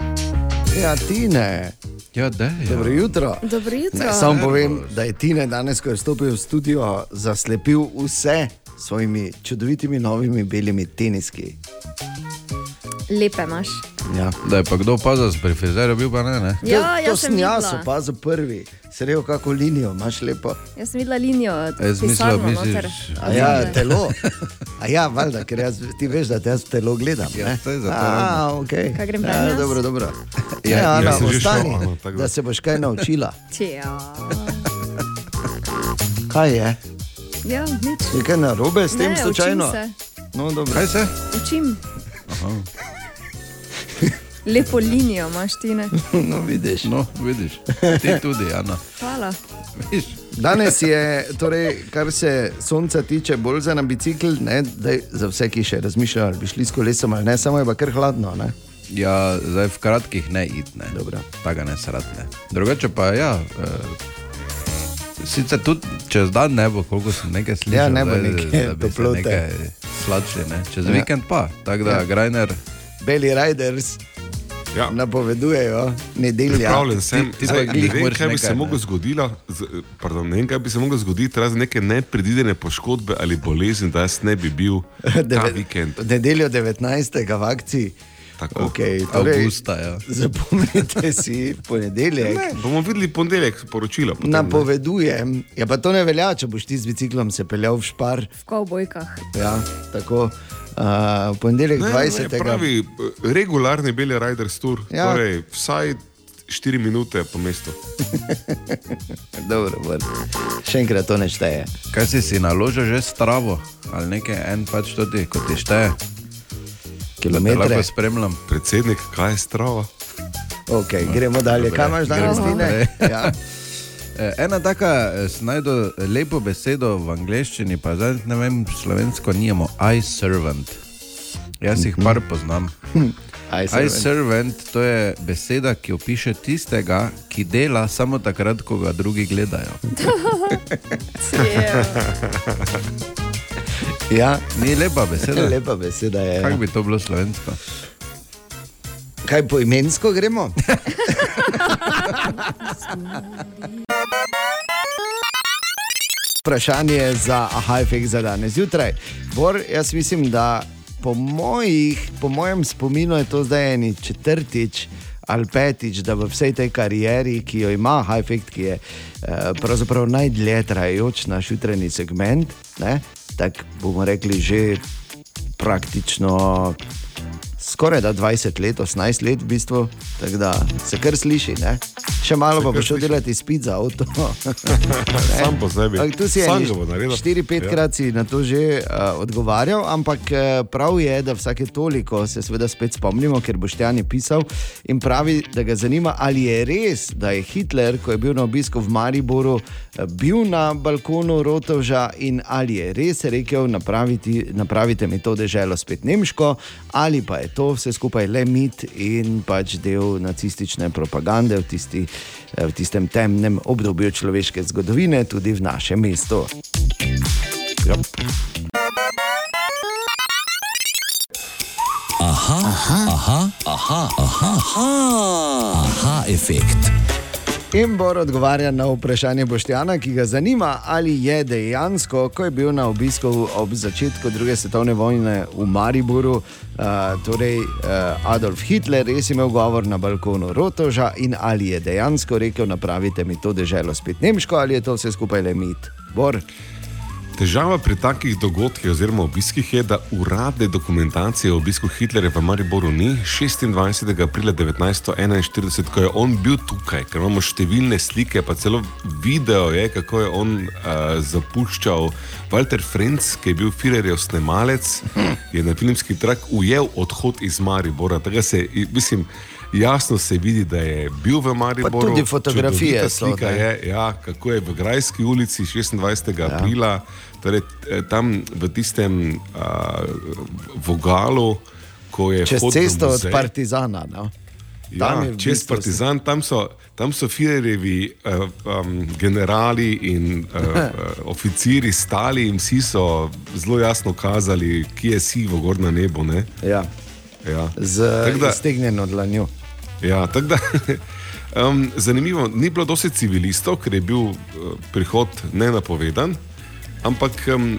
Ja, Tine.
Ja, da je.
Dobro jutro.
Dobro jutro.
Ne, samo povem, da je Tine danes, ko je stopil v studio, zaslepil vse s svojimi čudovitimi novimi belimi teniski.
Lepe imaš.
Ja.
Da je pa kdo opazil, da pri frizerju bil pa ne. ne?
Ja,
to, to
sem
jaz opazil prvi, srejo kako linijo, imaš lepo.
Jaz sem videla linijo,
Jaz mislil,
pisarno
misliš-
noter.
A ja, telo. A ja, valjda, ker jaz, ti veš, da te jaz telo gledam.
Ja,
ne?
saj zato
A,
ravno.
okay.
Kaj grem
ja,
ven jaz?
dobro, dobro.
Ja,
Ja,
sem že šel,
ostani,
ano, da.
da se boš kaj naučila.
Ja,
Kaj je?
ja nič.
Je kaj narobe s tem
Ne,
slučajno?
Se.
No, dobro.
Kaj se?
Učim. Lepo linijo imaš ti ne.
No, vidiš.
No, vidiš. Ti tudi, Ana.
Hvala.
Viš?
Danes je, torej, kar se sonca tiče, bolj za na bicikl, ne, daj, za vse, ki še razmišljajo, ali bi šli s kolesom ali ne, samo je pa kar hladno. Ne?
Ja, zdaj v kratkih ne id, ne.
Dobro.
Tako ne sratne. Drugače pa ja. Eh, Sicer tudi čez dan ne bo, koliko sem nekaj slišal,
Ja, ne bo
se
toplote.
nekaj Sladše, ne? Čez
Ja.
vikend pa, tako da
Ja.
Grajner.
Beli Riders
Ja.
napovedujejo nedelja.
Pripravljen sem,
Ti- ti
Zdaj, ne vem, kaj bi
nekaj,
se moglo zgodilo, z- pardon, ne vem, kaj bi se moglo zgoditi, razen neke nepredvidene poškodbe ali bolezni, da jaz ne bi bil ta vikend.
Nedeljo 19. v akciji.
Tako.
Okay, torej,
Avgusta, ja.
Zapomnite si ponedeljek.
Ne, bomo videli ponedeljek poročilo. potem, ne.
Napovedujem, ja pa to ne velja, če boš ti z biciklom se peljal v špar.
V kovbojkah.
Ja, tako. Uh, ponedeljek
Ne,
20.
Ne, pravi, eh, regularni beli Riders tour,
Ja.
torej vsaj 4 minute po mestu.
Dobro, bolj. Še enkrat to ne šteje.
Kaj si si naložil že stravo ali nekaj, en pač to ti, kot ti šteje?
Kilometre.
Lahko spremljam.
Predsednik, kaj je strava?
Okay, gremo dalje.
Dobre,
Kaj imaš danes,
naprej.
Ja.
Eh, Ena taka, sem najdel lepo besedo v angleščini, pa zdaj ne vem, slovensko nijemo, I servant. Jaz jih par poznam.
I
I servant, to je beseda, ki opiše tistega, ki dela samo takrat, ko ga drugi gledajo.
Ja,
Ni lepa beseda.
lepa beseda je.
Kako
ja.
bi to bilo slovensko?
Kaj po imensko gremo? Vprašanje za Ahajfek za danes zjutraj. Bor, jaz mislim, da po, mojih, po mojem spominu je to zdaj eni četrtič ali petič, da v vsej tej karieri, ki jo ima Ahajfek, ki je eh, pravzaprav najdlje trajajoč naš jutranji segment, ne, tako bomo rekli že praktično skoraj da 20 let, 18 let v bistvu, tako da se kar sliši. Ne? Še malo pa bo šel delati spit za avto.
Sam po sebi.
Ampak Tu si
naredil.
4-5
Ja.
krat si na to že uh, odgovarjal, ampak uh, prav je, da vsake toliko se seveda spet spomnimo, ker boš Tjani pisal in pravi, da ga zanima, ali je res, da je Hitler, ko je bil na obisku v Mariboru, eh, bil na balkonu Rotovža in ali je res rekel, napraviti, napravite mi to deželo spet nemško, ali pa je to vse skupaj le mit in pač del nacistične propagande v, tisti, eh, v tistem temnem obdobju človeške zgodovine, tudi v našem mestu. Yep.
Aha, aha, aha, aha, aha, aha, aha efekt.
In Bor odgovarja na vprašanje Boštjana, ki ga zanima, ali je dejansko, ko je bil na obisku ob začetku druge svetovne vojne v Mariboru, uh, torej uh, Adolf Hitler res imel govor na balkonu Rotoža in ali je dejansko rekel, napravite mi to deželo spet nemško, ali je to vse skupaj le mit. Bor,
Težava pri takih dogodkih oziroma obiskih je, da uradne dokumentacije o obisku Hitlerja v Mariboru ni 26. aprila 1941, ko je on bil tukaj, ker imamo številne slike, pa celo video je, kako je on uh, zapuščal. Walter Frenz, ki je bil Führerjev snemalec, je na filmski trak ujel odhod iz Maribora. Da se, mislim, jasno se vidi, da je bil v Mariboru.
tudi fotografije so,
slika
ne.
je, ja, kako je v Grajski ulici 26. Ja. aprila, torej, tam v tistem uh, vogalu, ko je
Čez cesto od. Partizana. No?
Ja, čez
bistvu
Partizan, tam so, tam so Führerjevi uh, um, generali in uh, uh, oficiri stali in vsi so zelo jasno kazali, kje je sivo gor na nebu. Ne?
Ja.
Ja.
Z
da-
iztegnjeno dlanjo.
Ja, tako da. Um, zanimivo, ni bilo dosti civilistov, ker je bil uh, prihod nenapovedan, ampak um,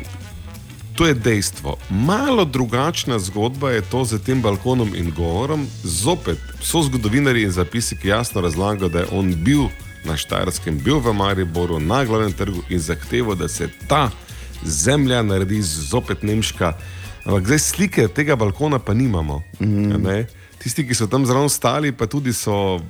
to je dejstvo. Malo drugačna zgodba je to z tem balkonom in govorom. Zopet so zgodovinari in zapisniki jasno razlagajo, da je on bil na Štajerskem, bil v Mariboru, na glavnem trgu in zahteval, da se ta zemlja naredi zopet nemška. Ampak zdaj slike tega balkona pa nimamo. Mm. Tisti, ki so tam zraven stali, pa tudi so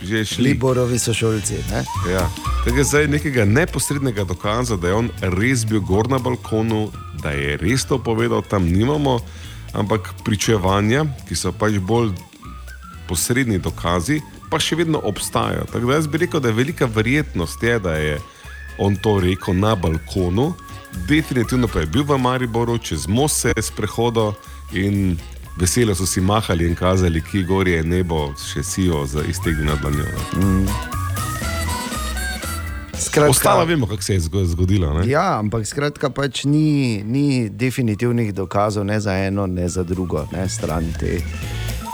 že šli.
Liborovi sošolci. Ne?
Ja. Tega zdaj nekega neposrednega dokaza, da je on res bil gor na balkonu, da je res to povedal, tam nimamo, ampak pričevanja, ki so pač bolj posredni dokazi, pa še vedno obstajajo. Tako da jaz bi rekel, da je velika verjetnost, je, da je on to rekel na balkonu, definitivno pa je bil v Mariboru, čez most se je sprehodil in veselo so si mahali in kazali, ki gor je nebo, še sijo za iztegnjeno dlanjo.
Mm. Skratka,
Ostalo vemo, kako se je zgo- zgodilo. Ne?
Ja, ampak skratka, pač ni, ni definitivnih dokazov ne za eno, ne za drugo ne, stran te,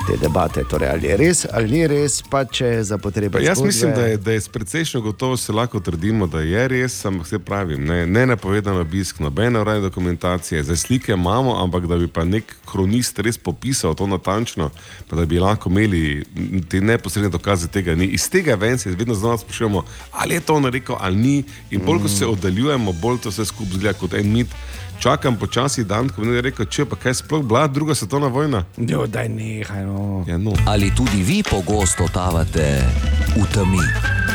te debate. Torej, ali je res ali ni res, pa če je za potrebe.
Jaz
zgodbe-
mislim, da je, da je s precejšnjo gotovostjo lahko trdimo, da je res, ampak se pravi, ne, ne napovedan obisk, nobene urejene dokumentacije, za slike imamo, ampak da bi pa nek kronist res popisal to natančno, pa da bi lahko imeli te neposredne dokaze tega ni. Iz tega ven se vedno znova sprašujemo, ali je to on rekel ali ni. In bolj ko se oddaljujemo, bolj to vse skupaj zgleda kot en mit. Čakam počasi dan, ko mi je rekel, če pa kaj sploh bila druga svetovna vojna.
Jo, daj nehaj, no.
Ja, no.
Ali tudi vi pogosto totavate v temi?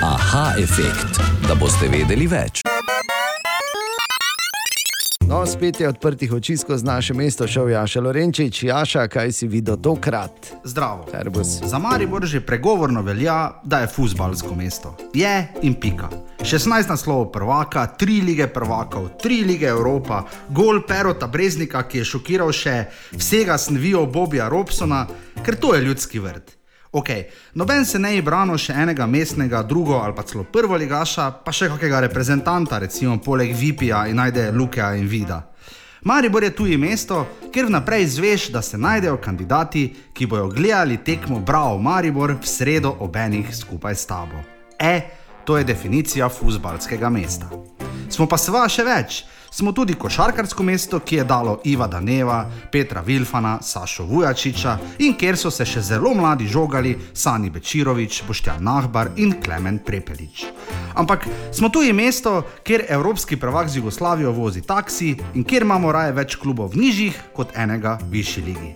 Aha, efekt, da boste vedeli več.
No, spet je odprtih oči skozi naše mesto šel Jaša Lorenčič. Jaša, kaj si videl tokrat?
Zdravo.
Servus.
Za Maribor že pregovorno velja, da je futbalsko mesto. Je in pika. 16 naslovov prvaka, 3 lige prvakov, 3 lige Evropa, gol Perota Breznika, ki je šokiral še vsega snovijo Bobija Robsona, ker to je ljudski vrt. Ok, noben se ne je branil še enega mestnega, drugo ali pa celo prvo ligaša, pa še kakega reprezentanta, recimo poleg Vipija in najde Lukeja in Vida. Maribor je tuji mesto, kjer vnaprej izveš, da se najdejo kandidati, ki bojo gledali tekmo Bravo Maribor v sredo ob enih skupaj s tabo. E, to je definicija futbalskega mesta. Smo pa seveda še več. Smo tudi košarkarsko mesto, ki je dalo Iva Daneva, Petra Vilfana, Sašo Vujačiča in kjer so se še zelo mladi žogali Sani Bečirovič, Boštjan Nahbar in Klemen Prepelič. Ampak smo tudi mesto, kjer evropski prvak z Jugoslavijo vozi taksi in kjer imamo raje več klubov v nižjih kot enega višji ligi.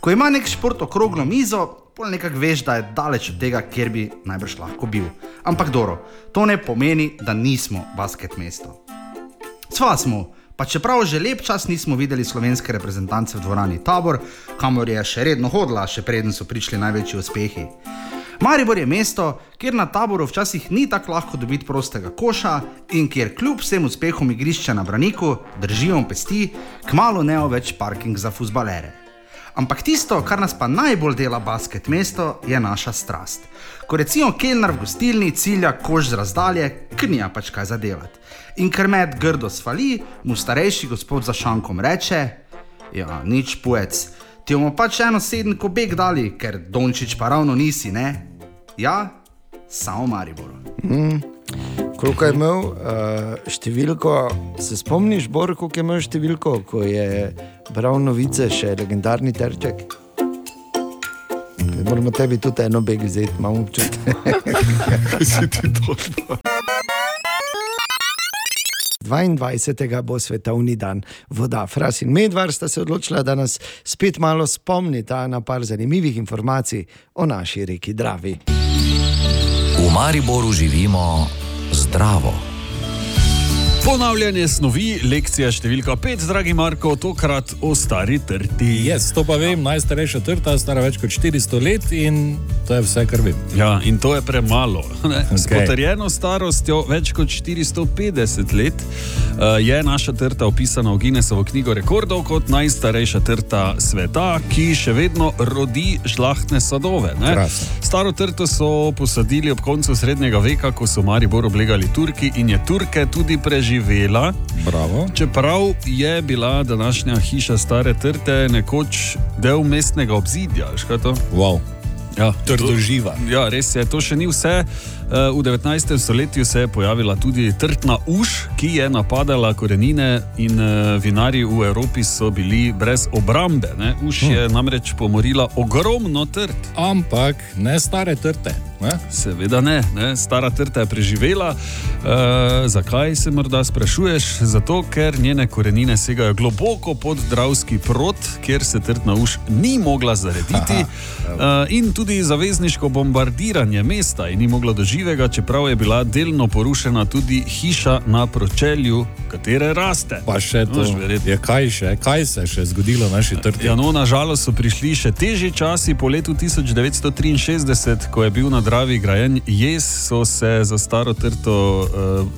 Ko ima nek šport okroglo mizo, pol nekako veš, da je daleč od tega, kjer bi najbrž lahko bil. Ampak dobro, to ne pomeni, da nismo basket mesto. Sva smo, pa čeprav že lep čas nismo videli slovenske reprezentance v dvorani Tabor, kamor je še redno hodila, še preden so prišli največji uspehi. Maribor je mesto, kjer na taboru včasih ni tako lahko dobiti prostega koša in kjer kljub vsem uspehom igrišča na braniku držijo pesti, kmalo ne več parking za fusbalere. Ampak tisto, kar nas pa najbolj dela basket mesto, je naša strast. Ko recimo kelner v gostilni cilja koš z razdalje, knija pač kaj zadevati. In ker med grdo svali, mu starejši gospod za šankom reče: Ja, nič pujec, ti bomo pač eno sedemko beg dali, ker Dončić pa ravno nisi, ne? Ja, samo Maribor.
Mm. Koliko je imel uh, številko, se spomniš, Bor, koliko je imel številko, ko je bral novice, še legendarni terček? Zdaj Moramo tebi tudi eno beg vzeti, imamo občutek.
si ti to
22. bo svetovni dan voda. Fras in Medvar sta se odločila, da nas spet malo spomnita na par zanimivih informacij o naši reki Dravi.
V Mariboru živimo zdravo.
Ponavljanje snovi, lekcija številka 5, dragi Marko, tokrat o stari trti.
Jaz to pa vem, najstarejša trta, stara več kot 400 let in to je vse, kar vem.
Ja, in to je premalo. ne. S potrjeno starostjo več kot 450 let uh, je naša trta opisana v Guinnessovo knjigo rekordov kot najstarejša trta sveta, ki še vedno rodi žlahtne sadove. Staro trto so posadili ob koncu srednjega veka, ko so Maribor oblegali Turki in je Turke tudi preživela.
Bravo.
Čeprav je bila današnja hiša stare trte nekoč del mestnega obzidja?
Wow.
Ja,
Trdoživa.
Ja, res je, to še ni vse. Eh, V 19. stoletju se je pojavila tudi trtna uš, ki je napadala korenine, in eh, vinarji v Evropi so bili brez obrambe. Ne? Uš je namreč pomorila ogromno trt.
Ampak ne stare trte. Ne?
Seveda ne, ne, stara trta je preživela. E, zakaj se morda sprašuješ? Zato, ker njene korenine segajo globoko pod Dravski prot, kjer se trtna uš ni mogla zarediti, e, in tudi zavezniško bombardiranje mesta je ni moglo do živega, čeprav je bila delno porušena tudi hiša na pročelju, katere raste.
Pa še to. Je kaj še, kaj se je še zgodilo naši trti?
Ja, no, nažalost so prišli še težji časi. Po letu 1963, ko je bil na Dravi grajen jez, so se za staro trto uh,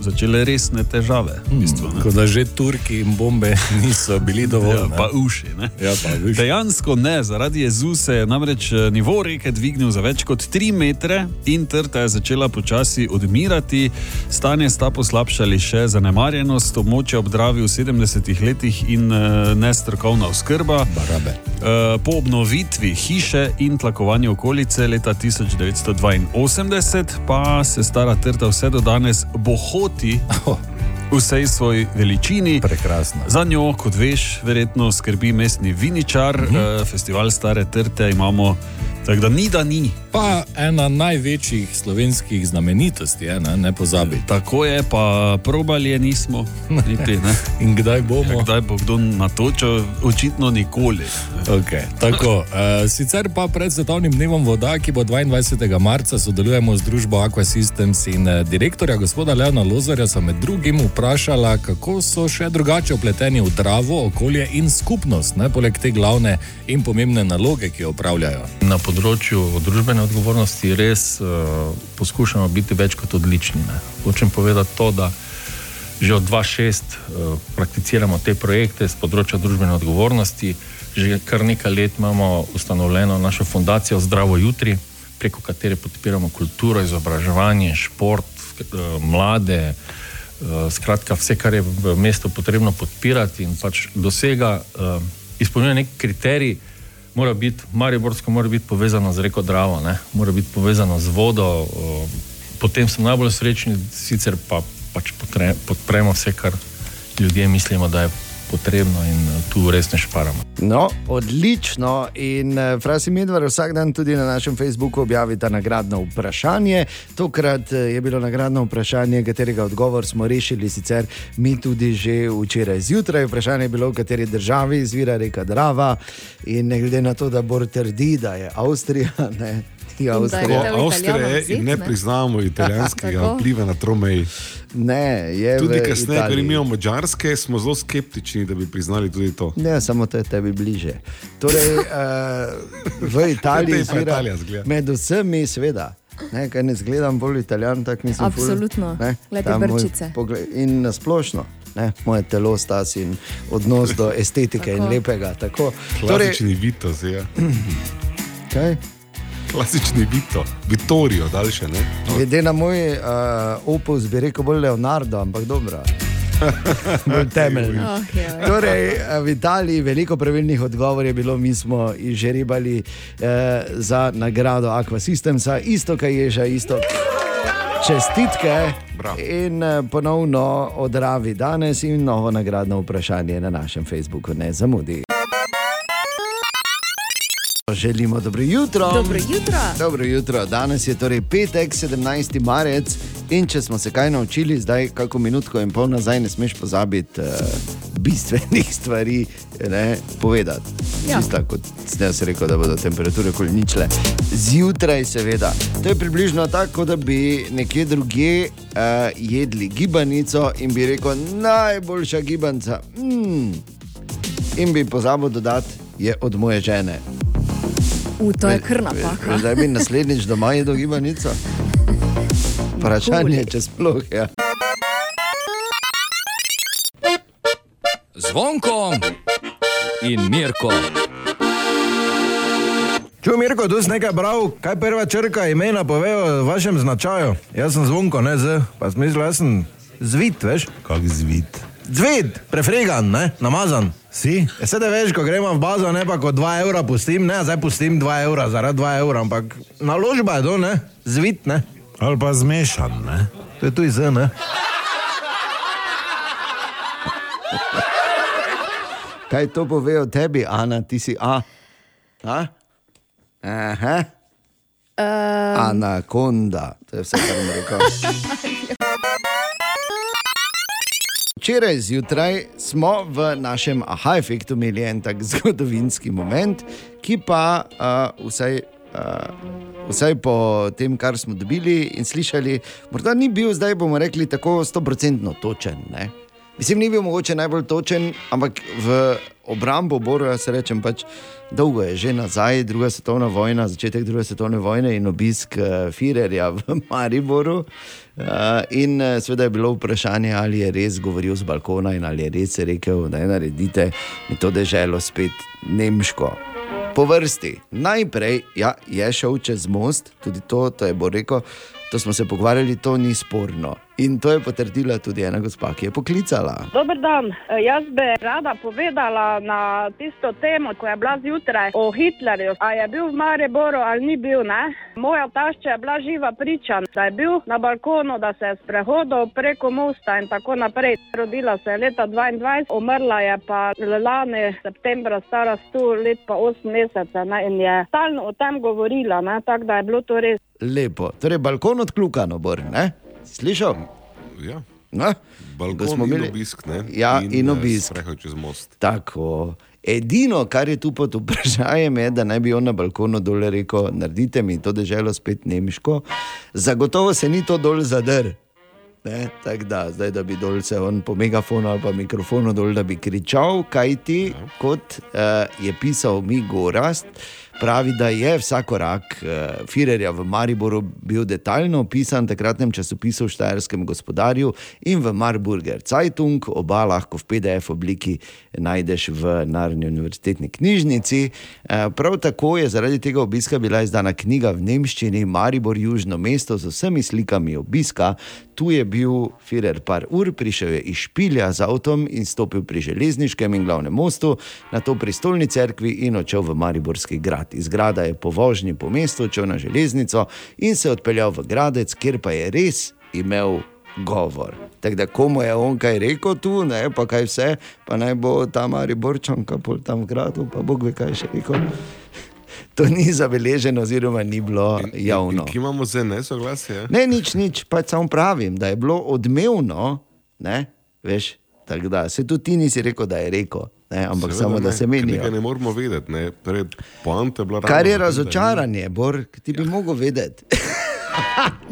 začele resne težave. V bistvu, ne.
Kot da že Turki in bombe niso bili dovolj.
Ja,
ne?
pa uši. Ne?
Ja, pa uši.
Dejansko ne, zaradi jezu se je namreč eh, nivo reke dvignil za več kot 3 metre in trta je začela počasi odmirati. Stanje sta poslabšali še zanemarjenost območja ob Dravi v 70-ih letih in uh, nestrokovna oskrba. Uh, po obnovitvi hiše in tlakovanju okolice leta 1982 pa se stara trta vse do danes bohoti. Vsej svoji veličini.
Prekrasno.
Za njo, kot veš, verjetno skrbi mestni viničar,
Mhm.
-huh. festival Stare Trte imamo, tako da ni da ni.
Pa ena največjih slovenskih znamenitosti, je, ne, ne pozabi.
Tako je, pa probali je nismo, niti ne.
In kdaj bomo?
Ja, kdaj bo kdo natočil, očitno nikoli.
Okay, tako, uh, sicer pa pred svetovnim dnevom voda, ki bo 22. marca, sodelujemo z družbo Aqua Systems in eh, direktorja gospoda Leona Lozarja, so med drugim vprašala, kako so še drugače upleteni v dravo, okolje in skupnost, ne, poleg te glavne in pomembne naloge, ki jo upravljajo.
Na področju družbene odgovornosti res uh, poskušamo biti več kot odlični. Ne. Hočem povedati to, da že od 2006 uh, prakticiramo te projekte z področja družbene odgovornosti. Že kar nekaj let imamo ustanovljeno našo fundacijo Zdravo jutri, preko katere podpiramo kulturo, izobraževanje, šport, uh, mlade. Uh, skratka, vse, kar je v mestu potrebno podpirati in pač dosega, uh, izpolnjuje nek kriterij, mora biti, Mariborsko mora biti povezano z reko Dravo, ne? mora biti povezano z vodo. Uh, potem smo najbolj srečni, sicer pa pač potre, podpremo vse, kar ljudje mislimo, da je potrebno in uh, tu res ne šparamo.
No, odlično. In uh, Frasi Medvar vsak dan tudi na našem Facebooku objavita nagradno vprašanje. Tokrat eh, je bilo nagradno vprašanje, katerega odgovor smo rešili sicer mi tudi že včeraj zjutraj. Vprašanje je bilo, v kateri državi izvira reka Drava. In ne glede na to, da Bor trdi, da je Avstrija. Ne, Avstrija.
Avstrija je in ne priznavamo italijanskega vpliva na Tromej.
Ne, je
Tudi kasneje, ko imamo mačarske, smo zelo skeptični, da bi priznali tudi to.
Ne, samo to je tebi bliže. Torej, uh, v Italiji izvira
Italija zgleda.
med vsemi, seveda. Ne, kaj ne zgledam bolj italijan, tako mislim. ful,
Absolutno.
ne,
te
ta moj
brčice.
pogled- In na splošno. Ne, moje telo, stas in odnos do estetike in
Tako.
lepega. Tako. Torej,
Klasični Vito, zdaj.
kaj?
Klasični Vito, Vittorio, daljše. Ne?
Glede na moj uh, opus bi rekel bolj Leonardo, ampak dobro. Bolj temeljni.
Oh, joj.
Torej, eh, v Italiji veliko pravilnih odgovorov je bilo, mi smo izžrebali eh, za nagrado Aqua Systemsa, isto kaj ježa, isto. Čestitke
Bravo.
in eh, ponovno odravi danes in novo nagradno vprašanje na našem Facebooku. Ne zamudi. Želimo dobro jutro.
Dobro jutro.
Dobro jutro. Danes je torej petek, 17. marec In če smo se kaj naučili, zdaj, kako minutko in pol nazaj, ne smeš pozabiti uh, bistvenih stvari ne, povedati.
Ja.
Tako, kot ste jaz rekel, da bodo temperature okoli ničle. Zjutraj, seveda. To je približno tako, da bi nekje drugje uh, jedli gibanico in bi rekel, najboljša gibanca. Mm. In bi pozabil dodati, je od moje žene.
U, to je
Ve-
kar
ve-
napaka.
Zdaj bi naslednjič doma jedel gibanico. Vprašanje, če sploh je. Ja.
Zvonko in Mirko.
Čuj, Mirko, tu si nekaj bral, kaj prva črka imena pove o vašem značaju. Jaz sem zvonko, ne z, pa smisel, jaz sem zvit, veš?
Kak zvit?
Zvit, prefregan, ne, namazan. Si? Ja, sedaj veš, ko gremo v bazo, ne pa ko 2 evra pustim, ne, zdaj pustim 2 evra, zaradi 2 evra, ampak naložba je to, ne, zvit, ne.
Ali pa zmešan, ne.
To je tu iz, ne.
Kaj to pove o tebi, Ana, ti si A? A? Aha.
Um,
Anakonda, to je vse, kar bom rekel. Včeraj zjutraj smo v našem aha efektu imeli en tak zgodovinski moment, ki pa uh, vsaj, uh, vsaj po tem, kar smo dobili in slišali, morda ni bil zdaj, bomo rekli, tako stoprocentno točen. Ne? Mislim, ni bil mogoče najbolj točen, ampak v obrambo Boru, jaz rečem, pač dolgo je že nazaj, druga svetovna vojna, začetek druge svetovne vojne in obisk uh, Führerja v Mariboru. Uh, in uh, seveda je bilo vprašanje, ali je res govoril z balkona in ali je res rekel, da je naredite in to deželo spet nemško. Po vrsti. Najprej ja, je šel čez most, tudi to, to je bo rekel, to smo se pogovarjali, to ni sporno. In to je potrdila tudi ena gospa, ki je poklicala.
Dober dan. E, Jaz bi rada povedala na tisto temo, ko je bila zjutraj o Hitlerju. A je bil v Mariboru ali ni bil, ne? Moja tašča je bila živa priča, da je bil na balkonu, da se je sprehodil preko mosta in tako naprej. Rodila se je leta 22, umrla je pa lani septembra, stara 100 let pa 8 mesecev ne? in je stalno o tem govorila, tako da je bilo to res.
Lepo, torej balkon odklukan, obor, ne? Slišal?
Ja. Balkon
Ko smo
in
imeli-
obisk, ne?
Ja, in
eh,
obisk.
Sprehod čez most.
Tako. Edino, kar je tu pod vprašanjem, je, da naj bi on na balkonu dol rekel: naredite mi to deželo spet nemško. Zagotovo se ni to dol zadr. Ne, tako da, zdaj, da bi dol se on po megafonu ali pa mikrofonu dol, da bi kričal, kaj ti, kot uh, je pisal mi Gorast, pravi, da je vsak korak uh, Firerja v Mariboru bil detaljno opisan v takratnem časopisu v Štajerskem gospodarju in v Marburger Zeitung, oba lahko v PDF obliki najdeš v Narodni univerzitetni knjižnici. Uh, prav tako je zaradi tega obiska bila izdana knjiga v nemščini Maribor, južno mesto z vsemi slikami obiska. Tu je bil Führer par ur, prišel je iz Špilja z avtom in stopil pri železniškem in glavnem mostu, na to pri stolni cerkvi in odšel v Mariborski grad. Iz grada je po vožnji po mestu odšel na železnico in se odpeljal v gradec, kjer pa je res imel govor. Tako da komu je on kaj rekel tu, ne pa kaj vse, pa naj bo ta Mariborčanka pol tam v gradu, pa Bog ve kaj še rekel. To ni zabeleženo, oziroma ni bilo javno.
Ki imamo zdaj nesoglasje?
Ne, nič, nič, pač samo pravim, da je bilo odmevno, ne, veš, da se tudi ti nisi rekel, da je rekel, ne, ampak
Seveda
samo da
ne,
se
ker
menijo.
Tega ne moramo vedeti. Ne? Pred poanta je bila
Kar je
da
razočaranje, Bor, ki ti bi mogel vedeti.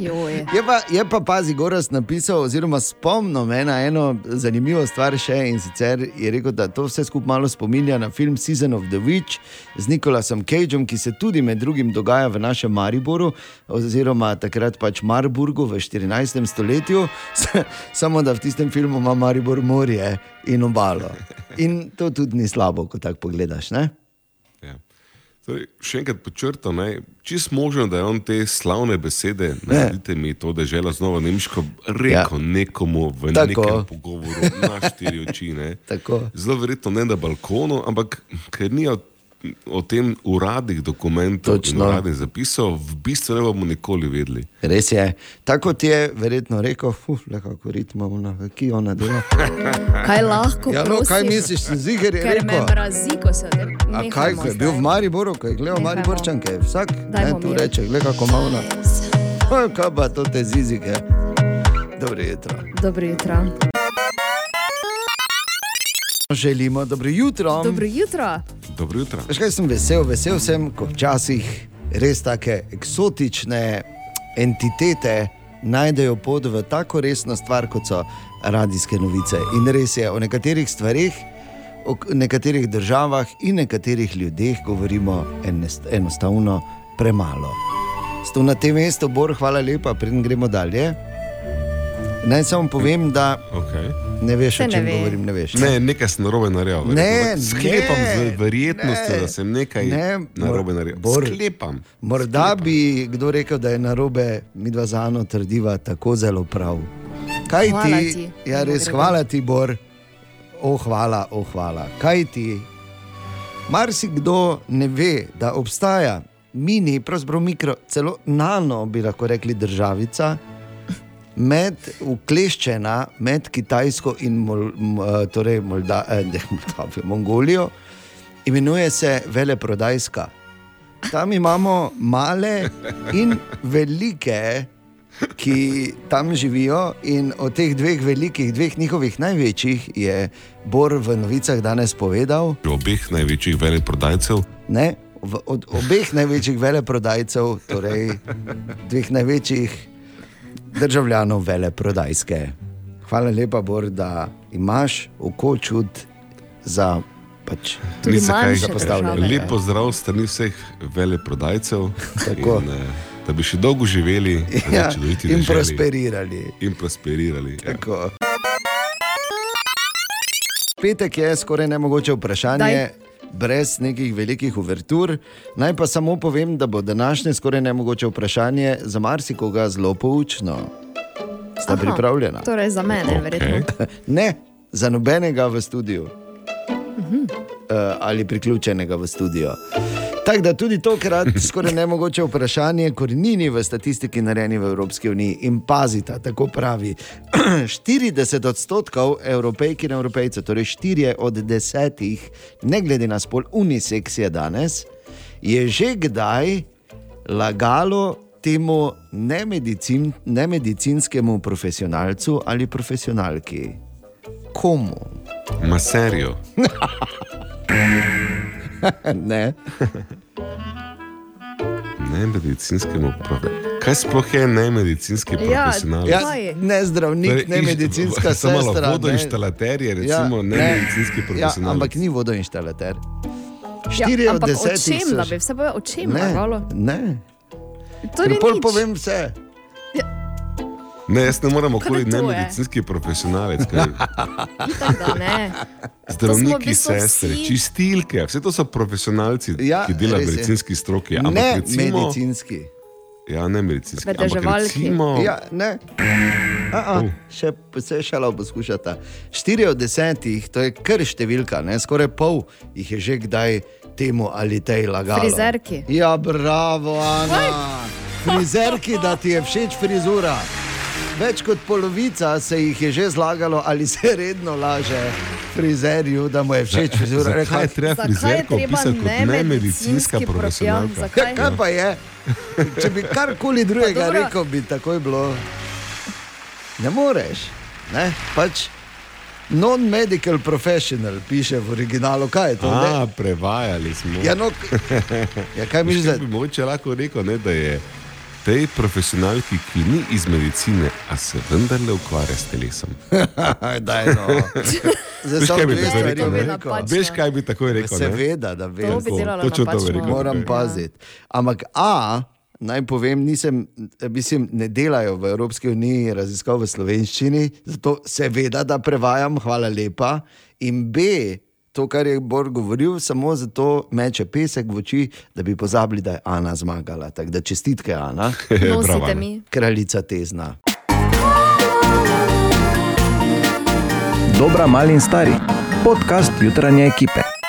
Je pa, je pa pazi, Goras napisal, oziroma spomnil me na eno zanimivo stvar še in sicer je rekel, da to vse skupaj malo spominja na film Season of the Witch z Nikolasom Cageom, ki se tudi med drugim dogaja v našem Mariboru, oziroma takrat pač Marburgu v 14. stoletju, samo da v tistem filmu ima Maribor morje in obalo. In to tudi ni slabo, ko tako pogledaš. Ne?
Torej, še enkrat počrtam, čist možno, da je on te slavne besede, naredite mi to, da je žela znova nemško, rekel ja. nekomu v
Tako.
nekem pogovoru na štiri oči. Ne.
Tako.
Zelo verjetno ne na balkonu, ampak ker ni o, o tem uradnih dokumentov in
Točno.
uradnih zapisov, v bistvu ne bomo nikoli vedeli.
Res je. Tako kot je verjetno rekel, uf, le kako ritmo, ki ona dela.
Kaj lahko
Ja, no,
prosim?
kaj misliš, ziger je
Ker
rekel?
mrazi, ko se tem
A kaj, ko je bil v Mariboru, ko je gledal. Mariborčanke, vsak ne, tu
mir.
reče, gledaj kako malo. Kaj pa to te zizike? Dobro jutro.
Dobro jutro.
Želimo dobro jutro.
Dobro jutro.
Dobro jutro.
Veš kaj sem vesel? Vesel sem, ko včasih res tako eksotične entitete najdejo pot v tako resno stvar, kot so radijske novice. In res je, o nekaterih stvarih, o nekaterih državah in nekaterih ljudeh govorimo enest- enostavno premalo. Sto na tem mestu, Bor, hvala lepa, preden gremo dalje. Naj samo povem, da
Okay.
ne veš,
Se
o
ne
čem
ve.
govorim. Ne, veš,
Ne, nekaj sem narobe naredil.
Ne.
Sklepam
ne,
z verjetnostjo,
ne,
da sem nekaj
ne,
narobe naredil.
Bor,
Sklepam.
Morda bi kdo rekel, da je narobe, mi dva za eno trdiva tako zelo prav. Kaj
Hvala
ti?
ti,
Ja, res hvala ti, Bor. O, hvala, o, hvala. Kaj ti? Marsikdo ne ve, da obstaja mini, pravzaprav mikro, celo nano, bi lahko rekli, državica, med, ukleščena med Kitajsko in Mol, eh, torej Molda, eh, Moldavijo, Mongolijo, imenuje se Veleprodajska. Tam imamo male in velike, ki tam živijo, in od teh dveh velikih, dveh njihovih največjih, je Bor v novicah danes povedal,
Obeh največjih veleprodajcev.
ne, v, od obeh največjih veleprodajcev, torej dveh največjih državljanov veleprodajske. Hvala lepa, Bor, da imaš oko čut za pač,
Ni se kaj
za postavljanje.
Lep pozdrav strani vseh veleprodajcev.
Tako.
In, eh, Da bi še dolgo živeli
Ja, in
deželi.
prosperirali.
In prosperirali. Ja.
Tako. Petek je skoraj nemogoče vprašanje.
Daj.
Brez nekih velikih uvertur. Naj pa samo povem, da bo današnje skoraj nemogoče vprašanje za marsikoga zelo poučno. Sta
Aha,
pripravljena?
Torej za mene, verjetno.
Ne, za nobenega v studiu
Mhm.
uh, ali priključenega v studio. Tako da tudi tokrat skoraj nemogoče vprašanje, korenini v statistiki narejeni v Evropski uniji. In pazite, tako pravi, 40 odstotkov evropejk in evropejcev, torej 4 od 10, ne glede na spol, uniseks je danes, je že kdaj lagalo temu nemedicin, nemedicinskemu profesionalcu ali profesionalki. Komu?
Maserijo.
ne.
Ne medicinskemu profesionalcu. Kaj sploh je ne medicinski profesionalec?
Ja, ne zdravnik,
Torej,
ne medicinska
samo malo
sestra.
vodoinštalater je recimo ne medicinski
Ja,
profesionalec.
ampak ni vodoinštalater.
Ja,
Štiri od
ampak o
desetih
čem,
so
da
že-
bi vse povedal, o čem
Ne, ne.
To
Ker
ni
pol
nič.
povem vse.
Ne, jaz ne morem okoli ne medicinski profesionalec.
da ne.
Zdravniki, sestre,
vsi-
čistilke, vse to so profesionalci,
Ja,
ki delajo v medicinski stroki.
Ne
Ampak recimo,
medicinski.
Ja, ne medicinski. Recimo,
Ja, ne. A -a, še se šalo poskušata. Štiri od desetih, to je kar številka, ne? skoraj pol jih je že kdaj temu ali tej lagalo.
Frizerki.
Ja, bravo, Ana. Frizerki, da ti je všeč frizura. Več kot polovica se jih je že zlagalo, ali se redno laže frizerju, da mu je všeč frizura.
Zakaj
Rekla,
je treba frizerko
treba
opisati kot nemedicinska
nemedicinski pro-
profesionalka?
Ja?
Kaj, pa je? Če bi karkoli drugega rekel, bi takoj bilo. Ne moreš. Ne? Pač non-medical professional piše v originalu. Kaj je to?
A,
ne?
prevajali smo.
Ja, no, ja, kaj misliš,
Veš,
da-
bi mogoče lahko rekel, ne, da je tej profesionalki, ki ni iz medicine, a se vendarle ukvarja s telesom.
Daj, no. Zdaj
Veš,
samo
kaj bi tako
stvari
rekel?
rekel.
Veš, kaj bi tako rekel?
Seveda, da vem.
To bi delala
Točno to
napačno.
rekel.
Moram
takoj.
paziti. Ampak A, naj povem, nisem, mislim, ne delajo v Evropski uniji raziskav v slovenščini, zato seveda, da prevajam, hvala lepa. In B, to, kar je Bor govoril, samo zato meče pesek v oči, da bi pozabili, da je Ana zmagala. Tako da čestitke, Ana.
Nosite mi.
Kraljica tezna.
Dobra, mali in stari. Podcast jutranje ekipe.